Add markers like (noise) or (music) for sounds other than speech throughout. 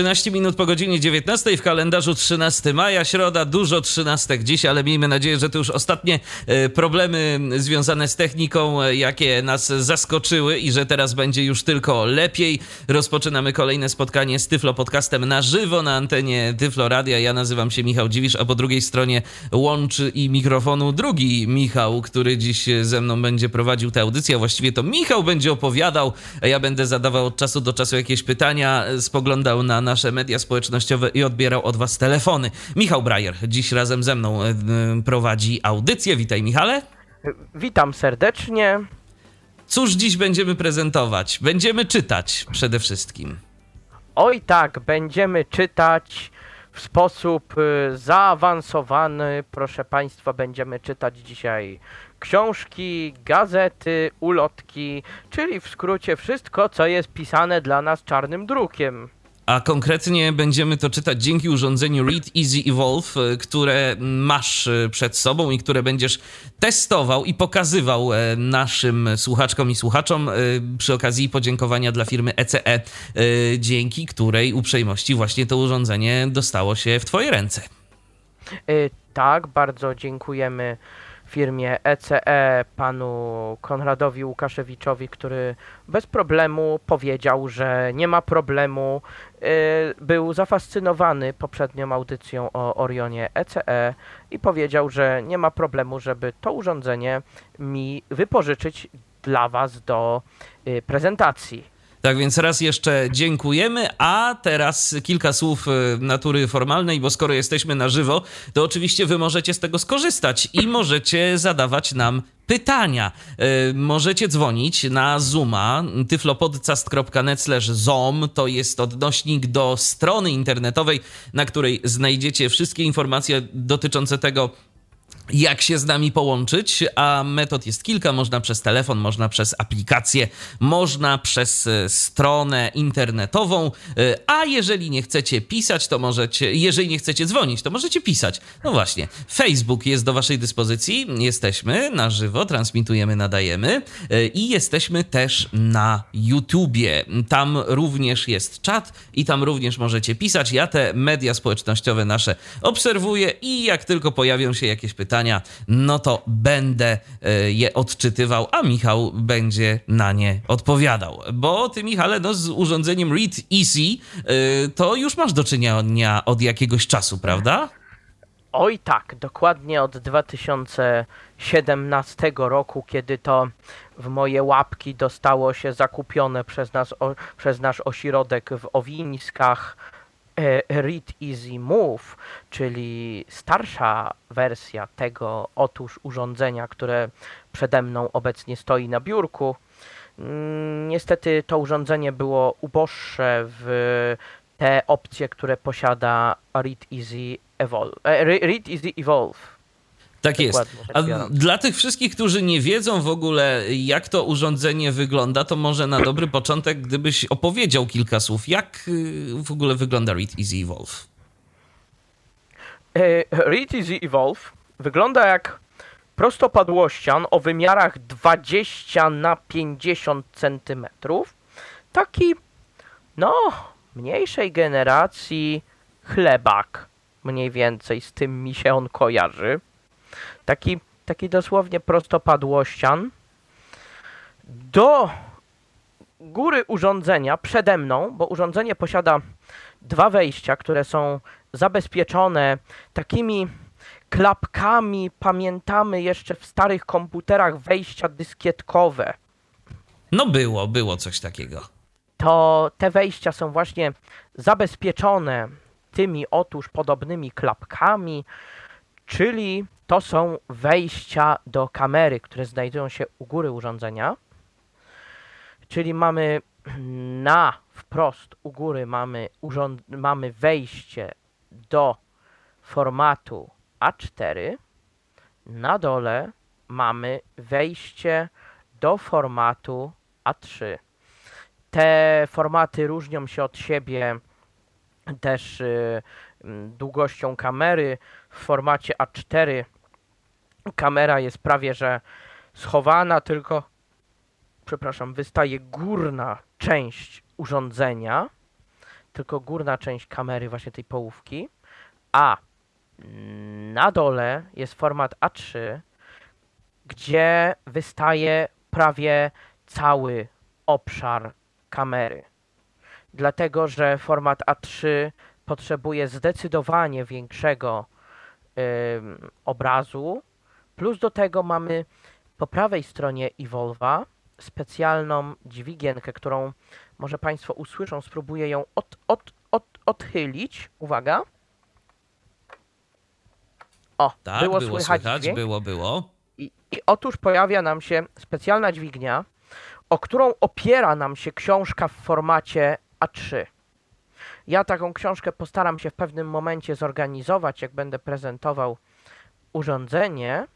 13 minut po godzinie 19 w kalendarzu 13 maja, środa, dużo 13 dziś, ale miejmy nadzieję, że to już ostatnie e, problemy związane z techniką, e, jakie nas zaskoczyły i że teraz będzie już tylko lepiej. Rozpoczynamy kolejne spotkanie z Tyflo Podcastem na żywo na antenie Tyflo Radia. Ja nazywam się Michał Dziwisz, a po drugiej stronie łączy i mikrofonu drugi Michał, który dziś ze mną będzie prowadził tę audycję. Właściwie to Michał będzie opowiadał, a ja będę zadawał od czasu do czasu jakieś pytania, spoglądał na nasze media społecznościowe i odbierał od Was telefony. Michał Brajer dziś razem ze mną e, prowadzi audycję. Witaj, Michale. Witam serdecznie. Cóż dziś będziemy prezentować? Będziemy czytać przede wszystkim. Oj tak, będziemy czytać w sposób e, zaawansowany. Proszę Państwa, będziemy czytać dzisiaj książki, gazety, ulotki, czyli w skrócie wszystko, co jest pisane dla nas czarnym drukiem a konkretnie będziemy to czytać dzięki urządzeniu Read Easy Evolve, e, które masz e, przed sobą i które będziesz testował i pokazywał e, naszym słuchaczkom i słuchaczom przy okazji podziękowania dla firmy ECE, dzięki której uprzejmości właśnie to urządzenie dostało się w Twoje ręce. Tak, bardzo dziękujemy firmie ECE panu Konradowi Łukaszewiczowi, który bez problemu powiedział, że nie ma problemu. Y, był zafascynowany poprzednią audycją o Orionie ECE i powiedział, że nie ma problemu, żeby to urządzenie mi wypożyczyć dla Was do y, prezentacji. Tak więc raz jeszcze dziękujemy, a teraz kilka słów e, natury formalnej, bo skoro jesteśmy na żywo, to oczywiście wy możecie z tego skorzystać i możecie zadawać nam pytania. Yy, możecie dzwonić na Zooma tyflopodcast.net zoom. To jest odnośnik do strony internetowej, na której znajdziecie wszystkie informacje dotyczące tego, jak się z nami połączyć, a metod jest kilka. Można przez telefon, można przez aplikację, można przez e, stronę internetową, e, a jeżeli nie chcecie pisać, to możecie, jeżeli nie chcecie dzwonić, to możecie pisać. No właśnie, Facebook jest do waszej dyspozycji, jesteśmy na żywo, transmitujemy, nadajemy e, i jesteśmy też na YouTubie. Tam również jest czat i tam również możecie pisać. Ja te media społecznościowe nasze obserwuję i jak tylko pojawią się jakieś pytania, pytania, no to będę e, je odczytywał, a Michał będzie na nie odpowiadał. Bo ty, Michale, no z urządzeniem Read Easy e, to już masz do czynienia od jakiegoś czasu, prawda? Oj tak, dokładnie od 2017 roku, kiedy to w moje łapki dostało się zakupione przez, nas, o, przez nasz ośrodek w Owińskach Read Easy Move, czyli starsza wersja tego otóż urządzenia, które przede mną obecnie stoi na biurku. Mm, niestety to urządzenie było uboższe w te opcje, które posiada Read Easy Evolve. E, Read Easy Evolve. Tak jest. Tak A dla tych wszystkich, którzy nie wiedzą w ogóle, jak to urządzenie wygląda, to może na dobry początek, gdybyś opowiedział kilka słów, jak y, w ogóle wygląda Read Easy Evolve? E, Read Easy Evolve wygląda jak prostopadłościan o wymiarach 20 na 50 cm. Taki, no, mniejszej generacji chlebak. Mniej więcej z tym mi się on kojarzy. Taki, taki dosłownie prostopadłościan. Do góry urządzenia przede mną, bo urządzenie posiada dwa wejścia, które są zabezpieczone takimi klapkami. Pamiętamy jeszcze w starych komputerach wejścia dyskietkowe. No było, było coś takiego. To te wejścia są właśnie zabezpieczone tymi otóż podobnymi klapkami, czyli to są wejścia do kamery, które znajdują się u góry urządzenia. Czyli mamy (clears throat) na wprost u góry mamy, urząd- mamy wejście do formatu A4. Na dole mamy wejście do formatu A3. Te formaty różnią się od siebie też y, długością kamery. W formacie A4 kamera jest prawie że schowana, tylko przepraszam, wystaje górna część urządzenia, tylko górna część kamery, właśnie tej połówki, a na dole jest format A3, gdzie wystaje prawie cały obszar kamery. Dlatego, że format A3 potrzebuje zdecydowanie większego ym, obrazu, plus do tego mamy po prawej stronie Evolva specjalną dźwigienkę, którą może Państwo usłyszą. Spróbuję ją od, od, od, odchylić. Uwaga. O, Tak, było, było, słychać, słychać, dźwięk. było, było. I, I otóż pojawia nam się specjalna dźwignia, o którą opiera nam się książka w formacie A3. Ja taką książkę postaram się w pewnym momencie zorganizować, jak będę prezentował urządzenie.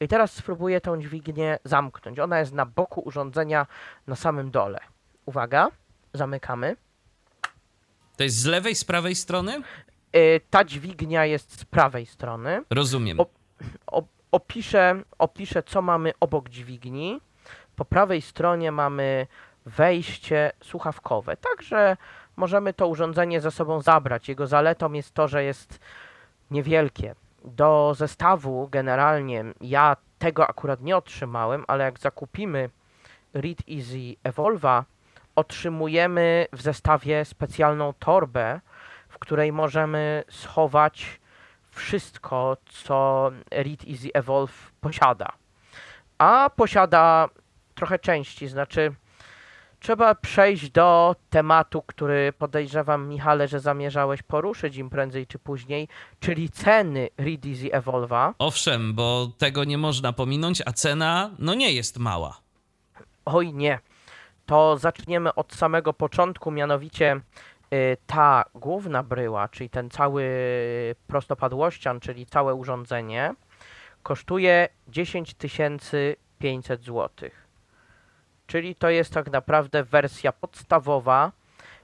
I teraz spróbuję tą dźwignię zamknąć. Ona jest na boku urządzenia na samym dole. Uwaga, zamykamy. To jest z lewej, z prawej strony? Y, ta dźwignia jest z prawej strony. Rozumiem. O- O, opiszę, opiszę, co mamy obok dźwigni. Po prawej stronie mamy wejście słuchawkowe, także możemy to urządzenie ze sobą zabrać. Jego zaletą jest to, że jest niewielkie. Do zestawu generalnie ja tego akurat nie otrzymałem, ale jak zakupimy Read Easy Evolva, otrzymujemy w zestawie specjalną torbę, w której możemy schować wszystko, co Read Easy Evolve posiada. A posiada trochę części, znaczy trzeba przejść do tematu, który podejrzewam, Michale, że zamierzałeś poruszyć im prędzej czy później, czyli ceny Read Easy Evolve'a. Owszem, bo tego nie można pominąć, a cena no nie jest mała. Oj nie, to zaczniemy od samego początku, mianowicie y, ta główna bryła, czyli ten cały prostopadłościan, czyli całe urządzenie, kosztuje 10 500 zł. Czyli to jest tak naprawdę wersja podstawowa,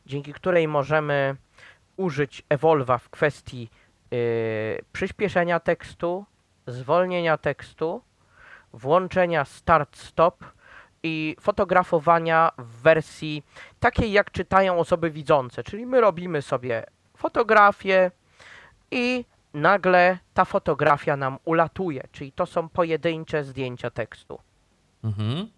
dzięki której możemy użyć Evolva w kwestii y, przyspieszenia tekstu, zwolnienia tekstu, włączenia start-stop i fotografowania w wersji takiej, jak czytają osoby widzące. Czyli my robimy sobie fotografię i nagle ta fotografia nam ulatuje. Czyli to są pojedyncze zdjęcia tekstu. Mhm.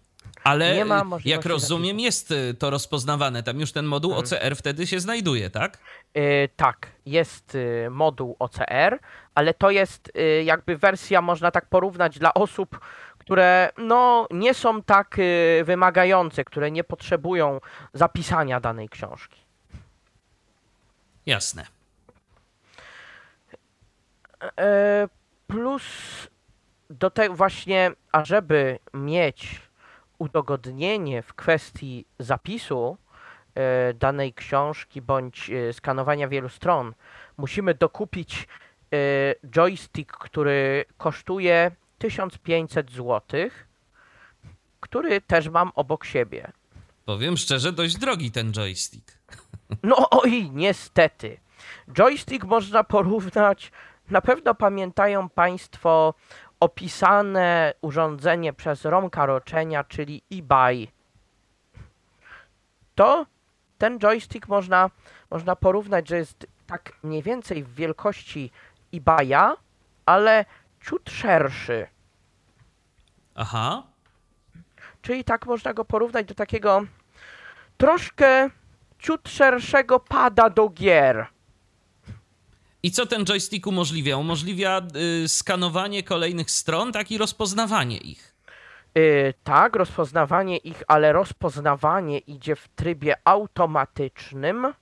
Ale Nie ma możliwości jak rozumiem, jest y, to rozpoznawane. Tam już ten moduł Mhm. OCR wtedy się znajduje, tak? Y, tak, jest y, moduł OCR, ale to jest y, jakby wersja, można tak porównać dla osób, które no, nie są tak wymagające, które nie potrzebują zapisania danej książki. Jasne. E, plus do tego właśnie, ażeby mieć udogodnienie w kwestii zapisu e, danej książki bądź e, skanowania wielu stron, musimy dokupić e, joystick, który kosztuje 1500 zł, który też mam obok siebie. Powiem szczerze, dość drogi ten joystick. (laughs) No oj, niestety. Joystick można porównać. Na pewno pamiętają Państwo opisane urządzenie przez Romka Roczenia, czyli eBay. To ten joystick można, można porównać, że jest tak mniej więcej w wielkości eBaya, ale ciut szerszy. Aha. Czyli tak można go porównać do takiego troszkę ciut szerszego pada do gier. I co ten joystick umożliwia? Umożliwia y, skanowanie kolejnych stron, tak i rozpoznawanie ich. Yy, tak, rozpoznawanie ich, ale rozpoznawanie idzie w trybie automatycznym.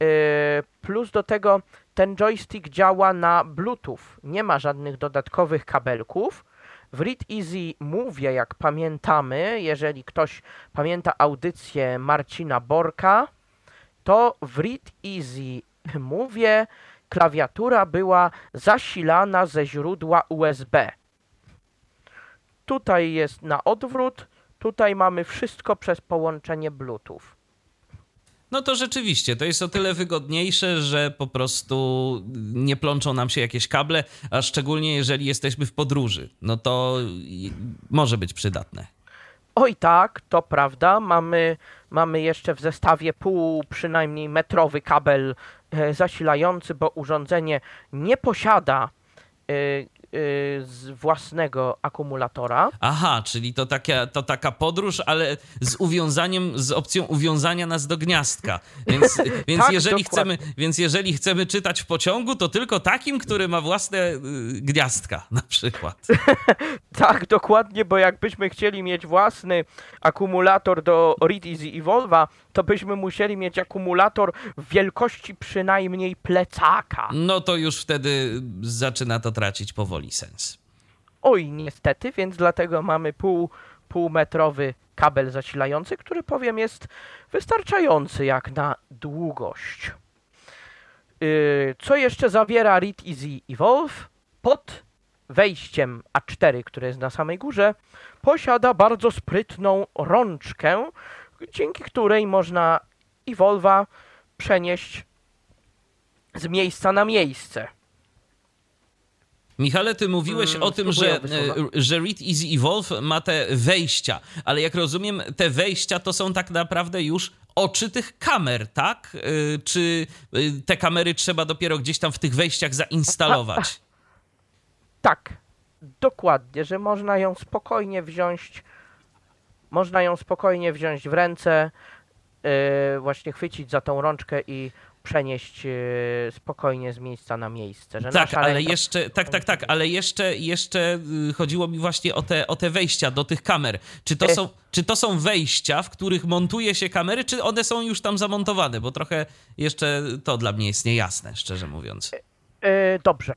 Yy, plus do tego ten joystick działa na Bluetooth. Nie ma żadnych dodatkowych kabelków. W Read Easy Mówię, jak pamiętamy, jeżeli ktoś pamięta audycję Marcina Borka, to w Read Easy (laughs) Move klawiatura była zasilana ze źródła USB. Tutaj jest na odwrót, tutaj mamy wszystko przez połączenie Bluetooth. No to rzeczywiście, to jest o tyle wygodniejsze, że po prostu nie plączą nam się jakieś kable, a szczególnie jeżeli jesteśmy w podróży. No to może być przydatne. Oj tak, to prawda. Mamy, mamy jeszcze w zestawie pół przynajmniej metrowy kabel zasilający, bo urządzenie nie posiada e, Y, z własnego akumulatora. Aha, czyli to taka, to taka podróż, ale z uwiązaniem, z opcją uwiązania nas do gniazdka. Więc, (laughs) więc, tak, jeżeli, chcemy, więc jeżeli chcemy czytać w pociągu, to tylko takim, który ma własne y, gniazdka na przykład. (laughs) tak, dokładnie, bo jakbyśmy chcieli mieć własny akumulator do Read Easy Evolve'a, to byśmy musieli mieć akumulator wielkości przynajmniej plecaka. No to już wtedy zaczyna to tracić powoli sens. Oj, niestety, więc dlatego mamy pół, półmetrowy kabel zasilający, który powiem jest wystarczający jak na długość. Yy, co jeszcze zawiera Read Easy Evolve? Pod wejściem A4, które jest na samej górze, posiada bardzo sprytną rączkę, dzięki której można Evolve'a przenieść z miejsca na miejsce. Michale, ty mówiłeś hmm, o tym, że, że Read Easy Evolve ma te wejścia, ale jak rozumiem, te wejścia to są tak naprawdę już oczy tych kamer, tak? Y, czy y, te kamery trzeba dopiero gdzieś tam w tych wejściach zainstalować? (laughs) Tak, dokładnie, że można ją spokojnie wziąć można ją spokojnie wziąć w ręce, yy, właśnie chwycić za tą rączkę i przenieść yy, spokojnie z miejsca na miejsce. Że tak, ale ręka... jeszcze, tak, tak, tak, ale jeszcze, jeszcze yy, chodziło mi właśnie o te, o te wejścia do tych kamer. Czy to, są, czy to są wejścia, w których montuje się kamery, czy one są już tam zamontowane? Bo trochę jeszcze to dla mnie jest niejasne, szczerze mówiąc. dobrze.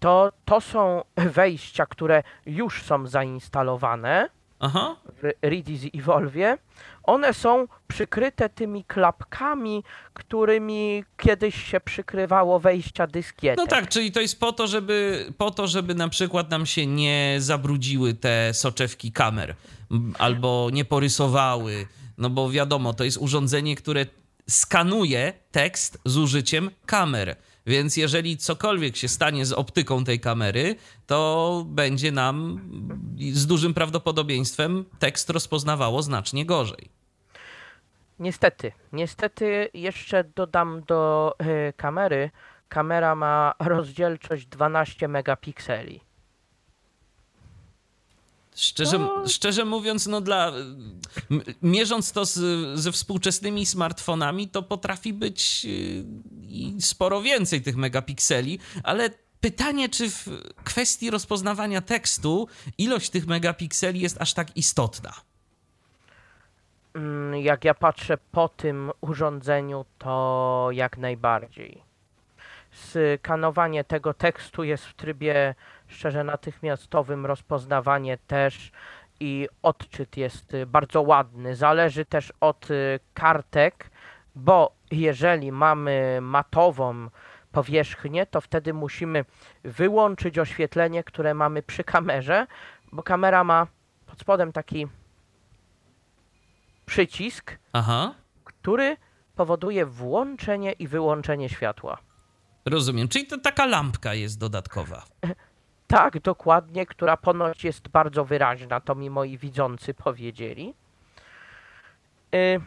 To, to są wejścia, które już są zainstalowane Aha. w Redis i Evolve, one są przykryte tymi klapkami, którymi kiedyś się przykrywało wejścia dyskietek. No tak, czyli to jest po to, żeby, po to, żeby na przykład nam się nie zabrudziły te soczewki kamer albo nie porysowały. No bo wiadomo, to jest urządzenie, które skanuje tekst z użyciem kamer. Więc jeżeli cokolwiek się stanie z optyką tej kamery, to będzie nam z dużym prawdopodobieństwem tekst rozpoznawało znacznie gorzej. Niestety, niestety jeszcze dodam do y, kamery. Kamera ma rozdzielczość 12 megapikseli. Szczerze, no. szczerze mówiąc, no dla. Mierząc to z, ze współczesnymi smartfonami, to potrafi być y, sporo więcej tych megapikseli, ale pytanie, czy w kwestii rozpoznawania tekstu ilość tych megapikseli jest aż tak istotna? Mm, jak ja patrzę po tym urządzeniu, to jak najbardziej. Skanowanie tego tekstu jest w trybie szczerze natychmiastowym, rozpoznawanie też i odczyt jest y, bardzo ładny. Zależy też od y, kartek, bo jeżeli mamy matową powierzchnię, to wtedy musimy wyłączyć oświetlenie, które mamy przy kamerze, bo kamera ma pod spodem taki przycisk, Aha. który powoduje włączenie i wyłączenie światła. Rozumiem, czyli to taka lampka jest dodatkowa. (laughs) Tak, dokładnie, która ponoć jest bardzo wyraźna, to mi moi widzący powiedzieli. Y,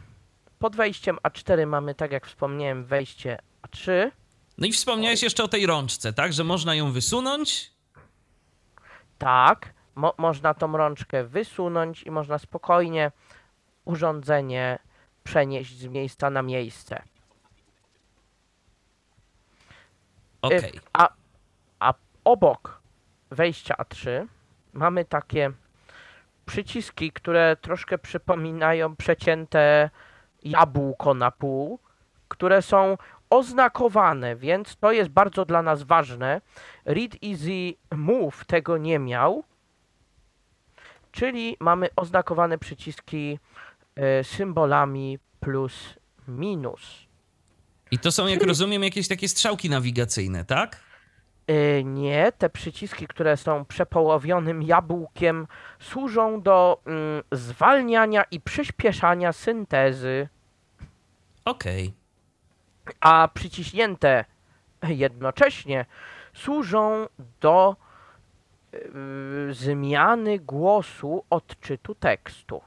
pod wejściem A4 mamy, tak jak wspomniałem, wejście A3. No i wspomniałeś jeszcze o tej rączce, tak? Że można ją wysunąć? Tak, mo można tą rączkę wysunąć i można spokojnie urządzenie przenieść z miejsca na miejsce. Okej. Okay. A, a obok wejścia A3 mamy takie przyciski, które troszkę przypominają przecięte jabłko na pół, które są oznakowane, więc to jest bardzo dla nas ważne. Read Easy Move tego nie miał, czyli mamy oznakowane przyciski e, symbolami plus minus. I to są, jak rozumiem, jakieś takie strzałki nawigacyjne, tak? Yy, nie, te przyciski, które są przepołowionym jabłkiem, służą do mm, zwalniania i przyspieszania syntezy, Okej. a przyciśnięte jednocześnie służą do yy, zmiany głosu odczytu tekstu.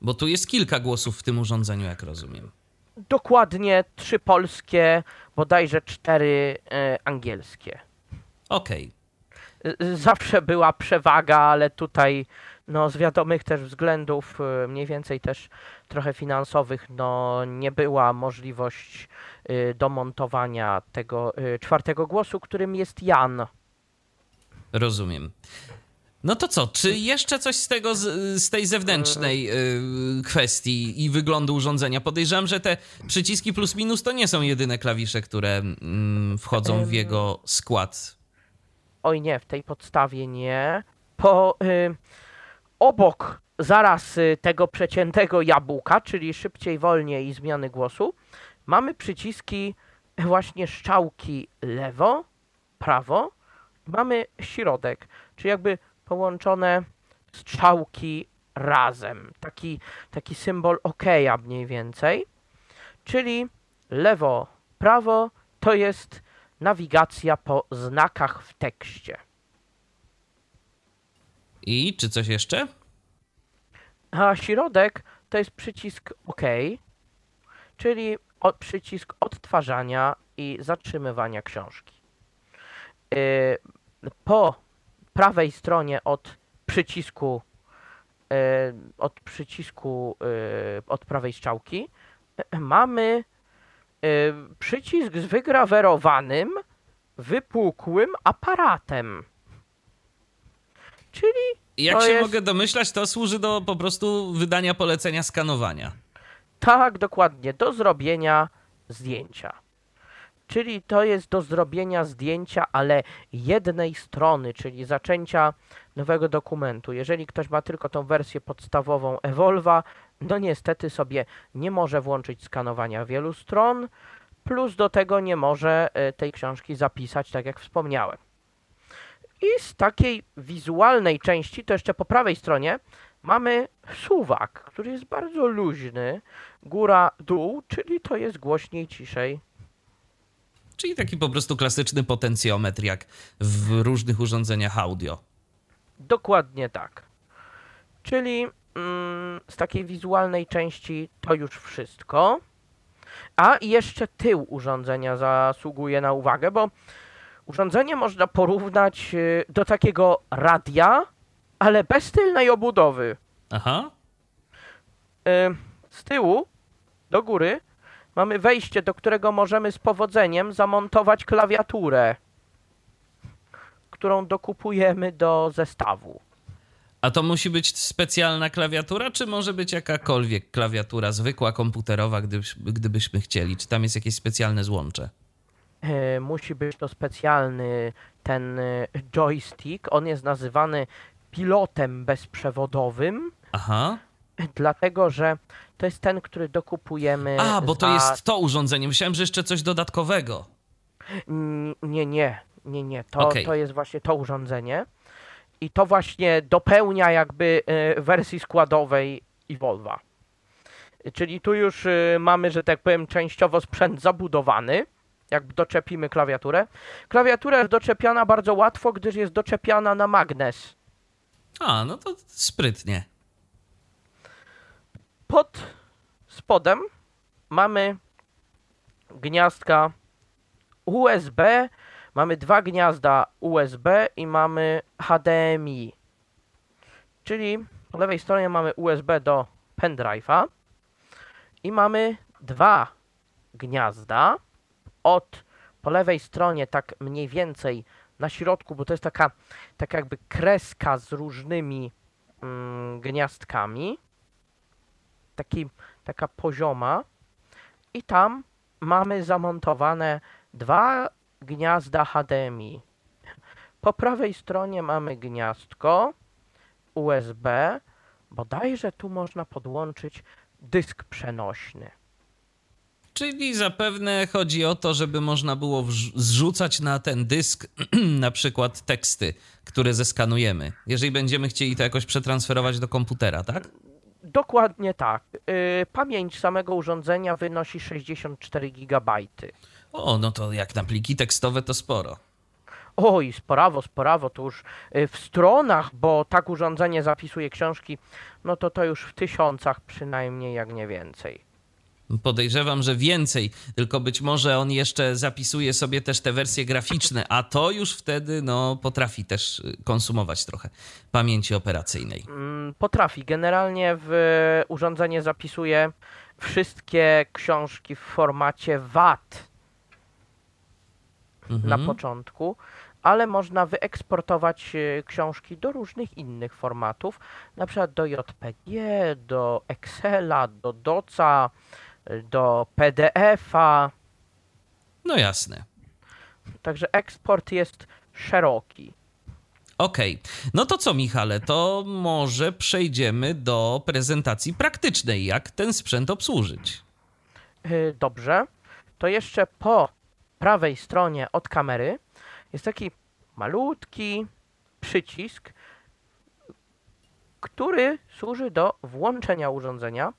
Bo tu jest kilka głosów w tym urządzeniu, jak rozumiem. Dokładnie trzy polskie, bodajże cztery e, angielskie. Okej. Y, Zawsze była przewaga, ale tutaj no, z wiadomych też względów, y, mniej więcej też trochę finansowych, no, nie była możliwość y, domontowania tego czwartego głosu, którym jest Jan. Rozumiem. No to co, czy jeszcze coś z tego, z, z tej zewnętrznej y, kwestii i wyglądu urządzenia? Podejrzewam, że te przyciski plus minus to nie są jedyne klawisze, które mm, wchodzą w jego skład. Oj nie, w tej podstawie nie. Po y, obok zaraz y, tego przeciętego jabłka, czyli szybciej, wolniej i zmiany głosu, mamy przyciski właśnie strzałki lewo, prawo, mamy środek, czyli jakby połączone strzałki razem. Taki, taki symbol okeja mniej więcej. Czyli lewo, prawo to jest nawigacja po znakach w tekście. I czy coś jeszcze? A środek to jest przycisk OK, czyli o, przycisk odtwarzania i zatrzymywania książki. Yy, po prawej stronie od przycisku yy, od przycisku yy, od prawej strzałki mamy yy, przycisk z wygrawerowanym wypukłym aparatem. Czyli Jak się jest- mogę domyślać, to służy do po prostu wydania polecenia skanowania. Tak, dokładnie, do zrobienia zdjęcia. Czyli to jest do zrobienia zdjęcia, ale jednej strony, czyli zaczęcia nowego dokumentu. Jeżeli ktoś ma tylko tą wersję podstawową Evolva, no niestety sobie nie może włączyć skanowania wielu stron, plus do tego nie może e, tej książki zapisać, tak jak wspomniałem. I z takiej wizualnej części, to jeszcze po prawej stronie, mamy suwak, który jest bardzo luźny, góra-dół, czyli to jest głośniej, ciszej. Czyli taki po prostu klasyczny potencjometr, jak w różnych urządzeniach audio. Dokładnie tak. Czyli mm, z takiej wizualnej części to już wszystko. A i jeszcze tył urządzenia zasługuje na uwagę, bo urządzenie można porównać y, do takiego radia, ale bez tylnej obudowy. Aha. Y, z tyłu do góry mamy wejście, do którego możemy z powodzeniem zamontować klawiaturę, którą dokupujemy do zestawu. A to musi być specjalna klawiatura, czy może być jakakolwiek klawiatura zwykła, komputerowa, gdybyś, gdybyśmy chcieli? Czy tam jest jakieś specjalne złącze? E, musi być to specjalny ten e, joystick. On jest nazywany pilotem bezprzewodowym, Aha. Dlatego że to jest ten, który dokupujemy. A, bo to za- jest to urządzenie. Myślałem, że jeszcze coś dodatkowego. N- Nie, nie, nie, nie. To, Okej. to jest właśnie to urządzenie. I to właśnie dopełnia jakby e, wersji składowej Evolva. Czyli tu już e, mamy, że tak powiem, częściowo sprzęt zabudowany. Jak doczepimy klawiaturę. Klawiatura jest doczepiana bardzo łatwo, gdyż jest doczepiana na magnes. A, no to sprytnie. Pod spodem mamy gniazdka USB, mamy dwa gniazda USB i mamy HDMI. Czyli po lewej stronie mamy USB do pendrive'a i mamy dwa gniazda od po lewej stronie tak mniej więcej na środku, bo to jest taka, taka jakby kreska z różnymi mm, gniazdkami taki, taka pozioma i tam mamy zamontowane dwa gniazda HDMI. Po prawej stronie mamy gniazdko USB, bodajże tu można podłączyć dysk przenośny. Czyli zapewne chodzi o to, żeby można było zrzucać na ten dysk (clears throat) na przykład teksty, które zeskanujemy, jeżeli będziemy chcieli to jakoś przetransferować do komputera, tak? Dokładnie tak. Y, pamięć samego urządzenia wynosi 64 GB. O, no to jak na pliki tekstowe to sporo. Oj, sporawo, sporawo, to już y, w stronach, bo tak urządzenie zapisuje książki, no to to już w tysiącach przynajmniej, jak nie więcej. Podejrzewam, że więcej, tylko być może on jeszcze zapisuje sobie też te wersje graficzne, a to już wtedy no, potrafi też y, konsumować trochę pamięci operacyjnej. Mm, potrafi. Generalnie w urządzenie zapisuje wszystkie książki w formacie WAT mhm. na początku, ale można wyeksportować y, książki do różnych innych formatów, na przykład do JPG, do Excela, do DOCA, do PDF-a. No jasne. Także eksport jest szeroki. Okej. Okay. No to co, Michale, to może przejdziemy do prezentacji praktycznej, jak ten sprzęt obsłużyć. Y, dobrze. To jeszcze po prawej stronie od kamery jest taki malutki przycisk, który służy do włączenia urządzenia.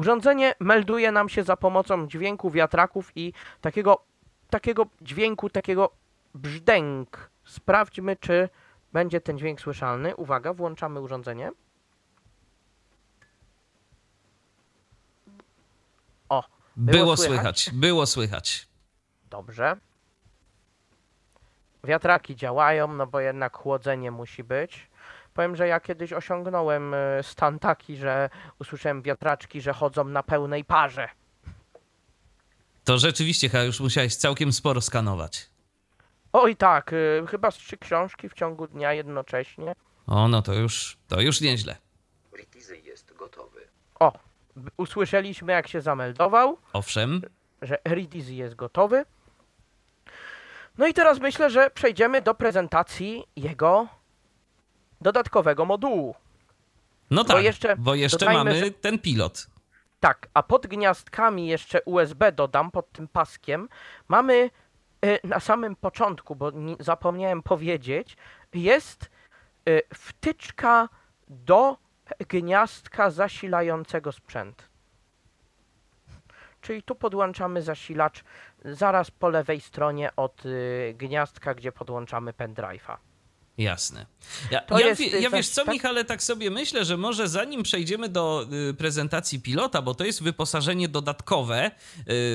Urządzenie melduje nam się za pomocą dźwięku wiatraków i takiego, takiego dźwięku, takiego brzdęk. Sprawdźmy, czy będzie ten dźwięk słyszalny. Uwaga, włączamy urządzenie. O, było, było słychać? słychać, było słychać. Dobrze. Wiatraki działają, no bo jednak chłodzenie musi być. Powiem, że ja kiedyś osiągnąłem e, stan taki, że usłyszałem wiatraczki, że chodzą na pełnej parze. To rzeczywiście chyba już musiałeś całkiem sporo skanować. Oj tak, e, chyba z trzy książki w ciągu dnia jednocześnie. O, no to już, to już nieźle. Ritizy jest gotowy. O, usłyszeliśmy jak się zameldował. Owszem. Że Ritizy jest gotowy. No i teraz myślę, że przejdziemy do prezentacji jego dodatkowego modułu. No tak, bo jeszcze, bo jeszcze mamy że... ten pilot. Tak, a pod gniazdkami jeszcze USB dodam, pod tym paskiem, mamy y, na samym początku, bo zapomniałem powiedzieć, jest y, wtyczka do gniazdka zasilającego sprzęt. Czyli tu podłączamy zasilacz zaraz po lewej stronie od y, gniazdka, gdzie podłączamy pendrive'a. Jasne. Ja, ja, jest, ja wiesz co, tak? Michale, tak sobie myślę, że może zanim przejdziemy do y, prezentacji pilota, bo to jest wyposażenie dodatkowe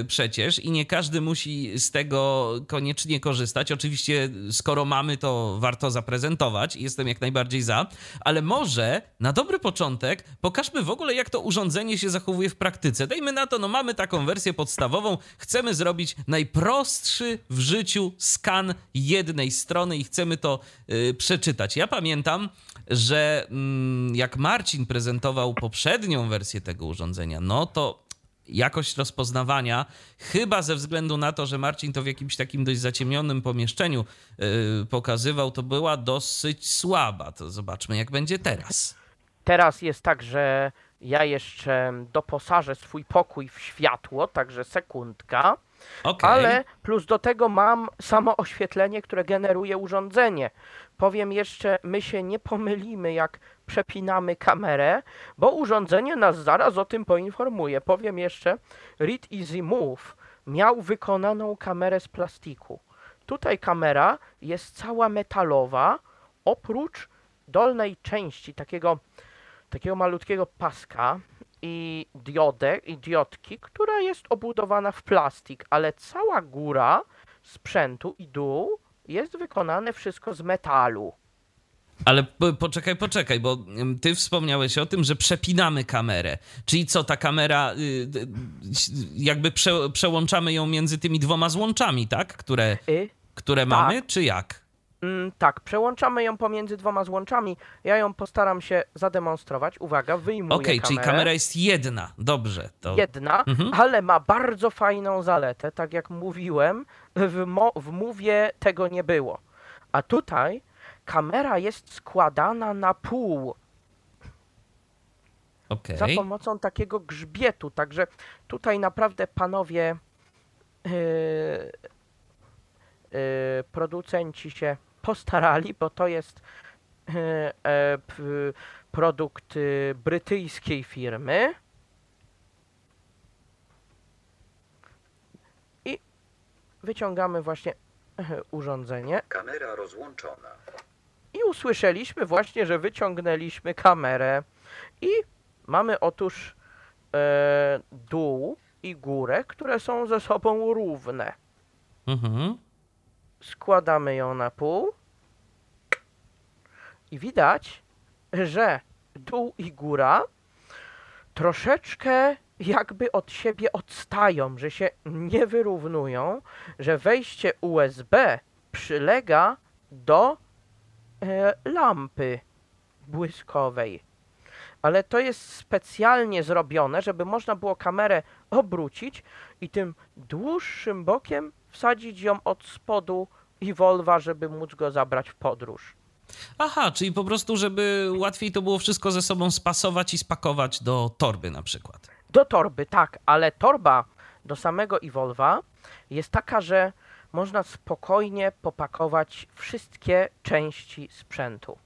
y, przecież i nie każdy musi z tego koniecznie korzystać. Oczywiście, skoro mamy, to warto zaprezentować i jestem jak najbardziej za, ale może na dobry początek pokażmy w ogóle, jak to urządzenie się zachowuje w praktyce. Dajmy na to, no mamy taką wersję podstawową, chcemy zrobić najprostszy w życiu skan jednej strony i chcemy to y, przeczytać. Ja pamiętam, że mm, jak Marcin prezentował poprzednią wersję tego urządzenia, no to jakość rozpoznawania, chyba ze względu na to, że Marcin to w jakimś takim dość zaciemnionym pomieszczeniu yy, pokazywał, to była dosyć słaba. To zobaczmy, jak będzie teraz. Teraz jest tak, że ja jeszcze doposażę swój pokój w światło, także sekundka. Okay. Ale plus do tego mam samo oświetlenie, które generuje urządzenie. Powiem jeszcze, my się nie pomylimy, jak przepinamy kamerę, bo urządzenie nas zaraz o tym poinformuje. Powiem jeszcze, Read Easy Move miał wykonaną kamerę z plastiku. Tutaj kamera jest cała metalowa, oprócz dolnej części takiego, takiego malutkiego paska i diodę, i diodki, która jest obudowana w plastik, ale cała góra sprzętu i dół jest wykonane wszystko z metalu. Ale poczekaj, poczekaj, bo ty wspomniałeś o tym, że przepinamy kamerę. Czyli co, ta kamera, y, jakby prze, przełączamy ją między tymi dwoma złączami, tak? Które, y, które tak. mamy, czy jak? Mm, tak, przełączamy ją pomiędzy dwoma złączami. Ja ją postaram się zademonstrować. Uwaga, wyjmuję Okej, okay, czyli kamera jest jedna, dobrze. To... Jedna, mhm. ale ma bardzo fajną zaletę. Tak jak mówiłem, w, mo- w Mowie tego nie było. A tutaj kamera jest składana na pół. Okay. Za pomocą takiego grzbietu. Także tutaj naprawdę panowie yy, yy, producenci się postarali, bo to jest e, p, produkt yy, brytyjskiej firmy. I wyciągamy właśnie urządzenie Kamera rozłączona. i usłyszeliśmy właśnie, że wyciągnęliśmy kamerę i mamy otóż e, dół i górę, które są ze sobą równe. Mhm. Składamy ją na pół i widać, że dół i góra troszeczkę jakby od siebie odstają, że się nie wyrównują, że wejście USB przylega do e, lampy błyskowej. Ale to jest specjalnie zrobione, żeby można było kamerę obrócić i tym dłuższym bokiem wsadzić ją od spodu i Volva, żeby móc go zabrać w podróż. Aha, czyli po prostu, żeby łatwiej to było wszystko ze sobą spasować i spakować do torby na przykład. Do torby, tak, ale torba do samego Evolva jest taka, że można spokojnie popakować wszystkie części sprzętu.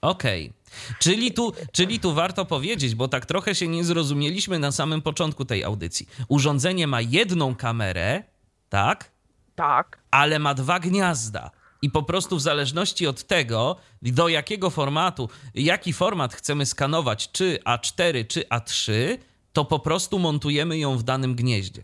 Okej. Czyli, tu, czyli tu warto powiedzieć, bo tak trochę się nie zrozumieliśmy na samym początku tej audycji. Urządzenie ma jedną kamerę, tak? Tak, ale ma dwa gniazda. I po prostu w zależności od tego, do jakiego formatu, jaki format chcemy skanować, czy A4, czy A3, to po prostu montujemy ją w danym gnieździe.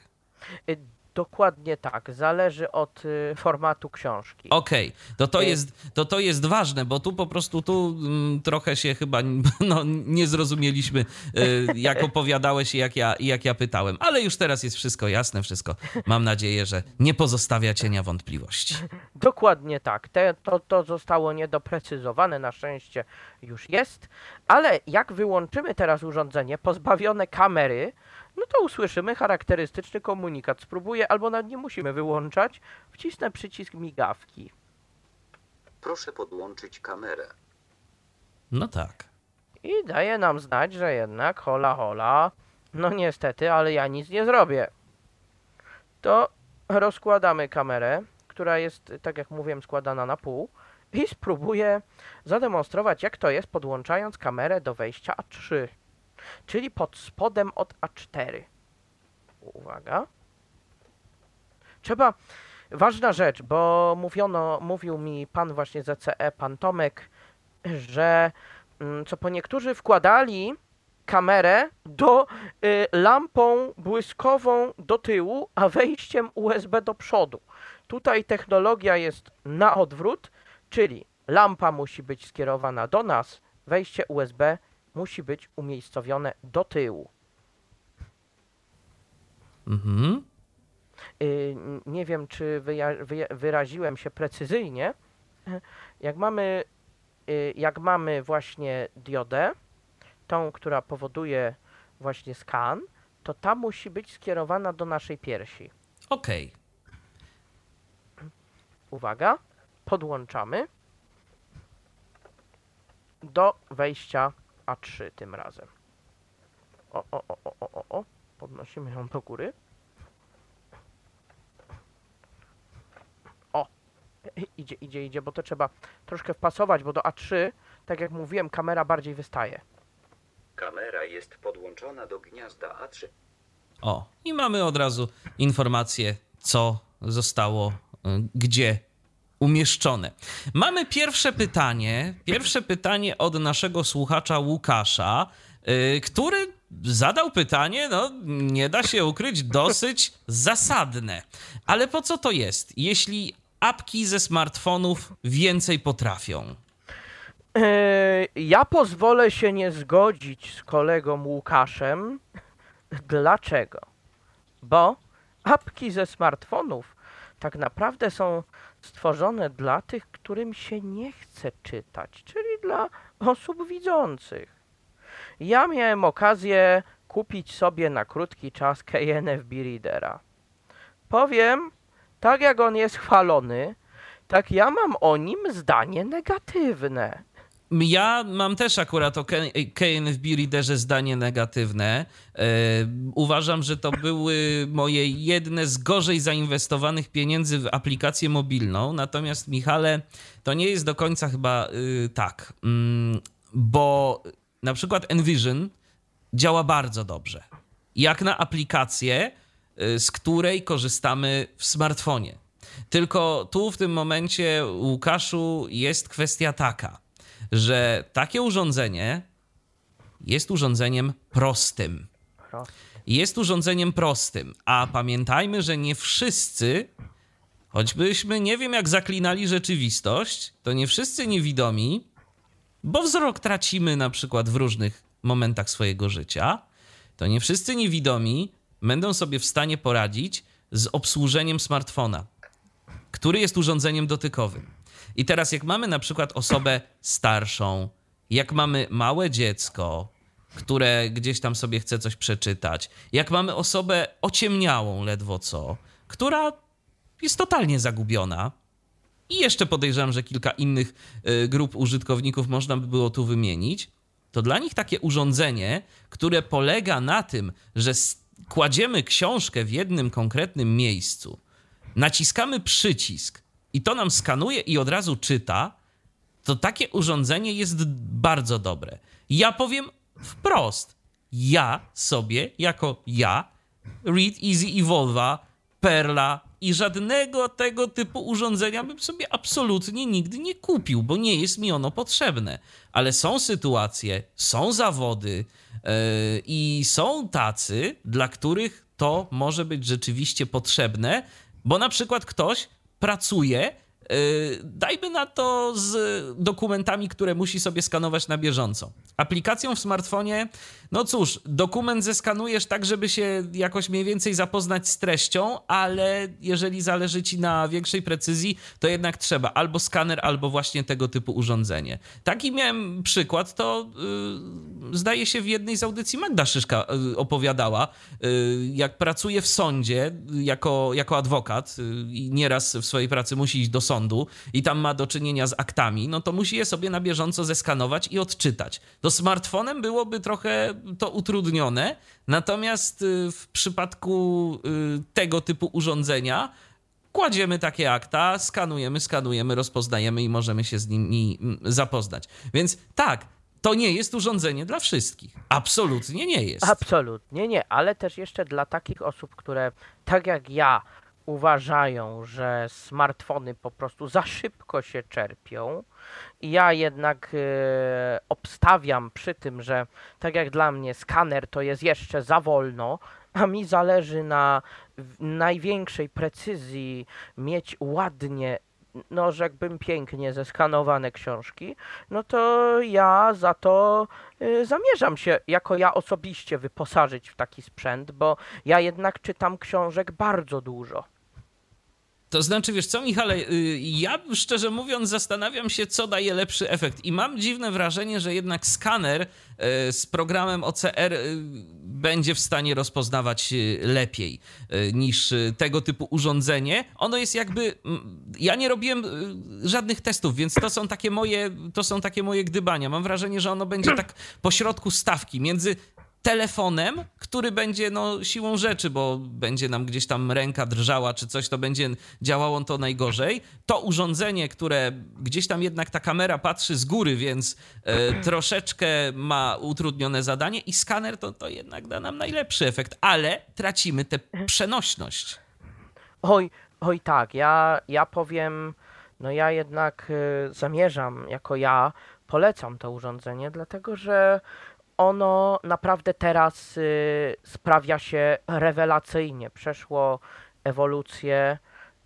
Dokładnie tak. Zależy od y, formatu książki. Okej, to, to, Y- jest, to to jest ważne, bo tu po prostu tu mm, trochę się chyba (laughs) no, nie zrozumieliśmy, y, jak (laughs) opowiadałeś i jak ja, jak ja pytałem. Ale już teraz jest wszystko jasne, wszystko. Mam nadzieję, że nie pozostawia cienia wątpliwości. (laughs) Dokładnie tak. Te, to, to zostało niedoprecyzowane, na szczęście już jest. Ale jak wyłączymy teraz urządzenie pozbawione kamery, no to usłyszymy charakterystyczny komunikat. Spróbuję, albo nawet nie musimy wyłączać. Wcisnę przycisk migawki. Proszę podłączyć kamerę. No tak. I daje nam znać, że jednak hola hola. No niestety, ale ja nic nie zrobię. To rozkładamy kamerę, która jest, tak jak mówiłem, składana na pół i spróbuję zademonstrować, jak to jest, podłączając kamerę do wejścia A3, czyli pod spodem od A4. Uwaga. Trzeba, ważna rzecz, bo mówiono, mówił mi pan właśnie z ECE, pan Tomek, że mm, co po niektórzy wkładali kamerę do y, lampą błyskową do tyłu, a wejściem USB do przodu. Tutaj technologia jest na odwrót, czyli lampa musi być skierowana do nas, wejście USB musi być umiejscowione do tyłu. Mhm. Y, nie wiem, czy wyraziłem się precyzyjnie. Jak mamy, y, jak mamy właśnie diodę, tą, która powoduje właśnie skan, to ta musi być skierowana do naszej piersi. Okej. Uwaga, podłączamy do wejścia A3 tym razem. O, o, o, o, o, o, o. podnosimy ją do góry. O, idzie, idzie, idzie, bo to trzeba troszkę wpasować, bo do A3, tak jak mówiłem, kamera bardziej wystaje. Kamera jest podłączona do gniazda A3. O, i mamy od razu informację, co zostało y, gdzie umieszczone. Mamy pierwsze pytanie. Pierwsze pytanie od naszego słuchacza Łukasza, y, który zadał pytanie, no nie da się ukryć, dosyć zasadne. Ale po co to jest, jeśli apki ze smartfonów więcej potrafią? Eee, ja pozwolę się nie zgodzić z kolegą Łukaszem. Dlaczego? Bo apki ze smartfonów tak naprawdę są stworzone dla tych, którym się nie chce czytać, czyli dla osób widzących. Ja miałem okazję kupić sobie na krótki czas KNFB Readera. Powiem, tak jak on jest chwalony, tak ja mam o nim zdanie negatywne. Ja mam też akurat o KNFB Readerze zdanie negatywne. E, uważam, że to były moje jedne z gorzej zainwestowanych pieniędzy w aplikację mobilną. Natomiast, Michale, to nie jest do końca chyba y, tak, mm, bo na przykład Envision działa bardzo dobrze. Jak na aplikację, y, z której korzystamy w smartfonie. Tylko tu w tym momencie, Łukaszu, jest kwestia taka że takie urządzenie jest urządzeniem prostym. Jest urządzeniem prostym, a pamiętajmy, że nie wszyscy, choćbyśmy nie wiem jak zaklinali rzeczywistość, to nie wszyscy niewidomi, bo wzrok tracimy na przykład w różnych momentach swojego życia, to nie wszyscy niewidomi będą sobie w stanie poradzić z obsłużeniem smartfona, który jest urządzeniem dotykowym. I teraz, jak mamy na przykład osobę starszą, jak mamy małe dziecko, które gdzieś tam sobie chce coś przeczytać, jak mamy osobę ociemniałą ledwo co, która jest totalnie zagubiona, i jeszcze podejrzewam, że kilka innych y, grup użytkowników można by było tu wymienić, to dla nich takie urządzenie, które polega na tym, że kładziemy książkę w jednym konkretnym miejscu, naciskamy przycisk i to nam skanuje i od razu czyta, to takie urządzenie jest bardzo dobre. Ja powiem wprost. Ja sobie, jako ja, Read Easy Evolve'a, Perla i żadnego tego typu urządzenia bym sobie absolutnie nigdy nie kupił, bo nie jest mi ono potrzebne. Ale są sytuacje, są zawody yy, i są tacy, dla których to może być rzeczywiście potrzebne, bo na przykład ktoś pracuje, dajmy na to z dokumentami, które musi sobie skanować na bieżąco. Aplikacją w smartfonie, no cóż, dokument zeskanujesz tak, żeby się jakoś mniej więcej zapoznać z treścią, ale jeżeli zależy ci na większej precyzji, to jednak trzeba albo skaner, albo właśnie tego typu urządzenie. Taki miałem przykład, to yy, zdaje się w jednej z audycji Magda Szyszka yy, opowiadała, yy, jak pracuje w sądzie jako, jako adwokat y, i nieraz w swojej pracy musi iść do sądu i tam ma do czynienia z aktami, no to musi je sobie na bieżąco zeskanować i odczytać. To smartfonem byłoby trochę to utrudnione, natomiast y, w przypadku y, tego typu urządzenia kładziemy takie akta, skanujemy, skanujemy, rozpoznajemy i możemy się z nimi mm, zapoznać. Więc tak, to nie jest urządzenie dla wszystkich. Absolutnie nie jest. Absolutnie nie, ale też jeszcze dla takich osób, które tak jak ja uważają, że smartfony po prostu za szybko się czerpią. Ja jednak e, obstawiam przy tym, że tak jak dla mnie skaner to jest jeszcze za wolno, a mi zależy na największej precyzji mieć ładnie no rzekłbym pięknie zeskanowane książki, no to ja za to y, zamierzam się jako ja osobiście wyposażyć w taki sprzęt, bo ja jednak czytam książek bardzo dużo. To znaczy, wiesz co, Michale, y, ja szczerze mówiąc zastanawiam się, co daje lepszy efekt. I mam dziwne wrażenie, że jednak skaner y, z programem OCR y, będzie w stanie rozpoznawać lepiej niż tego typu urządzenie. Ono jest jakby. Ja nie robiłem żadnych testów, więc to są takie moje, to są takie moje gdybania. Mam wrażenie, że ono będzie (clears throat) tak pośrodku stawki między telefonem, który będzie no, siłą rzeczy, bo będzie nam gdzieś tam ręka drżała czy coś, to będzie działało to najgorzej. To urządzenie, które gdzieś tam jednak ta kamera patrzy z góry, więc e, troszeczkę ma utrudnione zadanie i skaner to, to jednak da nam najlepszy efekt, ale tracimy tę przenośność. Oj, oj tak, ja, ja powiem, no ja jednak y, zamierzam, jako ja polecam to urządzenie, dlatego że ono naprawdę teraz y, sprawia się rewelacyjnie. Przeszło ewolucję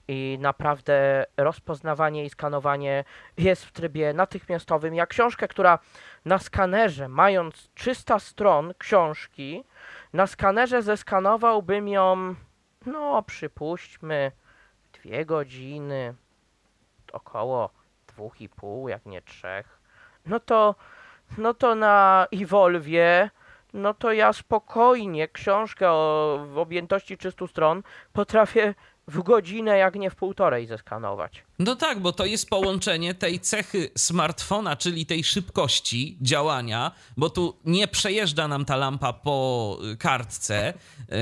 i naprawdę rozpoznawanie i skanowanie jest w trybie natychmiastowym. Jak książkę, która na skanerze, mając 300 stron książki, na skanerze zeskanowałbym ją, no przypuśćmy, dwie godziny, około dwóch i pół, jak nie trzech, no to no to na Evolvie, no to ja spokojnie książkę o w objętości 300 stron potrafię w godzinę, jak nie w półtorej zeskanować. No tak, bo to jest połączenie tej cechy smartfona, czyli tej szybkości działania, bo tu nie przejeżdża nam ta lampa po kartce yy,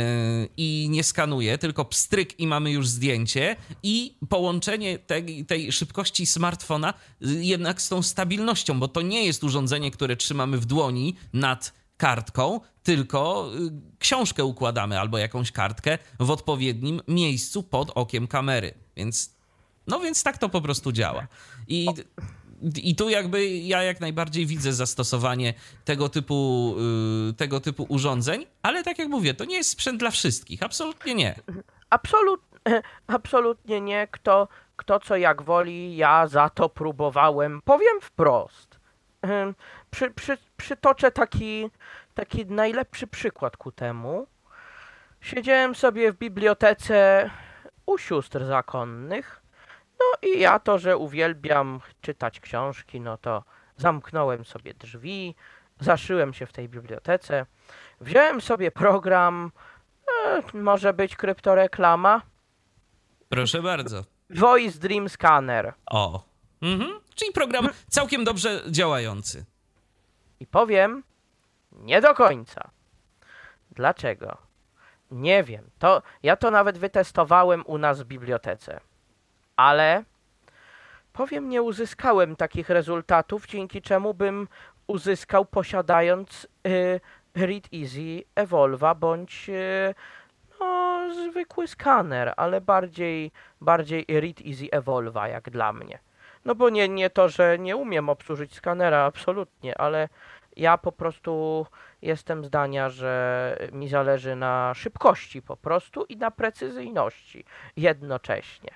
i nie skanuje, tylko pstryk i mamy już zdjęcie i połączenie tej, tej szybkości smartfona jednak z tą stabilnością, bo to nie jest urządzenie, które trzymamy w dłoni nad kartką, tylko y, książkę układamy albo jakąś kartkę w odpowiednim miejscu pod okiem kamery. Więc no więc tak to po prostu działa. I i tu jakby ja jak najbardziej widzę zastosowanie tego typu, yy, tego typu urządzeń, ale tak jak mówię, to nie jest sprzęt dla wszystkich, absolutnie nie. Absolut, (laughs) absolutnie nie. Kto, kto co jak woli, ja za to próbowałem. Powiem wprost. Przy, przy, przytoczę taki, taki najlepszy przykład ku temu. Siedziałem sobie w bibliotece u sióstr zakonnych. No i ja to, że uwielbiam czytać książki, no to zamknąłem sobie drzwi, zaszyłem się w tej bibliotece, wziąłem sobie program, e, może być kryptoreklama. Proszę bardzo. Voice Dream Scanner. O. Mhm. Czyli program całkiem dobrze działający. I powiem, nie do końca. Dlaczego? Nie wiem. To, ja to nawet wytestowałem u nas w bibliotece. Ale powiem, nie uzyskałem takich rezultatów, dzięki czemu bym uzyskał posiadając y, Read Easy Evolva bądź y, no, zwykły skaner, ale bardziej, bardziej Read Easy Evolva jak dla mnie. No bo nie, nie to, że nie umiem obsłużyć skanera, absolutnie, ale ja po prostu jestem zdania, że mi zależy na szybkości po prostu i na precyzyjności jednocześnie.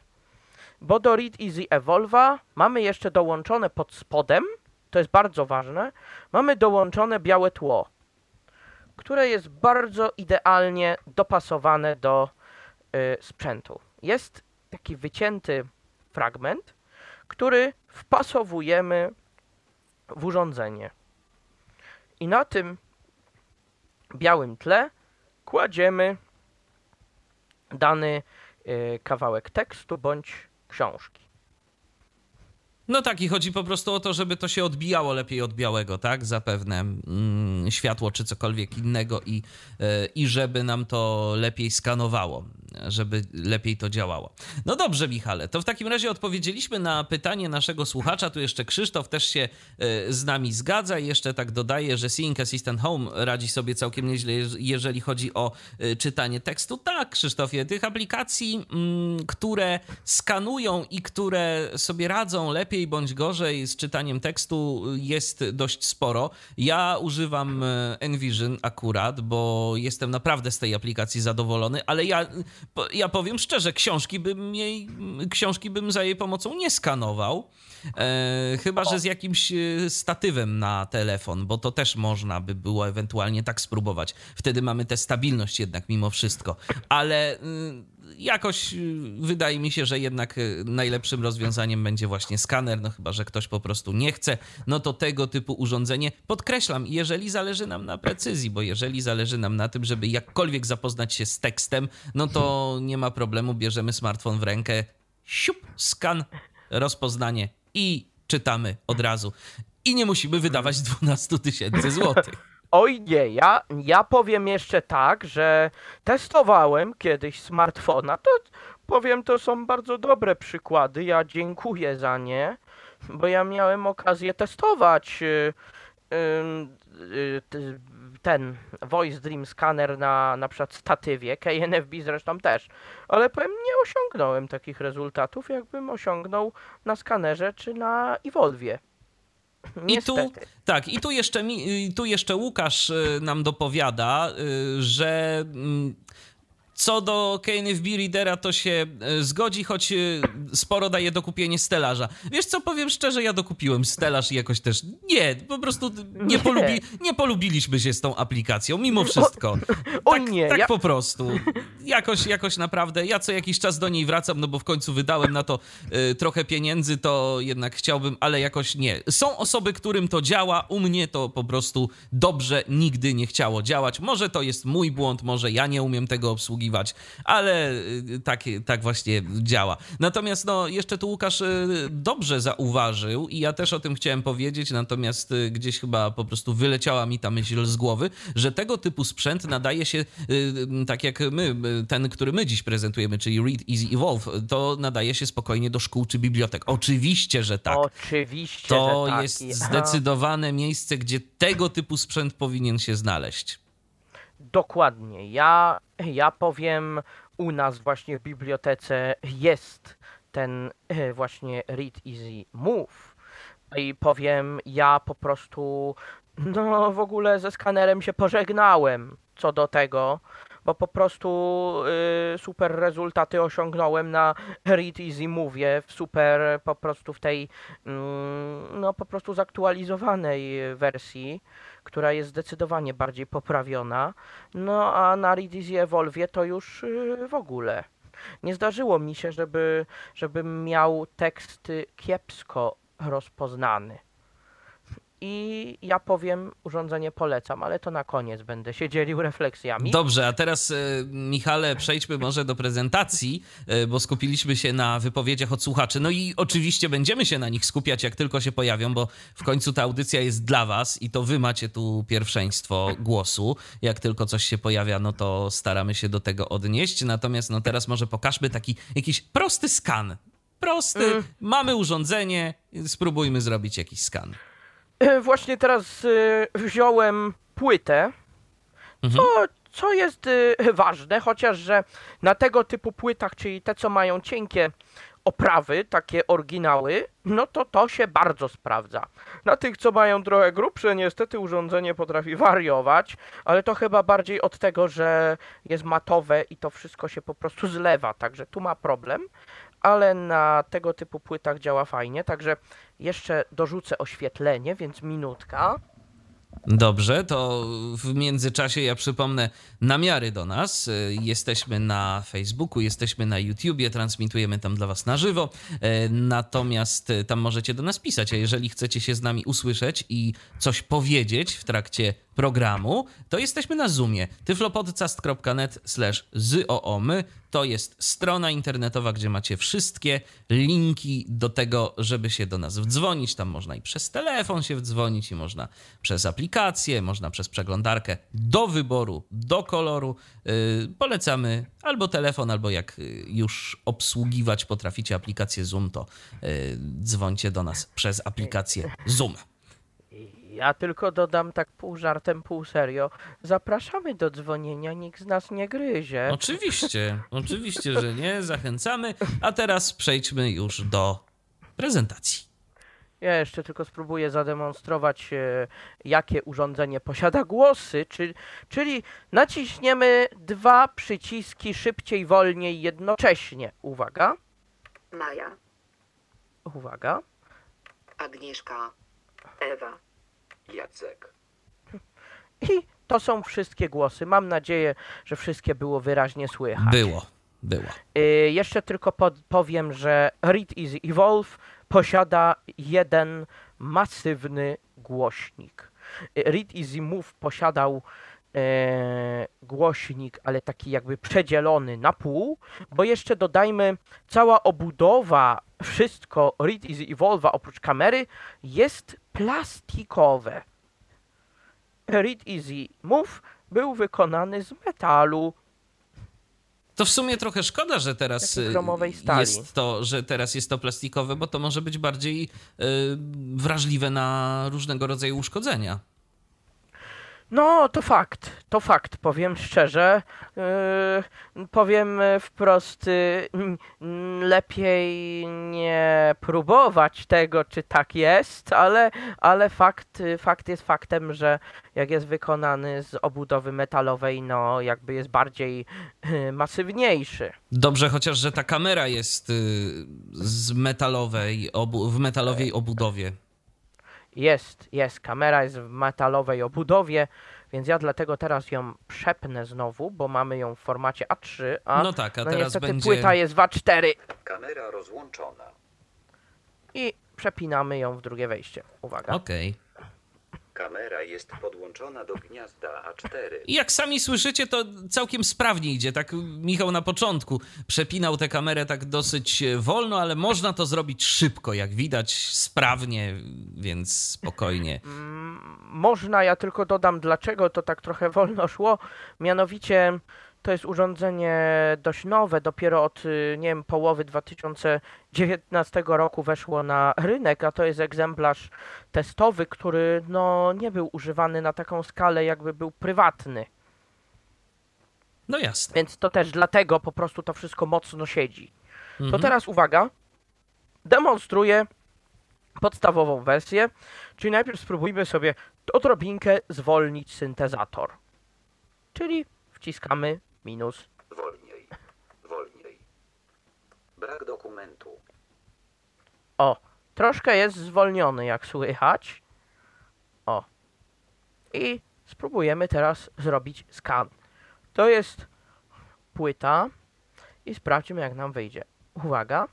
Bo do Read Easy Evolva mamy jeszcze dołączone pod spodem, to jest bardzo ważne, mamy dołączone białe tło, które jest bardzo idealnie dopasowane do y, sprzętu. Jest taki wycięty fragment, który wpasowujemy w urządzenie. I na tym białym tle kładziemy dany y, kawałek tekstu bądź książki. No tak, i chodzi po prostu o to, żeby to się odbijało lepiej od białego, tak? Zapewne mm, światło czy cokolwiek innego i, yy, i żeby nam to lepiej skanowało żeby lepiej to działało. No dobrze, Michale, to w takim razie odpowiedzieliśmy na pytanie naszego słuchacza. Tu jeszcze Krzysztof też się e, z nami zgadza i jeszcze tak dodaje, że Seeing Assistant Home radzi sobie całkiem nieźle, jeżeli chodzi o e, czytanie tekstu. Tak, Krzysztofie, tych aplikacji, mm, które skanują i które sobie radzą lepiej bądź gorzej z czytaniem tekstu jest dość sporo. Ja używam e, Envision akurat, bo jestem naprawdę z tej aplikacji zadowolony, ale ja ja powiem szczerze, książki bym jej, książki bym za jej pomocą nie skanował. E, chyba, że z jakimś e, statywem na telefon, bo to też można by było ewentualnie tak spróbować. Wtedy mamy tę stabilność jednak mimo wszystko. Ale y, jakoś y, wydaje mi się, że jednak y, najlepszym rozwiązaniem będzie właśnie skaner, no chyba, że ktoś po prostu nie chce, no to tego typu urządzenie, podkreślam, jeżeli zależy nam na precyzji, bo jeżeli zależy nam na tym, żeby jakkolwiek zapoznać się z tekstem, no to nie ma problemu, bierzemy smartfon w rękę, siup, skan, rozpoznanie i czytamy od razu. I nie musimy wydawać 12 tysięcy złotych. Oj nie, ja, ja powiem jeszcze tak, że testowałem kiedyś smartfona, to powiem, to są bardzo dobre przykłady, ja dziękuję za nie, bo ja miałem okazję testować y, y, y, ten Voice Dream Scanner na na przykład statywie, KNFB zresztą też, ale powiem, nie osiągnąłem takich rezultatów, jakbym osiągnął na skanerze czy na Evolvie. I tu, tak, i tu jeszcze, tu jeszcze Łukasz y, nam dopowiada, y, że mm, co do KNFB Readera to się e, zgodzi, choć e, sporo daje do kupienia stelaża. Wiesz co, powiem szczerze, ja dokupiłem stelaż i jakoś też nie, po prostu nie, polubi, nie polubiliśmy się z tą aplikacją, mimo wszystko. (laughs) O, tak, nie. Tak ja... po prostu. Jakoś, jakoś naprawdę, ja co jakiś czas do niej wracam, no bo w końcu wydałem na to y, trochę pieniędzy, to jednak chciałbym, ale jakoś nie. Są osoby, którym to działa, u mnie to po prostu dobrze nigdy nie chciało działać. Może to jest mój błąd, może ja nie umiem tego obsługiwać, obsługiwać, ale y, tak, tak właśnie działa. Natomiast no, jeszcze tu Łukasz y, dobrze zauważył i ja też o tym chciałem powiedzieć, natomiast y, gdzieś chyba po prostu wyleciała mi ta myśl z głowy, że tego typu sprzęt nadaje się, tak jak my, ten, który my dziś prezentujemy, czyli Read Easy Evolve, to nadaje się spokojnie do szkół czy bibliotek. Oczywiście, że tak. Oczywiście, To że tak. jest I- zdecydowane miejsce, gdzie tego typu sprzęt powinien się znaleźć. Dokładnie. Ja, ja powiem, u nas właśnie w bibliotece jest ten e, właśnie Read Easy Move. I powiem, ja po prostu, no w ogóle ze skanerem się pożegnałem co do tego, bo po prostu y, super rezultaty osiągnąłem na Read Easy Move, w super po prostu w tej, mm, no po prostu zaktualizowanej wersji, która jest zdecydowanie bardziej poprawiona. No a na Read Easy Evolve to już y, w ogóle. Nie zdarzyło mi się, żeby, żebym miał tekst y, kiepsko rozpoznany. I ja powiem, urządzenie polecam, ale to na koniec będę się dzielił refleksjami. Dobrze, a teraz e, Michale, przejdźmy może do prezentacji, e, bo skupiliśmy się na wypowiedziach od słuchaczy. No i oczywiście będziemy się na nich skupiać, jak tylko się pojawią, bo w końcu ta audycja jest dla was i to wy macie tu pierwszeństwo głosu. Jak tylko coś się pojawia, no to staramy się do tego odnieść. Natomiast no teraz może pokażmy taki jakiś prosty skan. Prosty, mamy urządzenie, spróbujmy zrobić jakiś skan. E, Właśnie teraz y, wziąłem płytę, co, co jest y, ważne, chociaż że na tego typu płytach, czyli te, co mają cienkie oprawy, takie oryginały, no to to się bardzo sprawdza. Na tych, co mają trochę grubsze, niestety urządzenie potrafi wariować, ale to chyba bardziej od tego, że jest matowe i to wszystko się po prostu zlewa, także tu ma problem, ale na tego typu płytach działa fajnie, także jeszcze dorzucę oświetlenie, więc minutka. Dobrze, to w międzyczasie ja przypomnę namiary do nas. Y, Jesteśmy na Facebooku, jesteśmy na YouTubie, transmitujemy tam dla Was na żywo. Y, Natomiast y, tam możecie do nas pisać, a jeżeli chcecie się z nami usłyszeć i coś powiedzieć w trakcie programu, to jesteśmy na Zoomie. tyflopodcast.net slash zoomy to jest strona internetowa, gdzie macie wszystkie linki do tego, żeby się do nas wdzwonić. Tam można i przez telefon się wdzwonić, i można przez aplikację, można przez przeglądarkę do wyboru, do koloru. Yy, polecamy albo telefon, albo jak yy, już obsługiwać potraficie aplikację Zoom, to yy, dzwońcie do nas przez aplikację Zoom. Ja tylko dodam tak pół żartem, pół serio. Zapraszamy do dzwonienia, nikt z nas nie gryzie. Oczywiście, (laughs) oczywiście, że nie. Zachęcamy. A teraz przejdźmy już do prezentacji. Ja jeszcze tylko spróbuję zademonstrować, e, jakie urządzenie posiada głosy, czy, czyli naciśniemy dwa przyciski szybciej, wolniej, jednocześnie. Uwaga, Maja, uwaga. Agnieszka, Ewa, Jacek. I to są wszystkie głosy. Mam nadzieję, że wszystkie było wyraźnie słychać. Było, było. Y, jeszcze tylko powiem, że Read Easy Evolve posiada jeden masywny głośnik. Y, Read Easy Move posiadał głośnik, ale taki jakby przedzielony na pół, bo jeszcze dodajmy, cała obudowa, wszystko Read Easy Evolve'a oprócz kamery jest plastikowe. Read Easy Move był wykonany z metalu, To w sumie trochę szkoda, że teraz jest to, że teraz jest to plastikowe, bo to może być bardziej y, wrażliwe na różnego rodzaju uszkodzenia. No, to fakt, to fakt, powiem szczerze. Yy, powiem wprost, yy, n- lepiej nie próbować tego, czy tak jest, ale, ale fakt, fakt jest faktem, że jak jest wykonany z obudowy metalowej, no jakby jest bardziej yy, masywniejszy. Dobrze, chociaż, że ta kamera jest y, z metalowej, obu, w metalowej obudowie. Jest, jest, kamera jest w metalowej obudowie, więc ja dlatego teraz ją przepnę znowu, bo mamy ją w formacie A3, a No tak, a no teraz niestety będzie... płyta jest w A4 Kamera rozłączona. i przepinamy ją w drugie wejście. Uwaga. Okej. Kamera jest podłączona do gniazda A4. I jak sami słyszycie, to całkiem sprawnie idzie. Tak Michał na początku przepinał tę kamerę tak dosyć wolno, ale można to zrobić szybko, jak widać, sprawnie, więc spokojnie. Można, ja tylko dodam, dlaczego to tak trochę wolno szło. Mianowicie to jest urządzenie dość nowe, dopiero od, y, nie wiem, połowy 2019 roku weszło na rynek, a to jest egzemplarz testowy, który no, nie był używany na taką skalę, jakby był prywatny. No jasne. Więc to też dlatego po prostu to wszystko mocno siedzi. To Mhm. teraz uwaga, demonstruję podstawową wersję, czyli najpierw spróbujmy sobie odrobinkę zwolnić syntezator. Czyli wciskamy minus. Wolniej. Wolniej. Brak dokumentu. O, troszkę jest zwolniony, jak słychać. O. I spróbujemy teraz zrobić skan. To jest płyta i sprawdźmy, jak nam wyjdzie. Uwaga.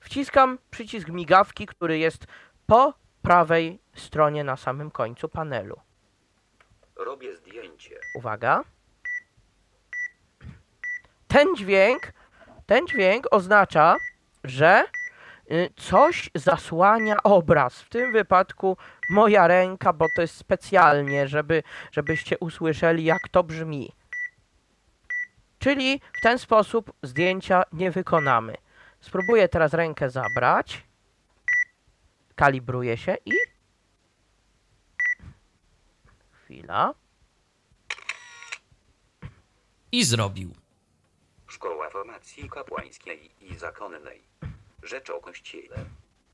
Wciskam przycisk migawki, który jest po prawej stronie na samym końcu panelu. Robię zdjęcie. Uwaga. Ten dźwięk, ten dźwięk oznacza, że y, coś zasłania obraz. W tym wypadku moja ręka, bo to jest specjalnie, żeby, żebyście usłyszeli, jak to brzmi. Czyli w ten sposób zdjęcia nie wykonamy. Spróbuję teraz rękę zabrać. Kalibruję się i. Chwila. I zrobił. Szkoła Formacji Kapłańskiej i Zakonnej. Rzecz o Kościele.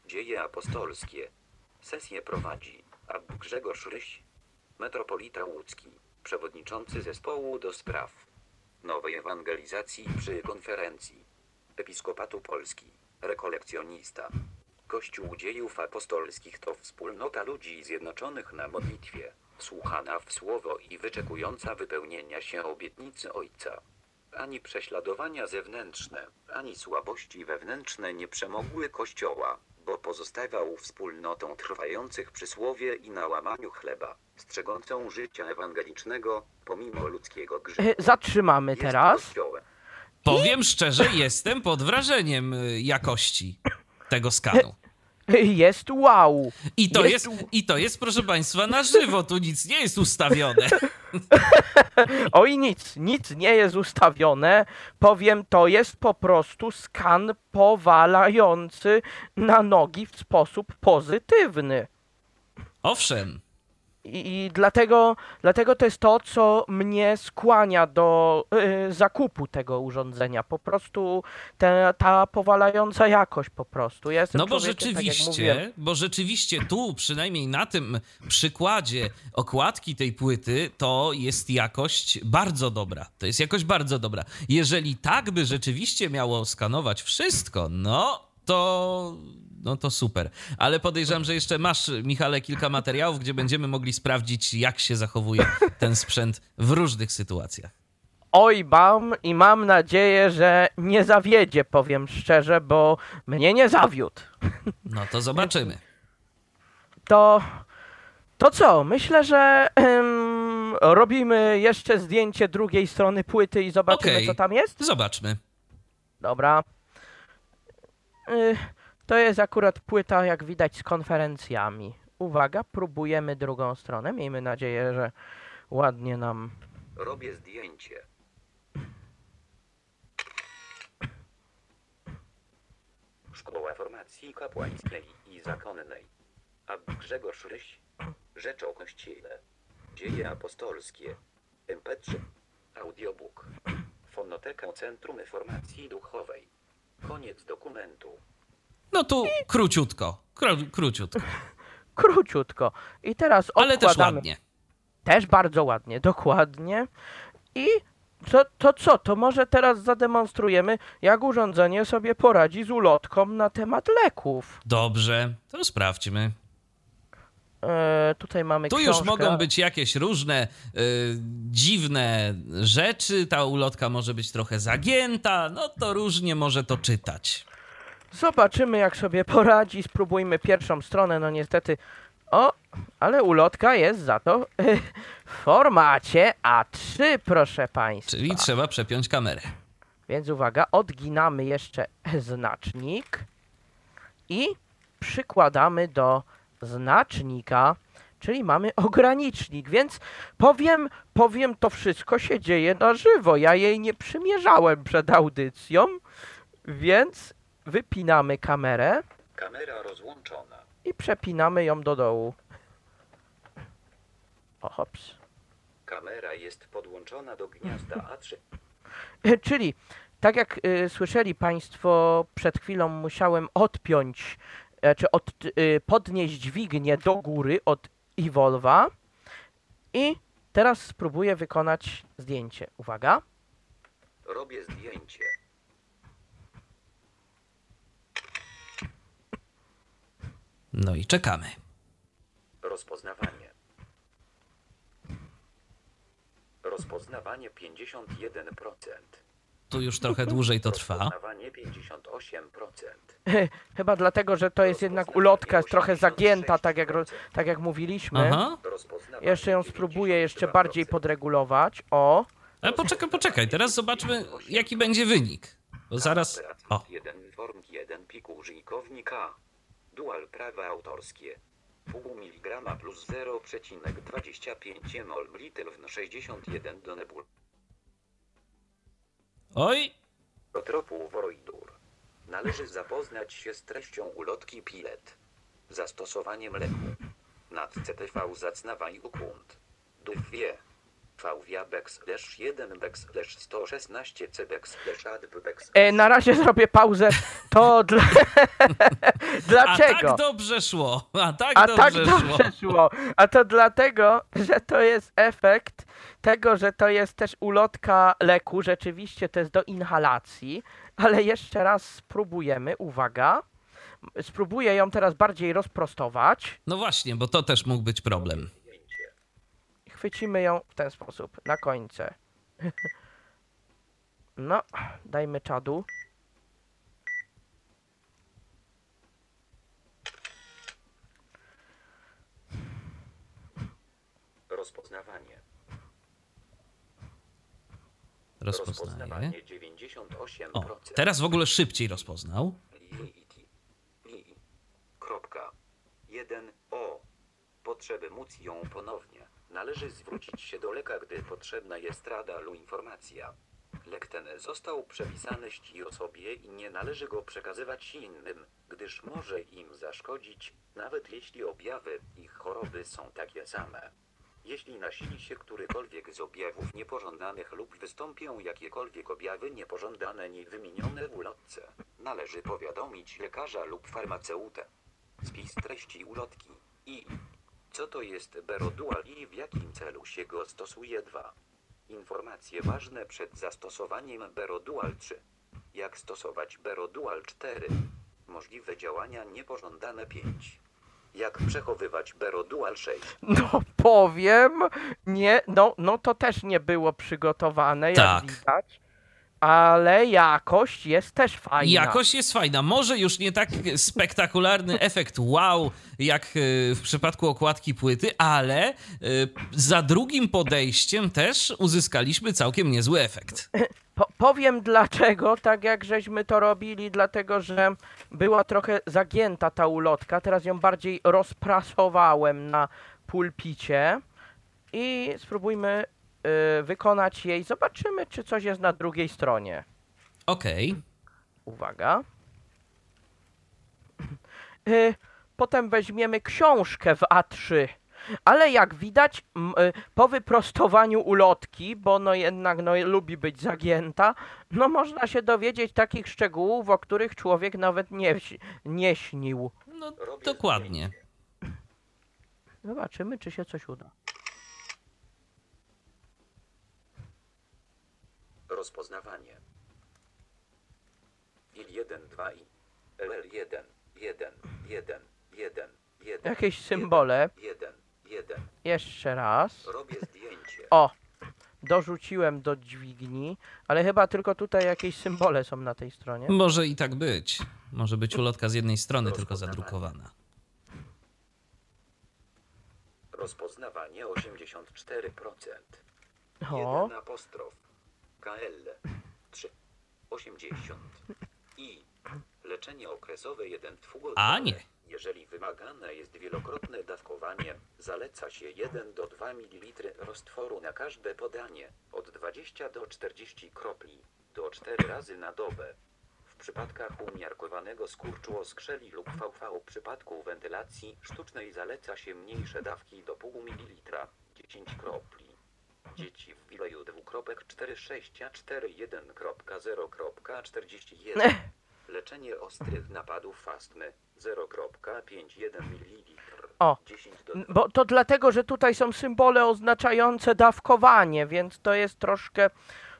Dzieje apostolskie. Sesję prowadzi Ab Grzegorz Ryś, metropolita łódzki, przewodniczący zespołu do spraw nowej ewangelizacji przy konferencji Episkopatu Polski, rekolekcjonista. Kościół dziejów apostolskich to wspólnota ludzi zjednoczonych na modlitwie, słuchana w słowo i wyczekująca wypełnienia się obietnicy Ojca. Ani prześladowania zewnętrzne, ani słabości wewnętrzne nie przemogły Kościoła, bo pozostawał wspólnotą trwających przy słowie i na łamaniu chleba, strzegącą życia ewangelicznego, pomimo ludzkiego grzechu. Y, Zatrzymamy Jest teraz. Kościołem. Powiem szczerze, jestem pod wrażeniem y, jakości tego skanu. Jest wow. I to Jest- jest, i to jest, proszę Państwa, na żywo, tu nic nie jest ustawione. (laughs) (laughs) Oj, nic, nic nie jest ustawione. Powiem, to jest po prostu skan powalający na nogi w sposób pozytywny. Owszem, I, i dlatego, dlatego to jest to, co mnie skłania do y, zakupu tego urządzenia. Po prostu te, ta powalająca jakość po prostu. Ja no bo tak rzeczywiście, bo rzeczywiście tu, przynajmniej na tym przykładzie okładki tej płyty, to jest jakość bardzo dobra. To jest jakość bardzo dobra. Jeżeli tak by rzeczywiście miało skanować wszystko, no to, no to super. Ale podejrzewam, że jeszcze masz, Michale, kilka materiałów, gdzie będziemy mogli sprawdzić, jak się zachowuje ten sprzęt w różnych sytuacjach. Oj, mam i mam nadzieję, że nie zawiedzie, powiem szczerze, bo mnie nie zawiódł. No to zobaczymy. (laughs) To, to co? Myślę, że robimy jeszcze zdjęcie drugiej strony płyty i zobaczymy, Okej. co tam jest. Zobaczmy. Dobra. Y, To jest akurat płyta, jak widać, z konferencjami. Uwaga, próbujemy drugą stronę. Miejmy nadzieję, że ładnie nam. Robię zdjęcie. Szkoła Formacji Kapłańskiej i Zakonnej. Ab Grzegorz Ryś. Rzecz o Kościele. Dzieje apostolskie. MP3. Audiobook. Fonoteka Centrum Informacji Duchowej. Koniec dokumentu. No tu króciutko. Kró, króciutko. (laughs) Króciutko. I teraz Ale odkładamy. też ładnie. Też bardzo ładnie, dokładnie. I to, to co? To może teraz zademonstrujemy, jak urządzenie sobie poradzi z ulotką na temat leków. Dobrze, to sprawdźmy. E, tutaj mamy Tu książkę. już mogą być jakieś różne y, dziwne rzeczy. Ta ulotka może być trochę zagięta. No to różnie może to czytać. Zobaczymy, jak sobie poradzi. Spróbujmy pierwszą stronę. No niestety O, ale ulotka jest za to w formacie A3, proszę Państwa. Czyli trzeba przepiąć kamerę. Więc uwaga, odginamy jeszcze znacznik i przykładamy do znacznika, czyli mamy ogranicznik, więc powiem, powiem, to wszystko się dzieje na żywo. Ja jej nie przymierzałem przed audycją, więc wypinamy kamerę Kamera rozłączona. i przepinamy ją do dołu. O, hops. Kamera jest podłączona do gniazda A3. E, Czyli, tak jak y, słyszeli Państwo, przed chwilą musiałem odpiąć, e, czy od, y, podnieść dźwignię do góry od Evolva i teraz spróbuję wykonać zdjęcie. Uwaga. Robię zdjęcie. No i czekamy. Rozpoznawanie. Rozpoznawanie 51%. Tu już trochę dłużej to trwa. Rozpoznawanie 58%. Chyba dlatego, że to jest jednak ulotka, jest trochę zagięta, tak jak, tak jak mówiliśmy. Aha. Jeszcze ją spróbuję jeszcze 92%. bardziej podregulować. O, Ale poczekaj, poczekaj. Teraz zobaczmy, jaki będzie wynik. Bo zaraz. O, Dual prawa autorskie. Pół miligrama plus 0,25 mol w 61 do nebul. oj, Tropu Woroidur. Należy zapoznać się z treścią ulotki Pilet. Zastosowaniem leku. Nad CTV zacnawaj układ. Duch wie. VWia backslash 1 backslash 116 c backslash adb backslash e, na razie (laughs) zrobię pauzę. To dla... (laughs) a Dlaczego? tak dobrze szło. A tak A dobrze tak szło. dobrze szło. A to dlatego, że to jest efekt tego, że to jest też ulotka leku. Rzeczywiście to jest do inhalacji. Ale jeszcze raz spróbujemy. Uwaga. Spróbuję ją teraz bardziej rozprostować. No właśnie, bo to też mógł być problem. Chwycimy ją w ten sposób. Na końce. (laughs) No, dajmy czadu. Rozpoznawanie. Rozpoznaje. 98%. O, teraz w ogóle szybciej rozpoznał. Kropka. 1 O. Potrzeby móc ją ponownie. Należy zwrócić się do leka, gdy potrzebna jest rada lub informacja. Lek ten został przepisany ści osobie i nie należy go przekazywać innym, gdyż może im zaszkodzić, nawet jeśli objawy ich choroby są takie same. Jeśli nasili się którykolwiek z objawów niepożądanych lub wystąpią jakiekolwiek objawy niepożądane nie wymienione w ulotce, należy powiadomić lekarza lub farmaceutę. Spis treści ulotki i co to jest Berodual i w jakim celu się go stosuje 2. Informacje ważne przed zastosowaniem Berodual 3. Jak stosować Berodual 4. Możliwe działania niepożądane 5. Jak przechowywać Berodual 6. No powiem, nie, no, no to też nie było przygotowane, jak Tak. widać. Ale jakość jest też fajna. Jakość jest fajna. Może już nie tak spektakularny (laughs) efekt wow, jak e, w przypadku okładki płyty, ale e, za drugim podejściem też uzyskaliśmy całkiem niezły efekt. Po, powiem dlaczego, tak jak żeśmy to robili, dlatego że była trochę zagięta ta ulotka. Teraz ją bardziej rozprasowałem na pulpicie i spróbujmy y, wykonać jej. Zobaczymy, czy coś jest na drugiej stronie. Okej. Uwaga. Y, Potem weźmiemy książkę w A3. Ale jak widać, y, po wyprostowaniu ulotki, bo no jednak no, lubi być zagięta, no można się dowiedzieć takich szczegółów, o których człowiek nawet nie, nie śnił. No dokładnie. Zobaczymy, czy się coś uda. Rozpoznawanie. IL 1, 2 i LL 1, 1, 1, 1, 1. Jakieś symbole. 1, 1. Jeszcze raz. Robię zdjęcie. O! Dorzuciłem do dźwigni, ale chyba tylko tutaj jakieś symbole są na tej stronie. Może i tak być. Może być ulotka z jednej strony tylko zadrukowana. Rozpoznawanie 84%. O, 1 apostrof. KL 3. 80. I. Leczenie okresowe 1 twór. A nie. Jeżeli wymagane jest wielokrotne dawkowanie, zaleca się 1 do 2 ml roztworu na każde podanie, od 20 do 40 kropli, do 4 razy na dobę. W przypadkach umiarkowanego skurczu oskrzeli lub VV w przypadku wentylacji sztucznej zaleca się mniejsze dawki do pół mililitra, 10 kropli. Dzieci w wileju 2.4641.0.41 Leczenie ostrych napadów astmy 0,51 ml. O, 10 do bo to dlatego, że tutaj są symbole oznaczające dawkowanie, więc to jest troszkę,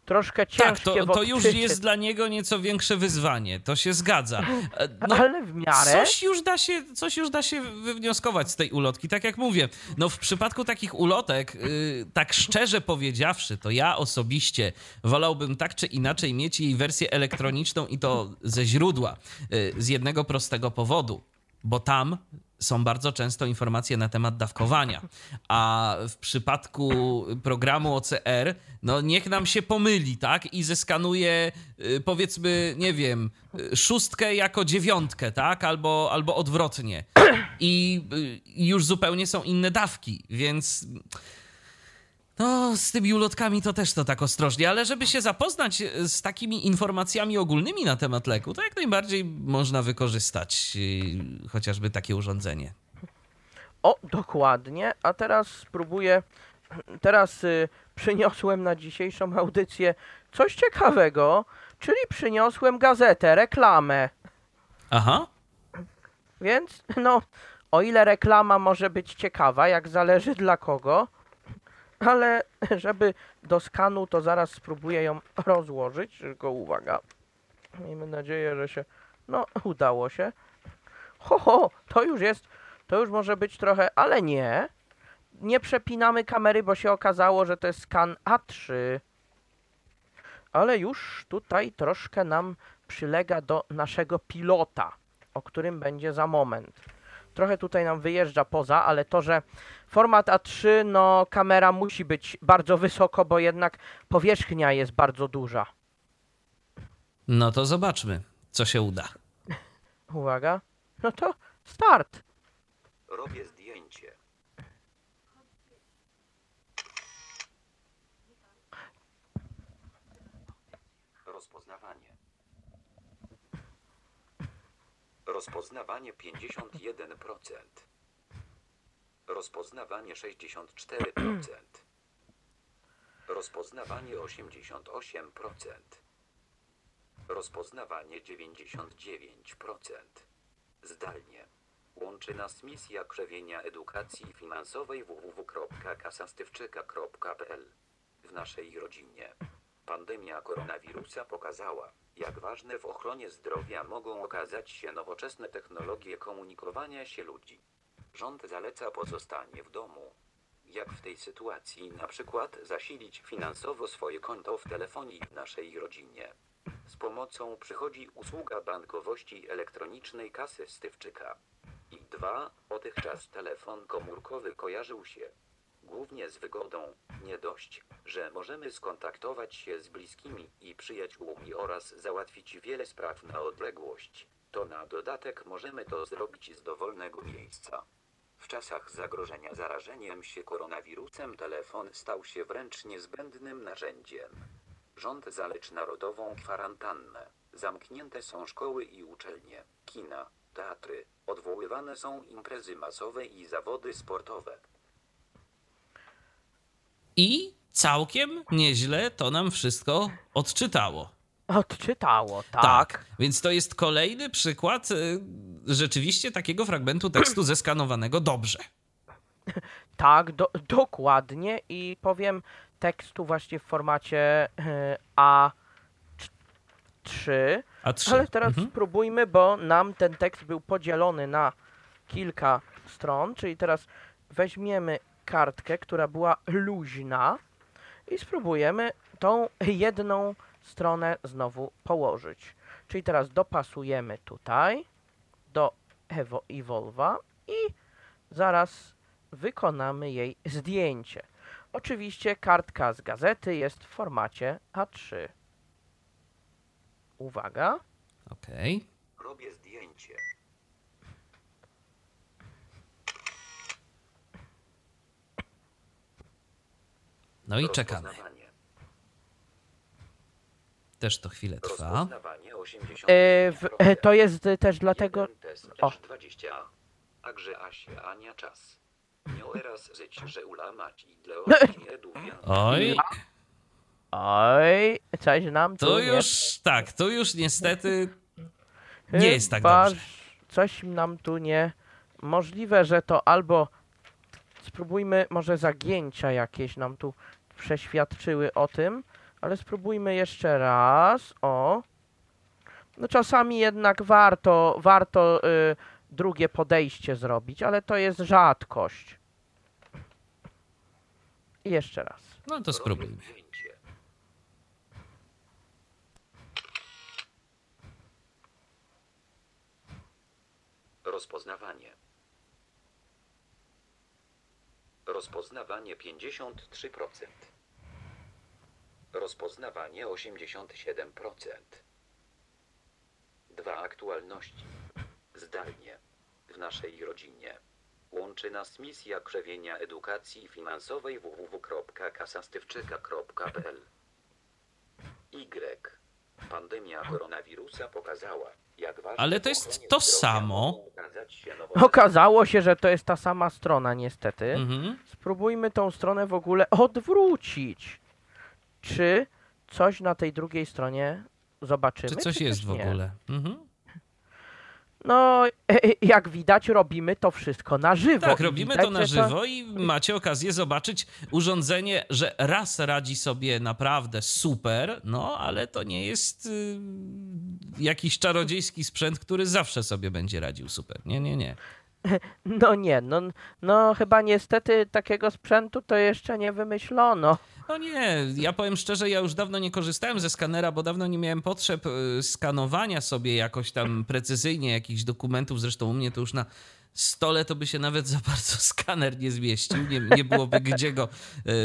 troszkę Tak, ciężkie to, w to już jest dla niego nieco większe wyzwanie. To się zgadza. E, (laughs) No, Ale w miarę... Coś już, da się, coś już da się wywnioskować z tej ulotki. Tak jak mówię, no w przypadku takich ulotek, yy, tak szczerze powiedziawszy, to ja osobiście wolałbym tak czy inaczej mieć jej wersję elektroniczną i to ze źródła. Yy, z jednego prostego powodu, bo tam są bardzo często informacje na temat dawkowania. A w przypadku programu OCR, no niech nam się pomyli, tak? I zeskanuje, y, powiedzmy, nie wiem, szóstkę jako dziewiątkę, tak? Albo, albo odwrotnie. I y, już zupełnie są inne dawki, więc. No, z tymi ulotkami to też to tak ostrożnie, ale żeby się zapoznać e, z takimi informacjami ogólnymi na temat leku, to jak najbardziej można wykorzystać yy, chociażby takie urządzenie. O, dokładnie. A teraz spróbuję. Teraz y, przyniosłem na dzisiejszą audycję coś ciekawego, czyli przyniosłem gazetę, reklamę. Aha, Więc, no, o ile reklama może być ciekawa, jak zależy dla kogo, ale (laughs) żeby do skanu, to zaraz spróbuję ją rozłożyć. Tylko uwaga. Miejmy nadzieję, że się. No, udało się. Ho, ho, to już jest. To już może być trochę, ale nie. Nie przepinamy kamery, bo się okazało, że to jest skan A3. Ale już tutaj troszkę nam przylega do naszego pilota, o którym będzie za moment. Trochę tutaj nam wyjeżdża poza, ale to, że format A3, no kamera musi być bardzo wysoko, bo jednak powierzchnia jest bardzo duża. no to zobaczmy, co się uda. (laughs) Uwaga. No to start. Robię zdjęcie. Rozpoznawanie. Rozpoznawanie 51%. Rozpoznawanie 64%. Rozpoznawanie 88%. Rozpoznawanie 99%. Zdalnie. Łączy nas misja krzewienia edukacji finansowej www.kasastywczyka.pl. W naszej rodzinie. Pandemia koronawirusa pokazała, jak ważne w ochronie zdrowia mogą okazać się nowoczesne technologie komunikowania się ludzi. Rząd zaleca pozostanie w domu. Jak w tej sytuacji na przykład zasilić finansowo swoje konto w telefonii w naszej rodzinie. Z pomocą przychodzi usługa bankowości elektronicznej kasy Stywczyka. I dwa, dotychczas telefon komórkowy kojarzył się głównie z wygodą. Nie dość, że możemy skontaktować się z bliskimi i przyjaciółmi oraz załatwić wiele spraw na odległość, to na dodatek możemy to zrobić z dowolnego miejsca. W czasach zagrożenia zarażeniem się koronawirusem telefon stał się wręcz niezbędnym narzędziem. Rząd zalecz narodową kwarantannę. Zamknięte są szkoły i uczelnie, kina, teatry. Odwoływane są imprezy masowe i zawody sportowe. I całkiem nieźle to nam wszystko odczytało. Odczytało, tak. Więc to jest kolejny przykład y, rzeczywiście takiego fragmentu tekstu zeskanowanego dobrze. (laughs) Tak, do, dokładnie i powiem tekstu właśnie w formacie e, A3. A trzy. Ale teraz Mhm. spróbujmy, bo nam ten tekst był podzielony na kilka stron, czyli teraz weźmiemy kartkę, która była luźna i spróbujemy tą jedną stronę znowu położyć. Czyli teraz dopasujemy tutaj do Evo Evolva i zaraz wykonamy jej zdjęcie. Oczywiście kartka z gazety jest w formacie A3. Uwaga. Okej. Robię zdjęcie. No i czekamy. Też to chwilę trwa. Rozpoznawanie 80. E, w, e, to jest też dlatego. O. 20 Także Asia, Ania czas. Miał raz żyć, że ula mać i dla eduwia. Oj, Oj, coś nam tu to nie już tak, to już niestety nie jest tak Chyba dobrze. Coś nam tu nie. Możliwe, że to albo. Spróbujmy, może zagięcia jakieś nam tu przeświadczyły o tym, ale spróbujmy jeszcze raz. O. No czasami jednak warto, warto y, drugie podejście zrobić, ale to jest rzadkość. I jeszcze raz. No to spróbujmy. Rozpoznawanie. Rozpoznawanie 53%. Rozpoznawanie 87%. Dwa aktualności. Zdalnie. W naszej rodzinie. Łączy nas misja krzewienia edukacji finansowej www.kasastywczyka.pl Y. Pandemia koronawirusa pokazała, Ale to jest to samo. Okazało się, że to jest ta sama strona, niestety. Mhm. Spróbujmy tą stronę w ogóle odwrócić. Czy coś na tej drugiej stronie zobaczymy? Czy coś czy jest w ogóle? Mhm. No, (laughs) jak widać, robimy to wszystko na żywo. Tak, robimy widać, to na żywo i macie okazję zobaczyć urządzenie, że raz radzi sobie naprawdę super, no ale to nie jest y, jakiś czarodziejski sprzęt, który zawsze sobie będzie radził super. Nie, nie, nie. (laughs) No nie, no, no chyba niestety takiego sprzętu to jeszcze nie wymyślono. No nie, ja powiem szczerze, ja już dawno nie korzystałem ze skanera, bo dawno nie miałem potrzeb y, skanowania sobie jakoś tam precyzyjnie jakichś dokumentów. Zresztą u mnie to już na stole to by się nawet za bardzo (laughs) skaner nie zmieścił, nie, nie byłoby gdzie go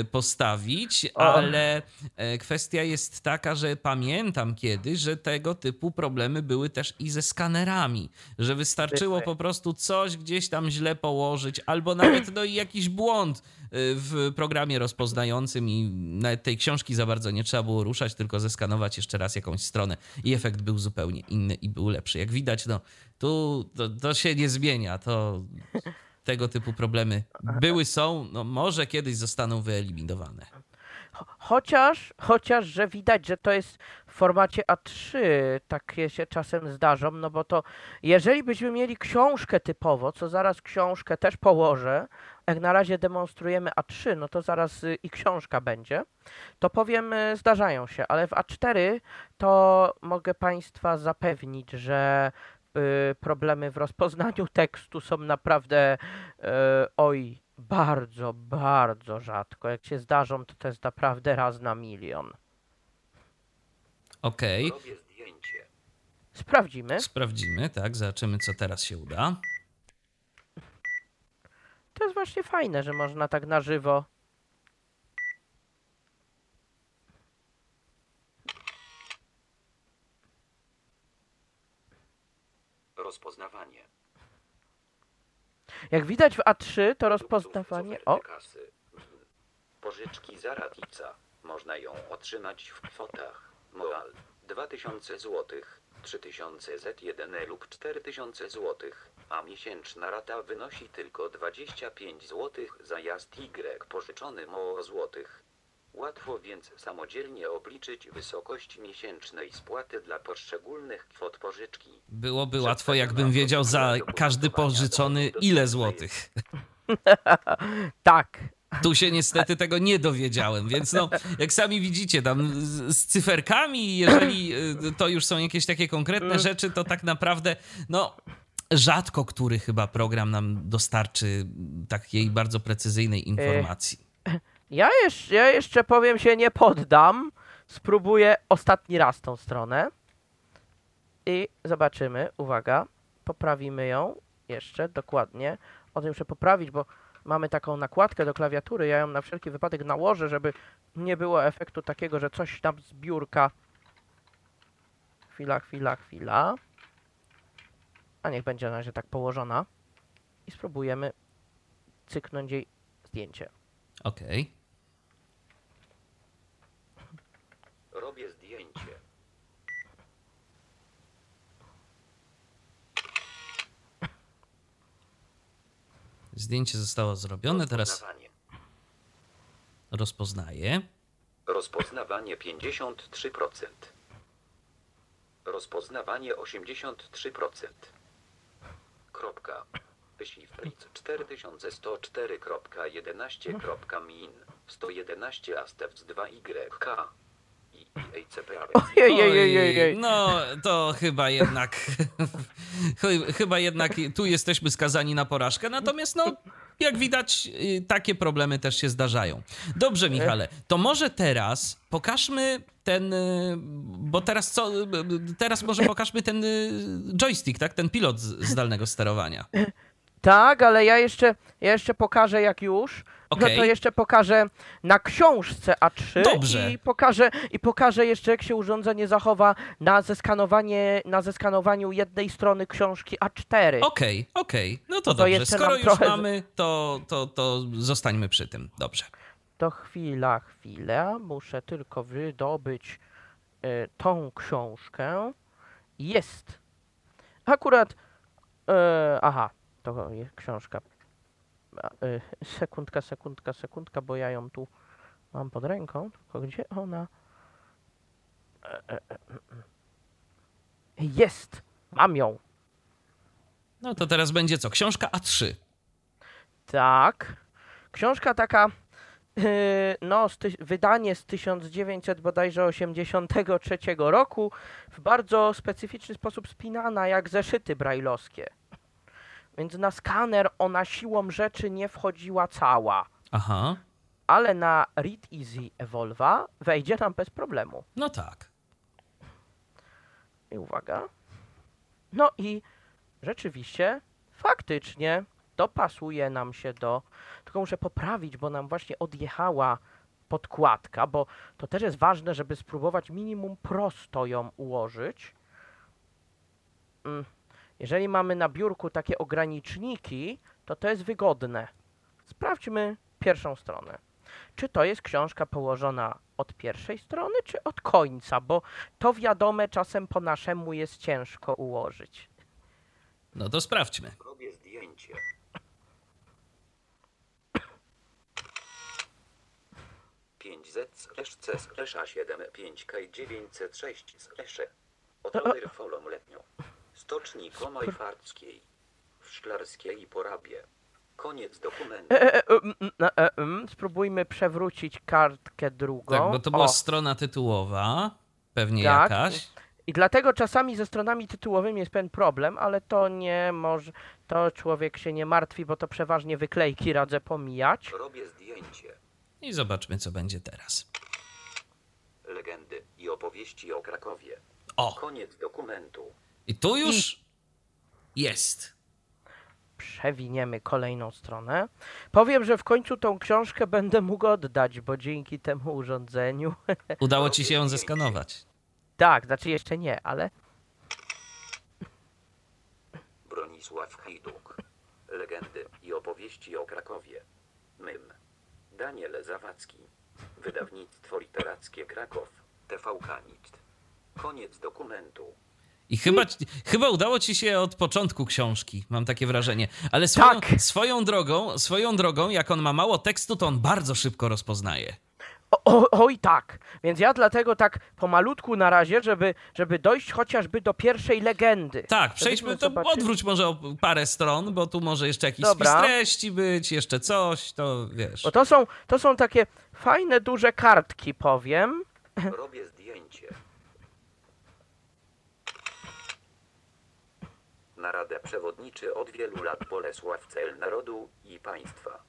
y, postawić, ale e, kwestia jest taka, że pamiętam kiedyś, że tego typu problemy były też i ze skanerami, że wystarczyło po prostu coś gdzieś tam źle położyć, albo nawet no i jakiś błąd y, w programie rozpoznającym i nawet tej książki za bardzo nie trzeba było ruszać, tylko zeskanować jeszcze raz jakąś stronę i efekt był zupełnie inny i był lepszy. Jak widać, no tu to, to się nie zmienia, to tego typu problemy były, są, no może kiedyś zostaną wyeliminowane. Chociaż, chociaż, że widać, że to jest w formacie A3, takie się czasem zdarzą, no bo to jeżeli byśmy mieli książkę typowo, co zaraz książkę też położę, jak na razie demonstrujemy A3, no to zaraz y, i książka będzie, to powiem, y, zdarzają się, ale w A4 to mogę Państwa zapewnić, że problemy w rozpoznaniu (laughs) tekstu są naprawdę, y, oj, bardzo, bardzo rzadko. Jak się zdarzą, to to jest naprawdę raz na milion. Okej, zdjęcie. Sprawdzimy. sprawdzimy, tak, zobaczymy co teraz się uda. To jest właśnie fajne, że można tak na żywo. Rozpoznawanie. Jak widać w A3, to rozpoznawanie. O, Kasy. Pożyczki za ratica. Można ją otrzymać w kwotach. Moal 2000 zł, 3000 Z1 lub 4000 zł, a miesięczna rata wynosi tylko 25 zł za jazd Y pożyczony MO złotych. Łatwo więc samodzielnie obliczyć wysokość miesięcznej spłaty dla poszczególnych kwot pożyczki. Byłoby łatwo, jakbym wiedział za każdy pożyczony ile złotych. (laughs) tak. Tu się niestety tego nie dowiedziałem, więc no, jak sami widzicie, tam z, z cyferkami, jeżeli y, to już są jakieś takie konkretne rzeczy, to tak naprawdę, no, rzadko który chyba program nam dostarczy takiej bardzo precyzyjnej informacji. Ja jeszcze, ja jeszcze powiem się nie poddam. Spróbuję ostatni raz tą stronę. I zobaczymy. Uwaga. Poprawimy ją jeszcze dokładnie. O tym muszę poprawić, bo mamy taką nakładkę do klawiatury, ja ją na wszelki wypadek nałożę, żeby nie było efektu takiego, że coś tam z biurka. Chwila, chwila, chwila. A niech będzie na razie tak położona. I spróbujemy cyknąć jej zdjęcie. Okej. Robię zdjęcie. Zdjęcie zostało zrobione, teraz Rozpoznawanie. rozpoznaję. Rozpoznawanie 53%. Rozpoznawanie 83%. Kropka. Wyślij w plic 4104.11.min 111 astewc 2YK i ICPA. Ojej, No, to chyba jednak. (laughs) chy- chyba jednak tu jesteśmy skazani na porażkę. Natomiast, no, jak widać, y, takie problemy też się zdarzają. Dobrze, Michale, to może teraz pokażmy ten. y, Bo teraz co? y, Teraz może pokażmy ten joystick, tak? Ten pilot zdalnego sterowania. Tak, ale ja jeszcze, ja jeszcze pokażę jak już. Okej. No to jeszcze pokażę na książce A3 Dobrze. i pokażę i pokażę jeszcze jak się urządzenie zachowa na zeskanowanie na zeskanowaniu jednej strony książki A4. Okej, okej. No to To dobrze. Skoro już trochę mamy, to, to, to zostańmy przy tym. Dobrze. To chwila, chwila, muszę tylko wydobyć e, tą książkę. Jest. Akurat e, aha, to jest książka. E, sekundka, sekundka, sekundka, bo ja ją tu mam pod ręką. Tylko gdzie ona? E, e, e. Jest! Mam ją. No to teraz będzie co? Książka A3. Tak. Książka taka, yy, no, wydanie z 1900 bodajże 83 roku, w bardzo specyficzny sposób spinana, jak zeszyty brajlowskie. Więc na skaner ona siłą rzeczy nie wchodziła cała, Aha. ale na Read Easy Evolva wejdzie nam bez problemu. No tak. I uwaga. No i rzeczywiście, faktycznie dopasuje nam się do. Tylko muszę poprawić, bo nam właśnie odjechała podkładka, bo to też jest ważne, żeby spróbować minimum prosto ją ułożyć. Mm, Jeżeli mamy na biurku takie ograniczniki, to to jest wygodne. Sprawdźmy pierwszą stronę. Czy to jest książka położona od pierwszej strony, czy od końca? Bo to wiadome czasem po naszemu jest ciężko ułożyć. No to sprawdźmy. Robię zdjęcie. Pięć Z slash C slash A7 5K 906 slash Otory folą letnią. Stoczni Komaj Farckiej. W Szklarskiej Porabie. Koniec dokumentu. E, e, e, e, spróbujmy przewrócić kartkę drugą. Tak, bo to była O, strona tytułowa. Pewnie Tak. jakaś. I dlatego czasami ze stronami tytułowymi jest pewien problem, ale to nie może. To człowiek się nie martwi, bo to przeważnie wyklejki radzę pomijać. Robię zdjęcie. I zobaczmy, co będzie teraz. Legendy i opowieści o Krakowie. O, Koniec dokumentu. I tu już jest. Przewiniemy kolejną stronę. Powiem, że w końcu tą książkę będę mógł oddać, bo dzięki temu urządzeniu. (laughs) Udało ci się ją zeskanować. tak, znaczy jeszcze nie, ale. Bronisław Hajduk. Legendy i opowieści o Krakowie. Mym. Daniel Zawadzki. Wydawnictwo literackie Kraków. TVK NIT. Koniec dokumentu. I chyba, chyba udało ci się od początku książki, mam takie wrażenie. Ale swoją, Tak. swoją drogą, swoją drogą, jak on ma mało tekstu, to on bardzo szybko rozpoznaje. O, oj tak, więc ja dlatego tak pomalutku na razie, żeby, żeby dojść chociażby do pierwszej legendy. Tak, przejdźmy, to zobaczyli- odwróć może o parę stron, bo tu może jeszcze jakiś Dobra. spis treści być, jeszcze coś, to wiesz. Bo to są, to są takie fajne, duże kartki, powiem. Robię zdjęcie. Na Radę Przewodniczy od wielu lat Bolesław Cel Narodu i Państwa.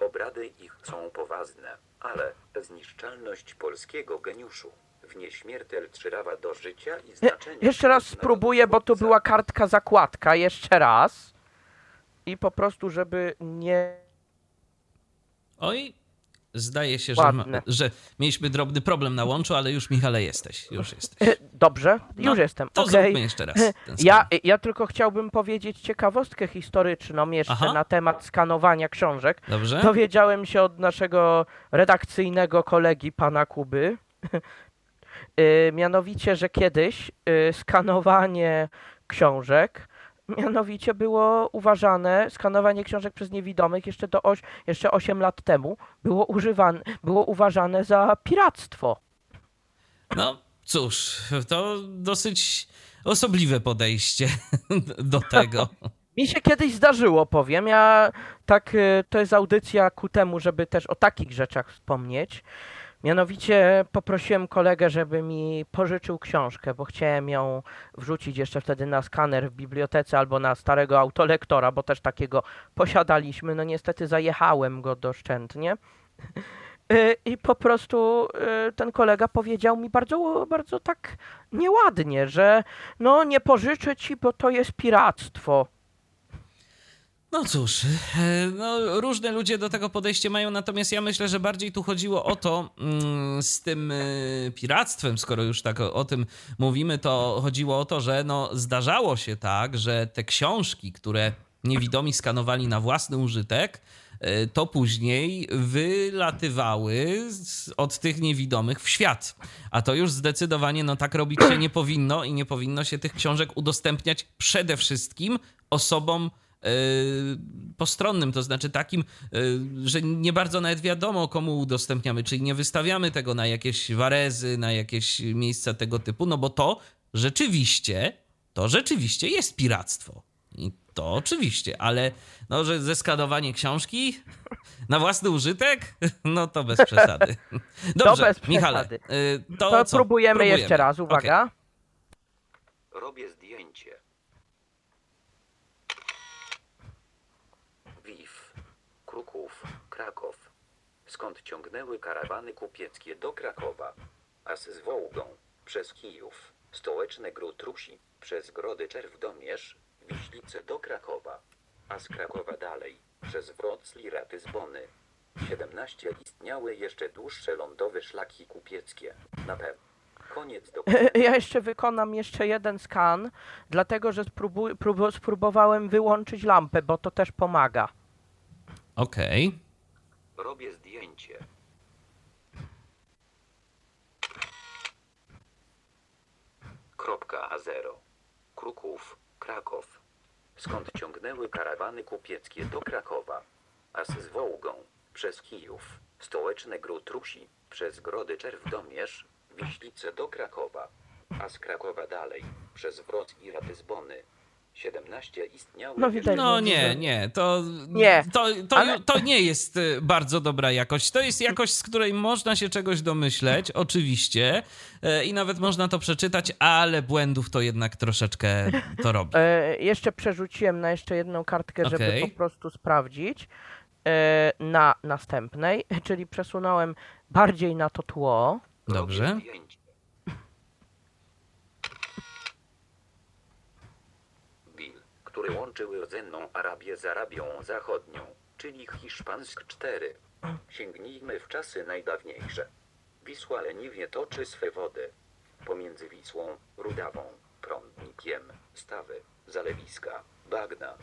Obrady ich są poważne, ale zniszczalność polskiego geniuszu w nieśmiertel trzyrawa do życia i znaczenia... Jeszcze raz spróbuję, bo twórca. była kartka zakładka, jeszcze raz. I po prostu, żeby nie Oj, zdaje się, że, ma, że mieliśmy drobny problem na łączu, ale już Michale jesteś, już jesteś. E, Dobrze, No, już jestem. To Okej. zróbmy jeszcze raz. (laughs) Ja, ja tylko chciałbym powiedzieć ciekawostkę historyczną jeszcze Aha. na temat skanowania książek. Dobrze? Dowiedziałem się od naszego redakcyjnego kolegi, pana Kuby, (laughs) y, mianowicie, że kiedyś y, skanowanie książek mianowicie było uważane, skanowanie książek przez niewidomych jeszcze, do oś, jeszcze 8 lat temu było, używane, było uważane za piractwo. No cóż, to dosyć osobliwe podejście (laughs) do tego. (laughs) Mi się kiedyś zdarzyło, powiem. Ja tak, y, to jest audycja ku temu, żeby też o takich rzeczach wspomnieć. Mianowicie poprosiłem kolegę, żeby mi pożyczył książkę, bo chciałem ją wrzucić jeszcze wtedy na skaner w bibliotece albo na starego autolektora, bo też takiego posiadaliśmy. No niestety zajechałem go doszczętnie. (laughs) Y, I po prostu y, ten kolega powiedział mi bardzo, bardzo tak nieładnie, że no nie pożyczę ci, bo to jest piractwo. No cóż, e, no, różne ludzie do tego podejście mają, natomiast ja myślę, że bardziej tu chodziło o to mm, z tym e, piractwem, skoro już tak o, o tym mówimy, to chodziło o to, że no, zdarzało się tak, że te książki, które niewidomi skanowali na własny użytek, e, to później wylatywały od tych niewidomych w świat. A to już zdecydowanie no, tak robić się nie powinno i nie powinno się tych książek udostępniać przede wszystkim osobom postronnym, to znaczy takim, e, że nie bardzo nawet wiadomo, komu udostępniamy, czyli nie wystawiamy tego na jakieś warezy, na jakieś miejsca tego typu, no bo to rzeczywiście, to rzeczywiście jest piractwo. I to oczywiście, ale no, że zeskanowanie książki na własny użytek, no to bez (laughs) przesady. Dobrze, bez Michale, przesady. y, to, To co? próbujemy, jeszcze raz, uwaga. Robię zdjęcie. Wiw, Kruków, Kraków. Skąd ciągnęły karawany kupieckie do Krakowa, a z Wołgą, przez Kijów, stołeczne Gród Rusi, przez Grody Czerwdomierz, Wiślice do Krakowa, a z Krakowa dalej, przez Wrocław Ratyzbony. 17 istniały jeszcze dłuższe lądowe szlaki kupieckie. Na pewno. Koniec do (laughs) Ja jeszcze wykonam jeszcze jeden skan, dlatego że spróbuj, prób, spróbowałem wyłączyć lampę, bo to też pomaga. Okej. Robię zdjęcie. Kropka A0. Kruków, Kraków. Skąd ciągnęły karawany kupieckie do Krakowa, a z Wołgą, przez Kijów, stołeczne Gród Rusi, przez Grody Czerwdomierz, Wiślice do Krakowa, a z Krakowa dalej, przez Wrocław i Ratyzbony. 17 istniały No widać, No że- nie, nie, to Nie, to, to, ale- to nie jest y, bardzo dobra jakość. To jest jakość, z której można się czegoś domyśleć, oczywiście, e, i nawet można to przeczytać, ale błędów to jednak troszeczkę to robi. E, jeszcze przerzuciłem na jeszcze jedną kartkę, żeby Okej. po prostu sprawdzić e, na następnej, (laughs) czyli przesunąłem bardziej na to tło. Dobrze zdjęcie. Bill, który łączył rdzenną Arabię z Arabią Zachodnią, czyli Hiszpansk 4. Sięgnijmy w czasy najdawniejsze. Wisła leniwie toczy swe wody. Pomiędzy Wisłą, Rudawą, Prądnikiem, Stawy, Zalewiska, Bagna.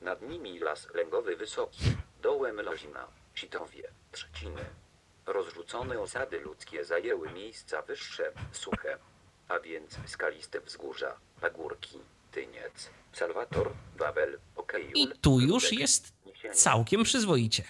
Nad nimi las lęgowy wysoki, dołem Lozina, Sitowie, Trzciny. Rozrzucone osady ludzkie zajęły miejsca wyższe, suche, a więc skaliste wzgórza, pagórki, Tyniec. I tu już jest całkiem przyzwoicie.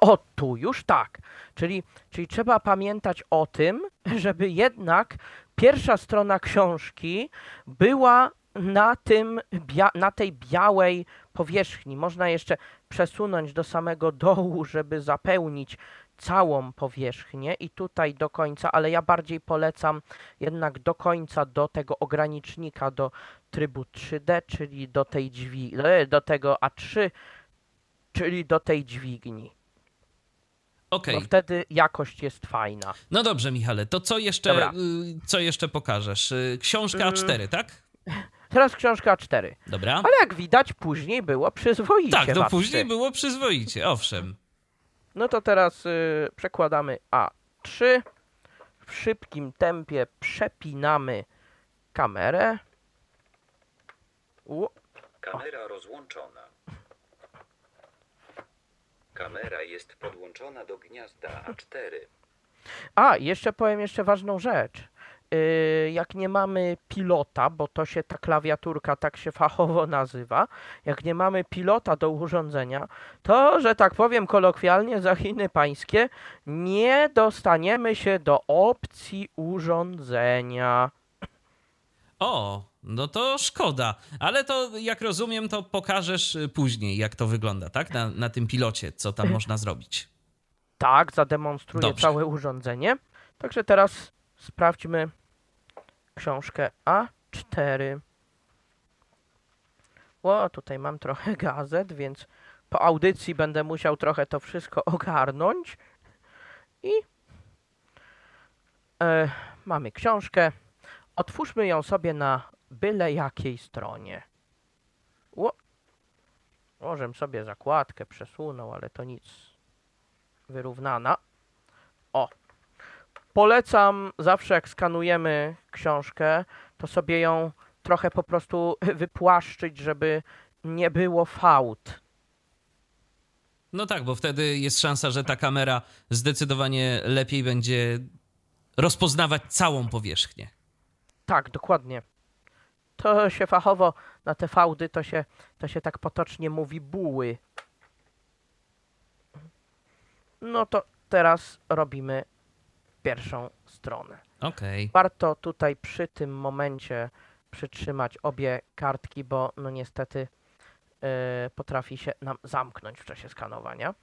O, tu już tak. Czyli, czyli trzeba pamiętać o tym, (laughs) żeby jednak pierwsza strona książki była na, tym, bia- na tej białej powierzchni. Można jeszcze przesunąć do samego dołu, żeby zapełnić całą powierzchnię i tutaj do końca, ale ja bardziej polecam jednak do końca do tego ogranicznika, do trybu 3D, czyli do tej dźwigni, do tego A3, czyli do tej dźwigni. Okej, No wtedy jakość jest fajna. no dobrze, Michale, to co jeszcze, Dobra. y, co jeszcze pokażesz? Y, Książka A4, tak? Teraz książka 4. Dobra. Ale jak widać, później było przyzwoicie. Tak, no później było przyzwoicie, owszem. No to teraz y, przekładamy A3. W szybkim tempie przepinamy kamerę. U, Kamera rozłączona. Kamera jest podłączona do gniazda A4. A, jeszcze powiem jeszcze ważną rzecz. Yy, jak nie mamy pilota, bo to się ta klawiaturka tak się fachowo nazywa, jak nie mamy pilota do urządzenia, to, że tak powiem kolokwialnie za Chiny pańskie, nie dostaniemy się do opcji urządzenia. O, no to szkoda. Ale to, jak rozumiem, to pokażesz y, później, jak to wygląda, tak? Na, na tym pilocie, co tam można zrobić. Tak, zademonstruję Dobrze. całe urządzenie. Także teraz sprawdźmy książkę A4. O, tutaj mam trochę gazet, więc po audycji będę musiał trochę to wszystko ogarnąć. I e, mamy książkę. Otwórzmy ją sobie na byle jakiej stronie. O, możem sobie zakładkę przesunął, ale to nic wyrównana. O. Polecam zawsze jak skanujemy książkę, to sobie ją trochę po prostu (laughs) wypłaszczyć, żeby nie było fałd. No tak, bo wtedy jest szansa, że ta kamera zdecydowanie lepiej będzie rozpoznawać całą powierzchnię. Tak, dokładnie. To się fachowo na te fałdy to się, to się tak potocznie mówi buły. No to teraz robimy pierwszą stronę. Okej. Warto tutaj przy tym momencie przytrzymać obie kartki, bo no niestety e, potrafi się nam zamknąć w czasie skanowania.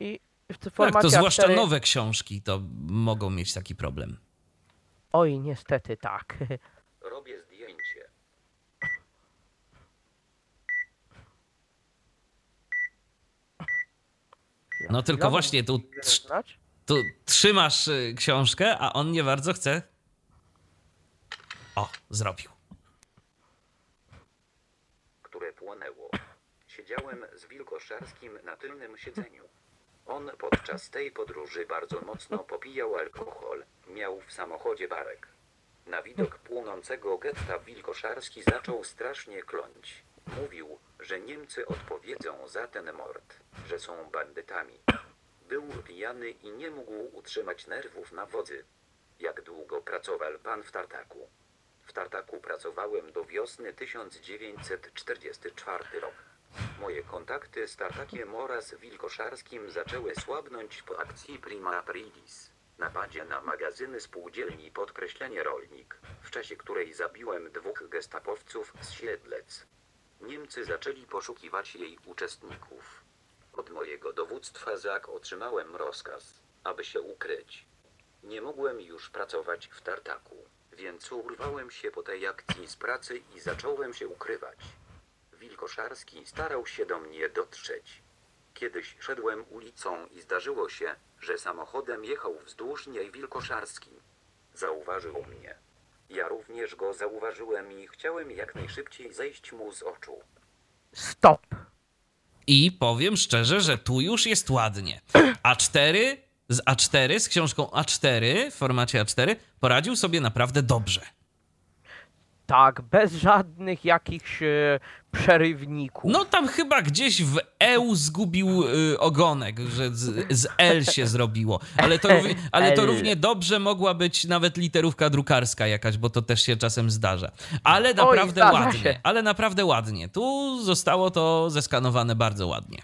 I w Tak, to zwłaszcza A4 nowe książki to mogą mieć taki problem. Oj, niestety tak. (laughs) Robię zdjęcie. No tylko Chwilowo właśnie tu, tu trzymasz y, książkę, a on nie bardzo chce. O, zrobił. które płonęło. Siedziałem z Wilkoszarskim na tylnym siedzeniu. On podczas tej podróży bardzo mocno popijał alkohol. Miał w samochodzie barek. Na widok płonącego getta Wilkoszarski zaczął strasznie kląć. Mówił, że Niemcy odpowiedzą za ten mord, że są bandytami. Był pijany i nie mógł utrzymać nerwów na wodzy. Jak długo pracował pan w tartaku? W tartaku pracowałem do wiosny 1944 rok. Moje kontakty z tartakiem oraz wilkoszarskim zaczęły słabnąć po akcji Prima Aprilis. Napadzie na magazyny spółdzielni podkreślenie rolnik, w czasie której zabiłem dwóch gestapowców z Siedlec. Niemcy zaczęli poszukiwać jej uczestników. Od mojego dowództwa ZAK otrzymałem rozkaz, aby się ukryć. Nie mogłem już pracować w tartaku, więc urwałem się po tej akcji z pracy i zacząłem się ukrywać. Wilkoszarski starał się do mnie dotrzeć. Kiedyś szedłem ulicą i zdarzyło się, że samochodem jechał wzdłuż niej Wilkoszarski. Zauważył mnie. Ja również go zauważyłem i chciałem jak najszybciej zejść mu z oczu. Stop. I powiem szczerze, że tu już jest ładnie. A4 z A4, z książką A4 w formacie A4 poradził sobie naprawdę dobrze. Tak, bez żadnych jakichś e, przerywników. No tam chyba gdzieś w EU zgubił y, ogonek, że z, z L się zrobiło. Ale, to, równie, ale to równie dobrze mogła być nawet literówka drukarska jakaś, bo to też się czasem zdarza. Ale naprawdę zdarza ładnie, się. ale naprawdę ładnie. Tu zostało to zeskanowane bardzo ładnie.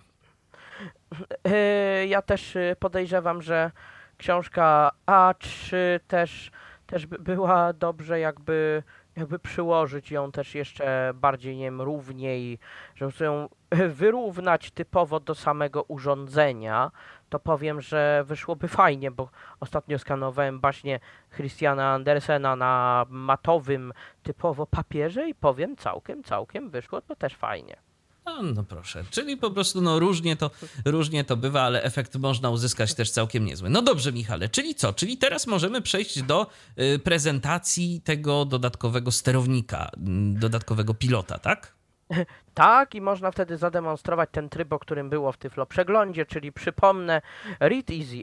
E, Ja też e, podejrzewam, że książka A3 też, też by była dobrze jakby, jakby przyłożyć ją też jeszcze bardziej, nie wiem, równiej, żeby ją (laughs) wyrównać typowo do samego urządzenia, to powiem, że wyszłoby fajnie, bo ostatnio skanowałem baśnie Christiana Andersena na matowym typowo papierze i powiem całkiem, całkiem wyszło to też fajnie. No, no proszę, czyli po prostu no różnie to, różnie to bywa, ale efekt można uzyskać też całkiem niezły. No dobrze, Michale, czyli co? Czyli teraz możemy przejść do y, prezentacji tego dodatkowego sterownika, mm, dodatkowego pilota, tak? (laughs) Tak, i można wtedy zademonstrować ten tryb, o którym było w Tyflo Przeglądzie, czyli przypomnę, Read Easy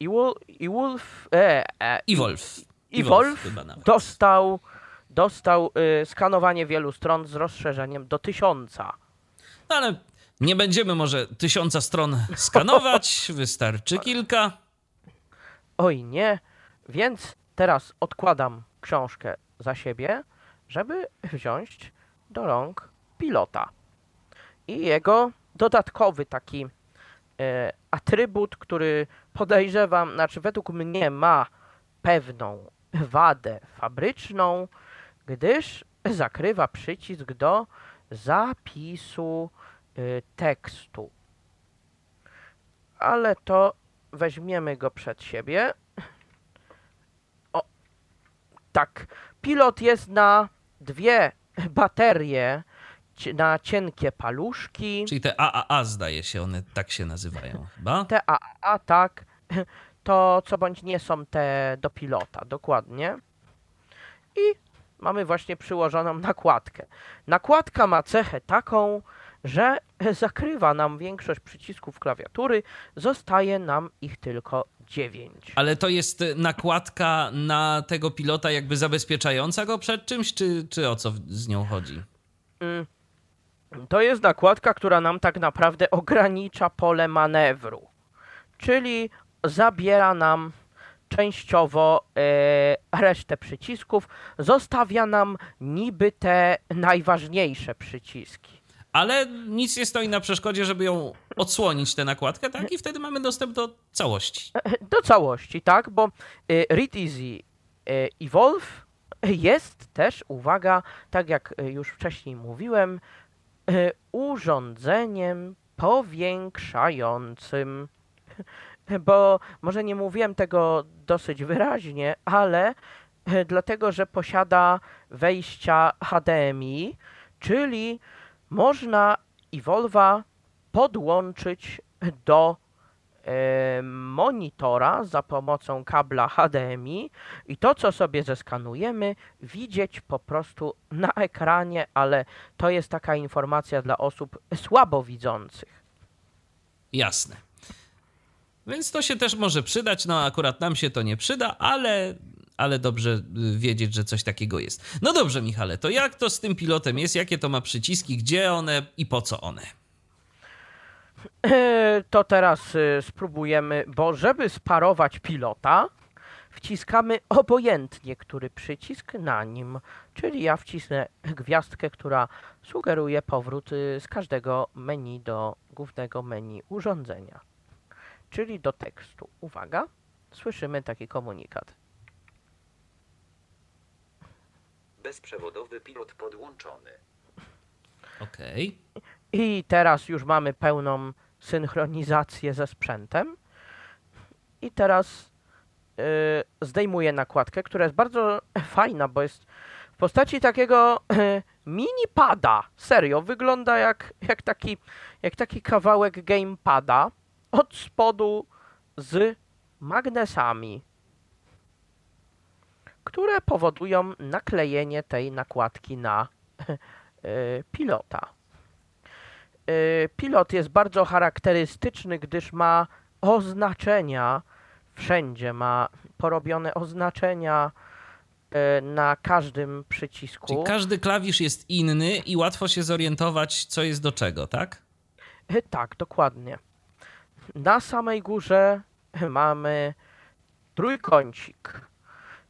i, Wol, i Wolf, e, e, I Wolf. i Wolf dostał, dostał y, skanowanie wielu stron z rozszerzeniem do tysiąca. No ale nie będziemy może tysiąca stron skanować, (laughs) wystarczy kilka. Oj nie, więc teraz odkładam książkę za siebie, żeby wziąć do rąk pilota. I jego dodatkowy taki e, atrybut, który podejrzewam, znaczy według mnie ma pewną wadę fabryczną, gdyż zakrywa przycisk do zapisu e, tekstu. Ale to weźmiemy go przed siebie. O, tak. Pilot jest na dwie baterie, na cienkie paluszki. Czyli te AAA zdaje się, one tak się nazywają chyba. (laughs) Te AA, tak. To co bądź nie są te do pilota, dokładnie. I mamy właśnie przyłożoną nakładkę. Nakładka ma cechę taką, że (laughs) zakrywa nam większość przycisków klawiatury, zostaje nam ich tylko 9. Ale to jest nakładka na tego pilota jakby zabezpieczająca go przed czymś, czy, czy o co z nią chodzi? Mm. To jest nakładka, która nam tak naprawdę ogranicza pole manewru. Czyli zabiera nam częściowo e, resztę przycisków, zostawia nam niby te najważniejsze przyciski. Ale nic nie stoi na przeszkodzie, żeby ją odsłonić, tę nakładkę, tak? I wtedy mamy dostęp do całości. Do całości, tak? Bo e, Read Easy e, Evolve jest też, uwaga, tak jak e, już wcześniej mówiłem, e, urządzeniem powiększającym. Bo może nie mówiłem tego dosyć wyraźnie, ale e, dlatego, że posiada wejścia HDMI, czyli można Evolve'a podłączyć do e, monitora za pomocą kabla HDMI i to, co sobie zeskanujemy, widzieć po prostu na ekranie, ale to jest taka informacja dla osób słabowidzących. Jasne. Więc to się też może przydać. No, akurat nam się to nie przyda, ale, ale dobrze y, wiedzieć, że coś takiego jest. No dobrze, Michale, to jak to z tym pilotem jest? Jakie to ma przyciski? Gdzie one i po co one? (clears throat) To teraz e, spróbujemy, bo żeby sparować pilota, wciskamy obojętnie który przycisk na nim. Czyli ja wcisnę gwiazdkę, która sugeruje powrót y, z każdego menu do głównego menu urządzenia. Czyli do tekstu. Uwaga, słyszymy taki komunikat. Bezprzewodowy pilot podłączony. Okej. I teraz już mamy pełną synchronizację ze sprzętem. I teraz yy, zdejmuję nakładkę, która jest bardzo fajna, bo jest w postaci takiego yy, mini pada. Serio, wygląda jak, jak, taki, jak taki kawałek gamepada od spodu z magnesami, które powodują naklejenie tej nakładki na yy, (laughs) pilota. Y, Pilot jest bardzo charakterystyczny, gdyż ma oznaczenia wszędzie, ma porobione oznaczenia y, na każdym przycisku. Czyli każdy klawisz jest inny i łatwo się zorientować, co jest do czego, tak? Tak, dokładnie. Na samej górze (laughs) mamy trójkącik.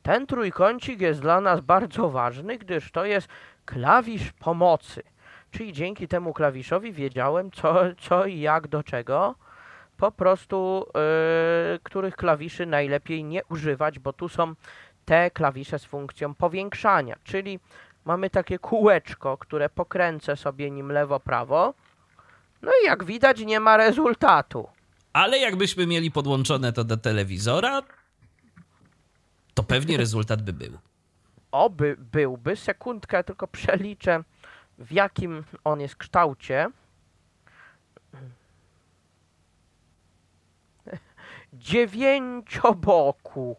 Ten trójkącik jest dla nas bardzo ważny, gdyż to jest klawisz pomocy. Czyli dzięki temu klawiszowi wiedziałem, co, co i jak do czego. Po prostu, yy, których klawiszy najlepiej nie używać, bo tu są te klawisze z funkcją powiększania. Czyli mamy takie kółeczko, które pokręcę sobie nim lewo-prawo. No i jak widać, nie ma rezultatu. Ale jakbyśmy mieli podłączone to do telewizora, to pewnie rezultat by był. Oby byłby. Sekundkę tylko przeliczę, w jakim on jest kształcie. Dziewięcioboku.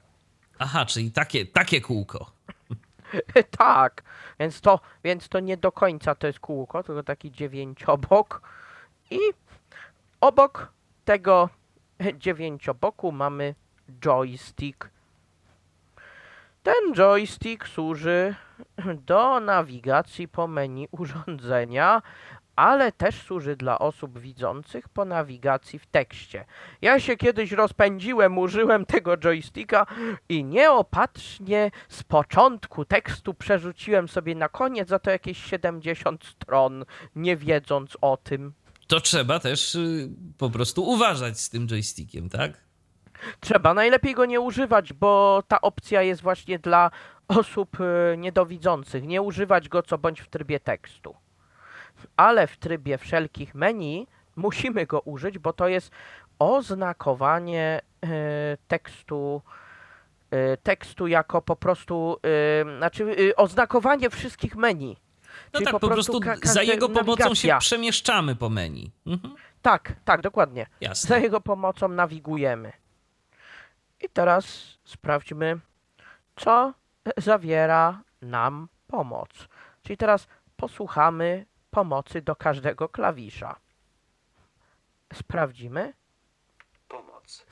Aha, czyli takie, takie kółko. (laughs) tak, więc to, więc to nie do końca to jest kółko, tylko taki dziewięciobok. I obok tego dziewięcioboku mamy joystick. Ten joystick służy do nawigacji po menu urządzenia, ale też służy dla osób widzących po nawigacji w tekście. Ja się kiedyś rozpędziłem, użyłem tego joysticka i nieopatrznie z początku tekstu przerzuciłem sobie na koniec za to jakieś 70 stron, nie wiedząc o tym. To trzeba też y, po prostu uważać z tym joystickiem, tak? Trzeba najlepiej go nie używać, bo ta opcja jest właśnie dla osób y, niedowidzących. Nie używać go co bądź w trybie tekstu. Ale w trybie wszelkich menu musimy go użyć, bo to jest oznakowanie y, tekstu tekstu jako po prostu, znaczy oznakowanie wszystkich menu. No Czyli tak, po prostu ka- za jego pomocą się nawigacja. przemieszczamy po menu. Mhm, Tak, tak, dokładnie. Za jasne. jego pomocą nawigujemy. I teraz sprawdźmy, co zawiera nam pomoc. Czyli teraz posłuchamy pomocy do każdego klawisza. Sprawdzimy. Pomoc.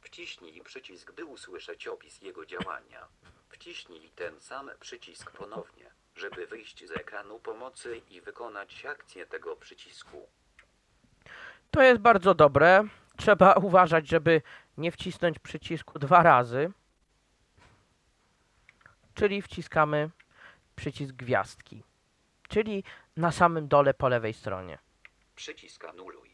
Wciśnij przycisk, by usłyszeć opis jego działania. Wciśnij ten sam przycisk ponownie, żeby wyjść z ekranu pomocy i wykonać akcję tego przycisku. To jest bardzo dobre. Trzeba (laughs) uważać, żeby nie wcisnąć przycisku dwa razy. Czyli wciskamy przycisk gwiazdki. Czyli na samym dole po lewej stronie. Przycisk anuluj.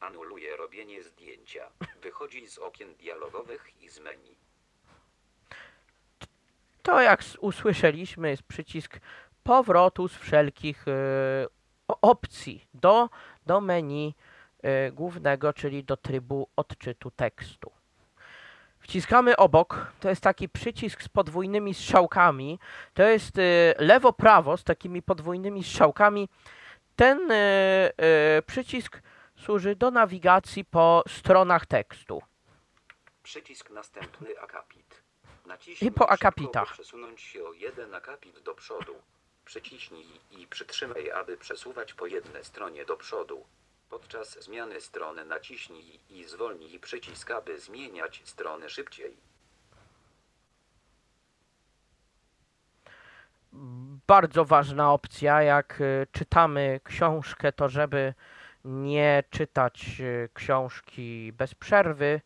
Anuluje robienie zdjęcia. Wychodzi z okien dialogowych i z menu. To jak usłyszeliśmy jest przycisk powrotu z wszelkich e, opcji do, do menu e, głównego, czyli do trybu odczytu tekstu. Wciskamy obok, to jest taki przycisk z podwójnymi strzałkami. To jest e, lewo-prawo z takimi podwójnymi strzałkami. Ten przycisk służy do nawigacji po stronach tekstu. Przycisk następny akapit. Naciśnij I po akapitach. przesunąć się o jeden akapit do przodu. Przyciśnij i przytrzymaj, aby przesuwać po jednej stronie do przodu. Podczas zmiany strony naciśnij i zwolnij przycisk, aby zmieniać strony szybciej. bardzo ważna opcja, jak y, czytamy książkę, to żeby nie czytać y, książki bez przerwy,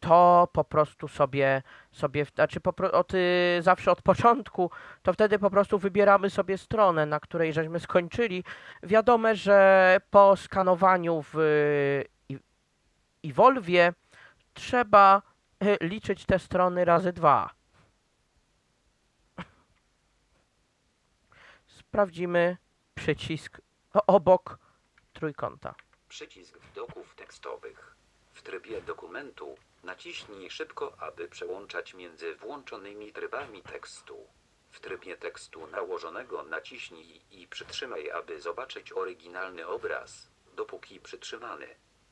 to po prostu sobie, sobie znaczy po, od, y, zawsze od początku, to wtedy po prostu wybieramy sobie stronę, na której żeśmy skończyli. Wiadomo, że po skanowaniu w y, i- Evolvie trzeba y, liczyć te strony razy dwa. sprawdzimy przycisk obok trójkąta. Przycisk widoków tekstowych. W trybie dokumentu naciśnij szybko, aby przełączać między włączonymi trybami tekstu. W trybie tekstu nałożonego naciśnij i przytrzymaj, aby zobaczyć oryginalny obraz, dopóki przytrzymany.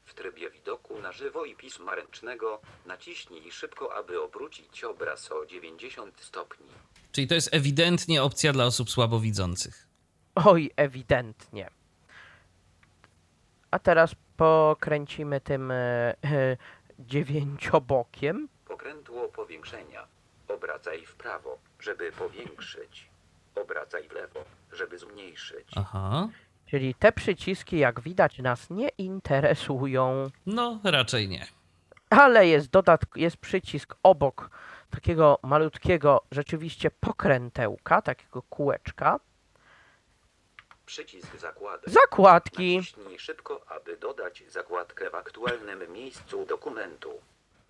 W trybie widoku na żywo i pisma ręcznego naciśnij szybko, aby obrócić obraz o 90 stopni. Czyli to jest ewidentnie opcja dla osób słabowidzących. Oj, ewidentnie. A teraz pokręcimy tym e, e, dziewięciobokiem. Pokrętło powiększenia. Obracaj w prawo, żeby powiększyć. Obracaj w lewo, żeby zmniejszyć. Aha. Czyli te przyciski, jak widać, nas nie interesują. No, raczej nie. Ale jest dodatk, jest przycisk obok takiego malutkiego rzeczywiście pokrętełka, takiego kółeczka. Przycisk zakładek. Zakładki. Naciśnij szybko, aby dodać zakładkę w aktualnym miejscu dokumentu.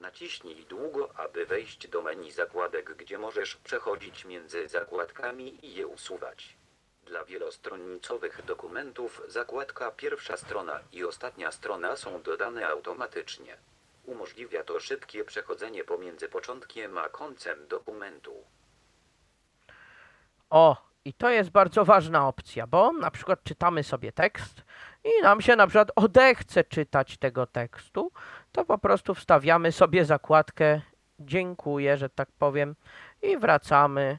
Naciśnij długo, aby wejść do menu zakładek, gdzie możesz przechodzić między zakładkami i je usuwać. Dla wielostronicowych dokumentów zakładka pierwsza strona i ostatnia strona są dodane automatycznie. Umożliwia to szybkie przechodzenie pomiędzy początkiem a końcem dokumentu. O, i to jest bardzo ważna opcja, bo na przykład czytamy sobie tekst i nam się na przykład odechce czytać tego tekstu, to po prostu wstawiamy sobie zakładkę dziękuję, że tak powiem i wracamy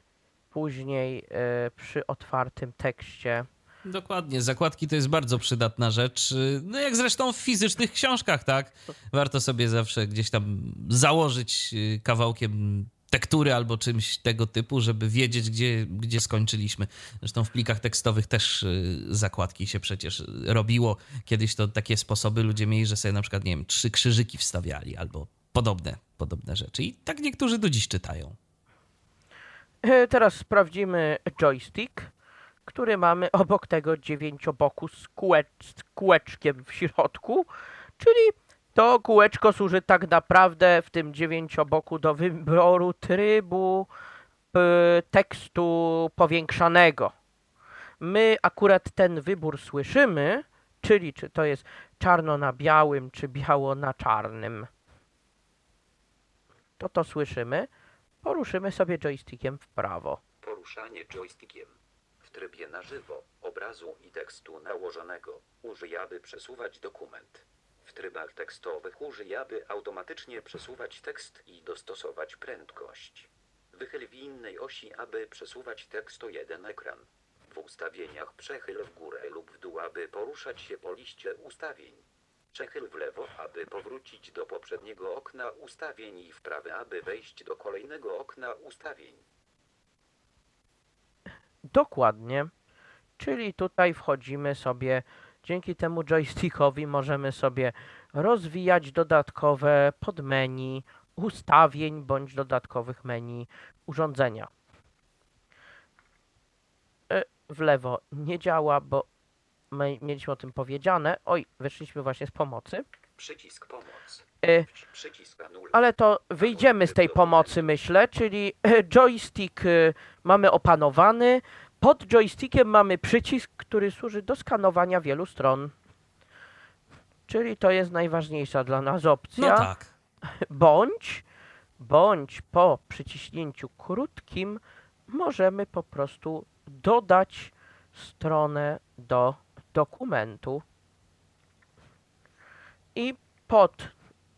później e, przy otwartym tekście. Dokładnie, zakładki to jest bardzo przydatna rzecz. Y, No jak zresztą w fizycznych książkach, tak? Warto sobie zawsze gdzieś tam założyć y, kawałkiem tektury albo czymś tego typu, żeby wiedzieć, gdzie, gdzie skończyliśmy. Zresztą w plikach tekstowych też y, zakładki się przecież robiło. Kiedyś to takie sposoby ludzie mieli, że sobie na przykład, nie wiem, trzy krzyżyki wstawiali albo podobne, podobne rzeczy. I tak niektórzy do dziś czytają. E, Teraz sprawdzimy joystick, który mamy obok tego dziewięcioboku z, kółecz, kółeczkiem w środku, czyli to kółeczko służy tak naprawdę w tym dziewięcioboku do wyboru trybu tekstu powiększanego. My akurat ten wybór słyszymy, czyli czy to jest czarno na białym, czy biało na czarnym. To to słyszymy. Poruszymy sobie joystickiem w prawo. Poruszanie joystickiem. W trybie na żywo, obrazu i tekstu nałożonego. Użyj, aby przesuwać dokument. W trybach tekstowych użyj, aby automatycznie przesuwać tekst i dostosować prędkość. Wychyl w innej osi, aby przesuwać tekst o jeden ekran. W ustawieniach przechyl w górę lub w dół, aby poruszać się po liście ustawień. Przechyl w lewo, aby powrócić do poprzedniego okna ustawień i w prawo, aby wejść do kolejnego okna ustawień. Dokładnie. Czyli tutaj wchodzimy sobie, dzięki temu joystickowi możemy sobie rozwijać dodatkowe podmenu ustawień bądź dodatkowych menu urządzenia. E, W lewo nie działa, bo my mieliśmy o tym powiedziane. Oj, wyszliśmy właśnie z pomocy. Przycisk pomoc. E. Ale to wyjdziemy z tej pomocy, myślę, czyli e, joystick e, mamy opanowany. Pod joystickiem mamy przycisk, który służy do skanowania wielu stron. Czyli to jest najważniejsza dla nas opcja. No tak. Bądź, bądź po przyciśnięciu krótkim możemy po prostu dodać stronę do dokumentu. I pod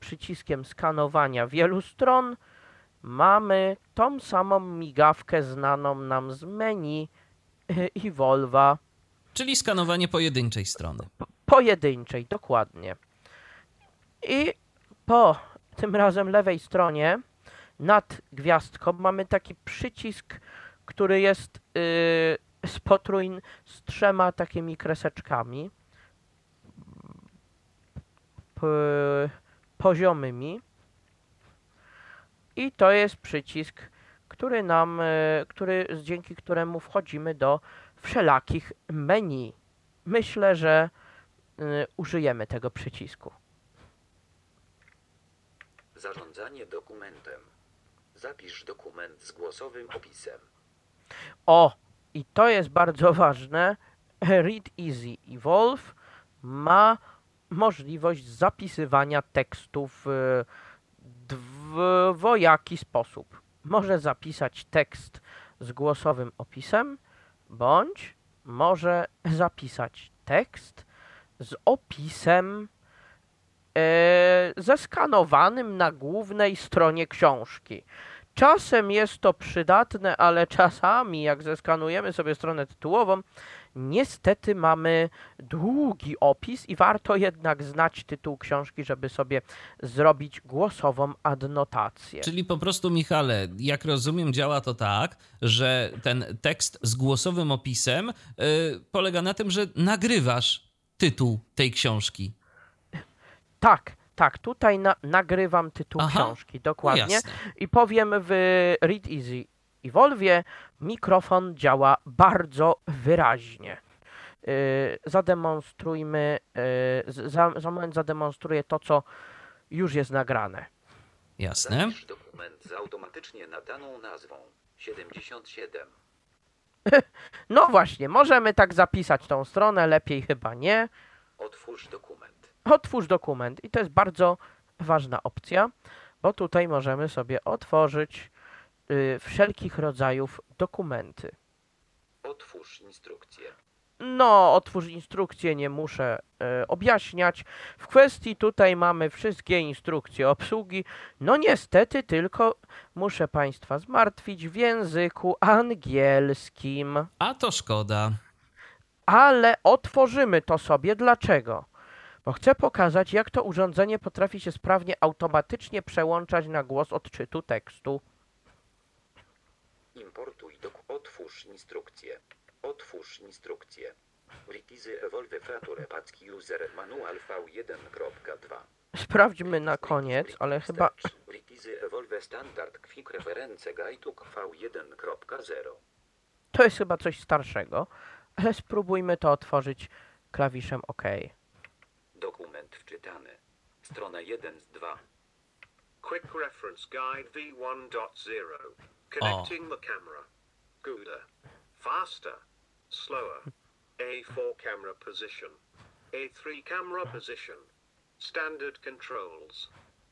przyciskiem skanowania wielu stron mamy tą samą migawkę znaną nam z menu Evolva Czyli skanowanie pojedynczej strony. pojedynczej, dokładnie. I po tym razem lewej stronie nad gwiazdką mamy taki przycisk, który jest yy, spotrójny z trzema takimi kreseczkami poziomymi. I to jest przycisk, który nam, yy, który, dzięki któremu wchodzimy do wszelakich menu. Myślę, że y, użyjemy tego przycisku. Zarządzanie dokumentem. Zapisz dokument z głosowym opisem. O, i to jest bardzo ważne. Read Easy Evolve ma możliwość zapisywania tekstu w dwojaki sposób. Może zapisać tekst z głosowym opisem, bądź może zapisać tekst z opisem e, zeskanowanym na głównej stronie książki. Czasem jest to przydatne, ale czasami, jak zeskanujemy sobie stronę tytułową, niestety mamy długi opis i warto jednak znać tytuł książki, żeby sobie zrobić głosową adnotację. Czyli po prostu, Michale, jak rozumiem, działa to tak, że ten tekst z głosowym opisem y, polega na tym, że nagrywasz tytuł tej książki. Tak, tak, tutaj na, nagrywam tytuł Aha, książki, dokładnie. jasne. I powiem w Read Easy Evolve mikrofon działa bardzo wyraźnie. Yy, zademonstrujmy, yy, za, za moment zademonstruję to, co już jest nagrane. Jasne. Zapisz dokument z automatycznie nadaną nazwą 77. (laughs) No właśnie, możemy tak zapisać tą stronę, lepiej chyba nie. Otwórz dokument. Otwórz dokument i to jest bardzo ważna opcja, bo tutaj możemy sobie otworzyć wszelkich rodzajów dokumenty. Otwórz instrukcję. No, otwórz instrukcję, nie muszę e, objaśniać. W kwestii tutaj mamy wszystkie instrukcje obsługi. No niestety tylko muszę Państwa zmartwić w języku angielskim. A to szkoda. Ale otworzymy to sobie. Dlaczego? Bo chcę pokazać, jak to urządzenie potrafi się sprawnie automatycznie przełączać na głos odczytu tekstu. Importuj do Otwórz instrukcję. Otwórz instrukcję. Ritizy Evolve Feature Packi User Manual V1.2 Sprawdźmy na koniec, ale chyba Ritizy Evolve Standard Quick Reference Guidebook V1.0 to jest chyba coś starszego. Ale spróbujmy to otworzyć klawiszem OK. Dokument wczytany. Strona 1 z 2. Quick Reference Guide V1.0. Connecting oh. the camera. Gooder. Faster. Slower. (laughs) A4 camera position. A3 camera position. Standard controls.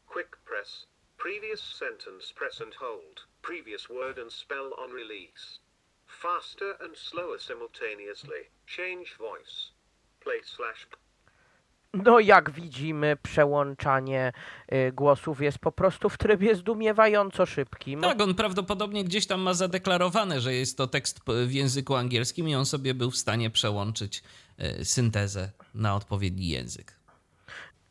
Quick press. Previous sentence press and hold. Previous word and spell on release. Faster and slower simultaneously. Change voice. Play slash No, jak widzimy, przełączanie y, głosów jest po prostu w trybie zdumiewająco szybkim. Tak, on prawdopodobnie gdzieś tam ma zadeklarowane, że jest to tekst p- w języku angielskim i on sobie był w stanie przełączyć e, syntezę na odpowiedni język.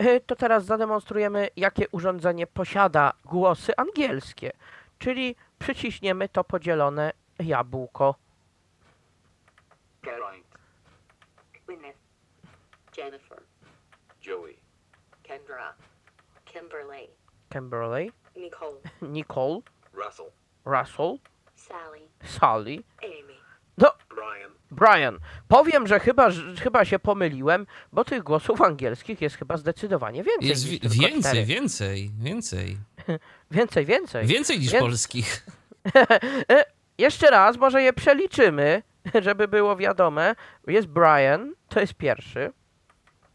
Y, To teraz zademonstrujemy, jakie urządzenie posiada głosy angielskie. Czyli przyciśniemy to podzielone jabłko. Geraint. Gwyneth. Jennifer. Kendra. Kimberly. Kimberly, Nicole. (laughs) Nicole, Russell. Russell, Sally. Sally. Amy. No, Brian. Brian. Powiem, że chyba, że chyba się pomyliłem, bo tych głosów angielskich jest chyba zdecydowanie więcej. Jest niż wi- więcej, cztery. więcej, więcej. (laughs) Więcej, więcej. Więcej niż Więc- polskich. (laughs) E, Jeszcze raz, może je przeliczymy, żeby było wiadome. Jest Brian, to jest pierwszy.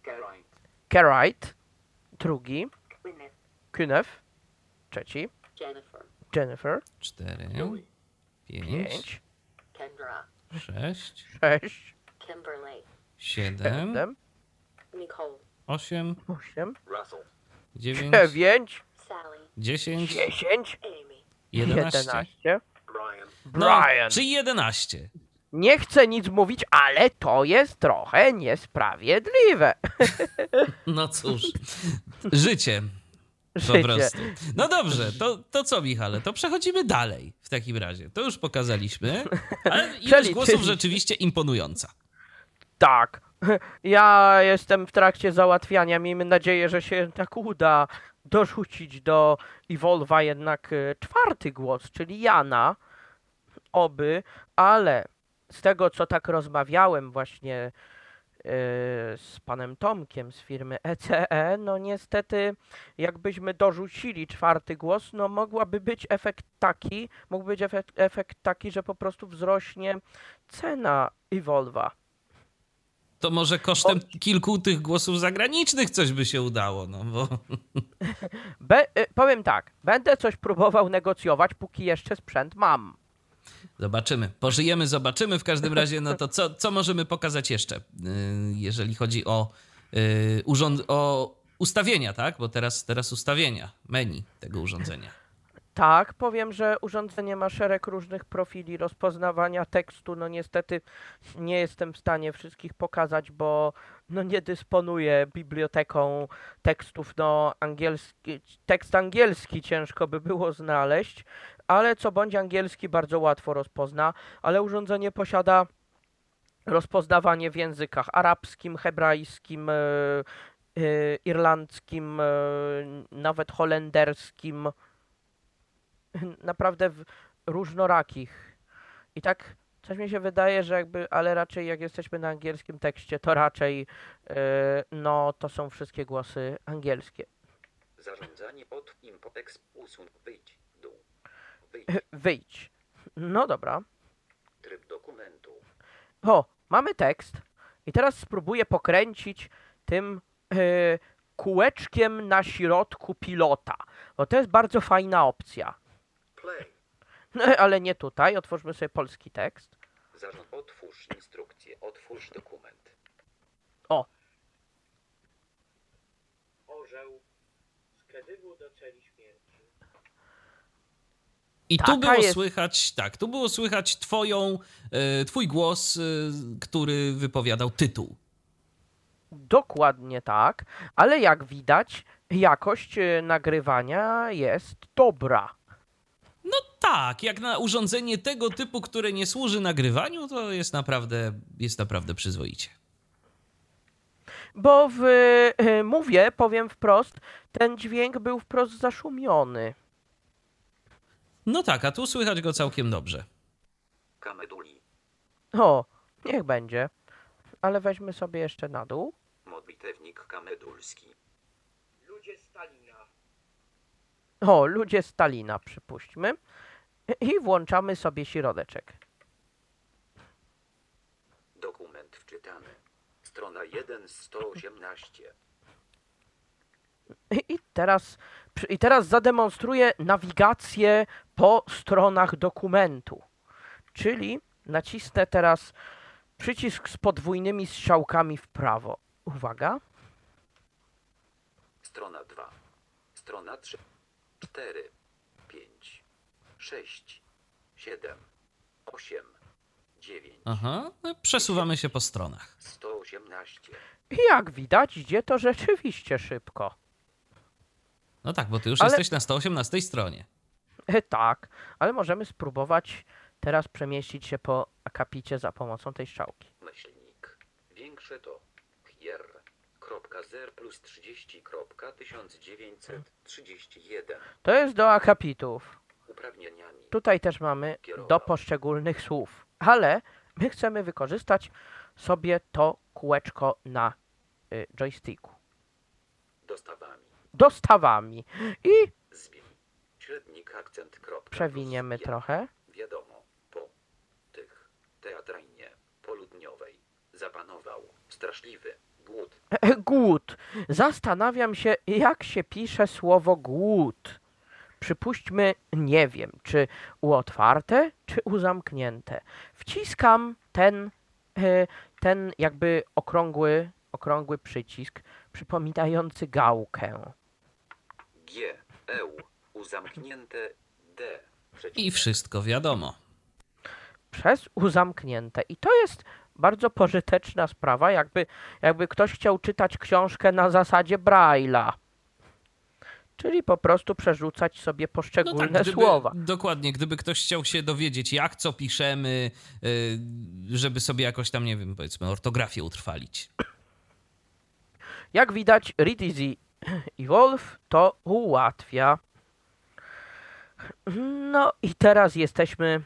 Geraint. Carrite, drugi. Kynef, trzeci. Jennifer. Jennifer, Cztery, pięć, pięć, Kendra. sześć, sześć, Kimberly. siedem, siedem, Nicole. osiem, osiem, Russell. dziewięć, dziewięć, Sally. dziesięć, dziesięć, Amy. jedenaście. jedenaście. Brian. No, Brian. czyli jedenaście. Nie chcę nic mówić, ale to jest trochę niesprawiedliwe. No cóż, (laughs) życie. Po prostu. No dobrze, to, to co, Michale? To przechodzimy dalej w takim razie. To już pokazaliśmy. Ale (laughs) ilość głosów rzeczywiście imponująca. Tak. (laughs) Ja jestem w trakcie załatwiania. Miejmy nadzieję, że się tak uda dorzucić do Evolve'a jednak e, czwarty głos, czyli Jana. Oby, ale z tego co tak rozmawiałem właśnie z panem Tomkiem z firmy ECE, no niestety jakbyśmy dorzucili czwarty głos, no mogłaby być efekt taki, mógł być efekt, efekt taki, że po prostu wzrośnie cena Evolve'a. To może kosztem kilku tych głosów zagranicznych coś by się udało, no bo... Be, y, powiem tak, będę coś próbował negocjować, póki jeszcze sprzęt mam. Zobaczymy. Pożyjemy, zobaczymy. W każdym razie, no to co, co możemy pokazać jeszcze, yy, jeżeli chodzi o, yy, urząd- o ustawienia, tak? Bo teraz, teraz ustawienia, menu tego urządzenia. Tak, powiem, że urządzenie ma szereg różnych profili rozpoznawania tekstu. No niestety nie jestem w stanie wszystkich pokazać, bo no nie dysponuję biblioteką tekstów. No angielski, tekst angielski ciężko by było znaleźć, ale co bądź angielski bardzo łatwo rozpozna, ale urządzenie posiada rozpoznawanie w językach arabskim, hebrajskim, e, e, irlandzkim, e, nawet holenderskim (laughs) naprawdę różnorakich. I tak coś mi się wydaje, że jakby, ale raczej jak jesteśmy na angielskim tekście, to raczej yy, no to są wszystkie głosy angielskie. Zarządzanie od impo exp usun wyjdź dół. Wyjdź. Wyjdź. No dobra. Tryb dokumentu. O, mamy tekst. I teraz spróbuję pokręcić tym yy, kółeczkiem na środku pilota. Bo to jest bardzo fajna opcja. Play. No, ale nie tutaj. Otwórzmy sobie polski tekst. zarząd. Otwórz instrukcję. Otwórz dokument. O, Orzeł z Kedywu do celi śmierci. I tu Taka było jest- słychać, tak, tu było słychać twoją, e, twój głos, e, który wypowiadał tytuł. dokładnie tak, ale jak widać, jakość e, nagrywania jest dobra. Tak, jak na urządzenie tego typu, które nie służy nagrywaniu, to jest naprawdę, jest naprawdę przyzwoicie. Bo w e, mówię, powiem wprost, ten dźwięk był wprost zaszumiony. No tak, a tu słychać go całkiem dobrze. Kameduli. O, niech będzie. Ale weźmy sobie jeszcze na dół. Modlitewnik kamedulski. Ludzie Stalina. O, ludzie Stalina, przypuśćmy. I włączamy sobie środeczek. Dokument wczytany. Strona 1 z 118. I teraz, I teraz zademonstruję nawigację po stronach dokumentu. Czyli nacisnę teraz przycisk z podwójnymi strzałkami w prawo. Uwaga. Strona 2. Strona 3. 4. 5. 6. 7. 8. 9. Aha, no, przesuwamy się po stronach. 118. I jak widać, idzie to rzeczywiście szybko. No tak, bo ty już Ale- jesteś na 118 stronie. E, tak, ale możemy spróbować teraz przemieścić się po akapicie za pomocą tej strzałki. Myślnik. Większe to hier. Kropka 0 plus 30. Kropka 1931. To jest do akapitów. Tutaj też mamy do poszczególnych słów, ale my chcemy wykorzystać sobie to kółeczko na y, joysticku. Dostawami. Dostawami. I. Średnik akcent. Kropka przewiniemy plus trochę. Wiadomo, po tych poludniowej zapanował straszliwy głód. (laughs) Głód. Zastanawiam się, jak się pisze słowo głód. Przypuśćmy, nie wiem, czy u otwarte, czy u zamknięte. Wciskam ten, e, ten jakby okrągły, okrągły przycisk, przypominający gałkę. G, E, uzamknięte D. I wszystko wiadomo. przez uzamknięte. I to jest bardzo pożyteczna sprawa, jakby, jakby ktoś chciał czytać książkę na zasadzie Braille'a. Czyli po prostu przerzucać sobie No poszczególne tak, gdyby, słowa. dokładnie, gdyby ktoś chciał się dowiedzieć, jak co piszemy, y, żeby sobie jakoś tam, nie wiem, powiedzmy, ortografię utrwalić. Jak widać, Read Easy Evolve to ułatwia. No i teraz jesteśmy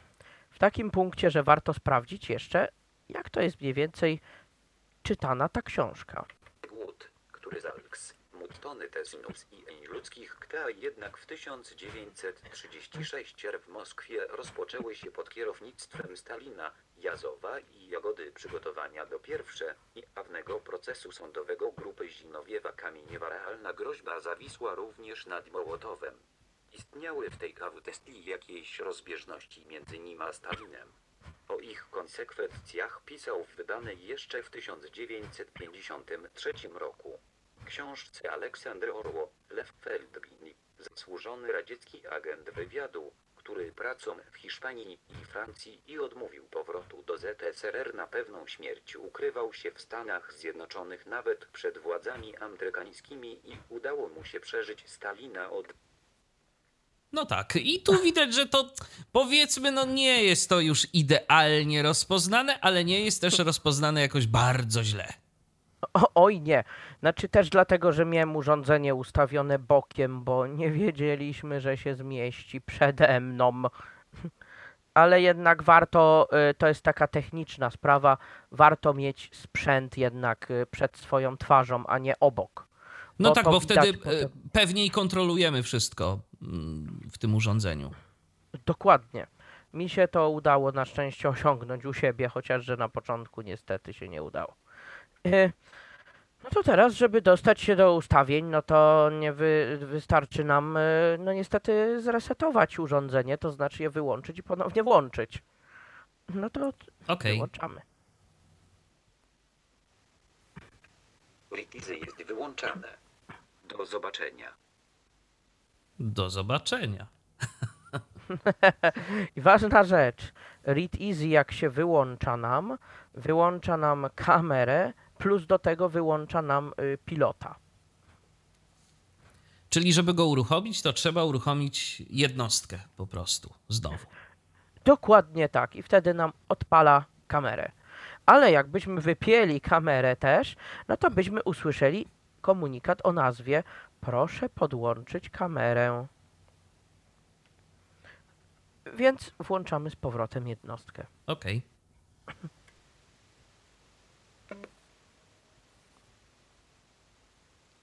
w takim punkcie, że warto sprawdzić jeszcze, jak to jest mniej więcej czytana ta książka. Głód, który zalks, muttony tesinus i ludzkich kta jednak w 1936 w Moskwie rozpoczęły się pod kierownictwem Stalina, Jazowa i Jagody przygotowania do pierwsze i awnego procesu sądowego grupy Zimnowiewa Kamieniewa realna groźba zawisła również nad Mołotowem. Istniały w tej kwestii jakieś rozbieżności między nim a Stalinem. O ich konsekwencjach pisał w wydanej jeszcze w 1953 roku książce Aleksander Orło, Lew Feldrini, zasłużony radziecki agent wywiadu, który pracą w Hiszpanii i Francji i odmówił powrotu do ZSRR na pewną śmierć ukrywał się w Stanach Zjednoczonych nawet przed władzami amerykańskimi i udało mu się przeżyć Stalina od No tak, i tu widać, że to powiedzmy, no nie jest to już idealnie rozpoznane, ale nie jest też rozpoznane jakoś bardzo źle. O, oj nie. Znaczy też dlatego, że miałem urządzenie ustawione bokiem, bo nie wiedzieliśmy, że się zmieści przede mną. Ale jednak warto, y, to jest taka techniczna sprawa, warto mieć sprzęt jednak y, przed swoją twarzą, a nie obok. No Bo tak, bo wtedy potem. e, pewniej kontrolujemy wszystko mm, w tym urządzeniu. Dokładnie. Mi się to udało na szczęście osiągnąć u siebie, chociaż że na początku niestety się nie udało. E, No to teraz, żeby dostać się do ustawień, no to nie wy, wystarczy nam, e, no niestety, zresetować urządzenie, to znaczy je wyłączyć i ponownie włączyć. No to Okej. wyłączamy. Ritizy jest wyłączane. Do zobaczenia. Do zobaczenia. (laughs) I ważna rzecz, Read Easy jak się wyłącza nam, wyłącza nam kamerę, plus do tego wyłącza nam y, pilota. Czyli, żeby go uruchomić, to trzeba uruchomić jednostkę po prostu znowu. Dokładnie tak. I wtedy nam odpala kamerę. Ale jakbyśmy wypięli kamerę też, no to byśmy usłyszeli komunikat o nazwie proszę podłączyć kamerę. Więc włączamy z powrotem jednostkę. Okej.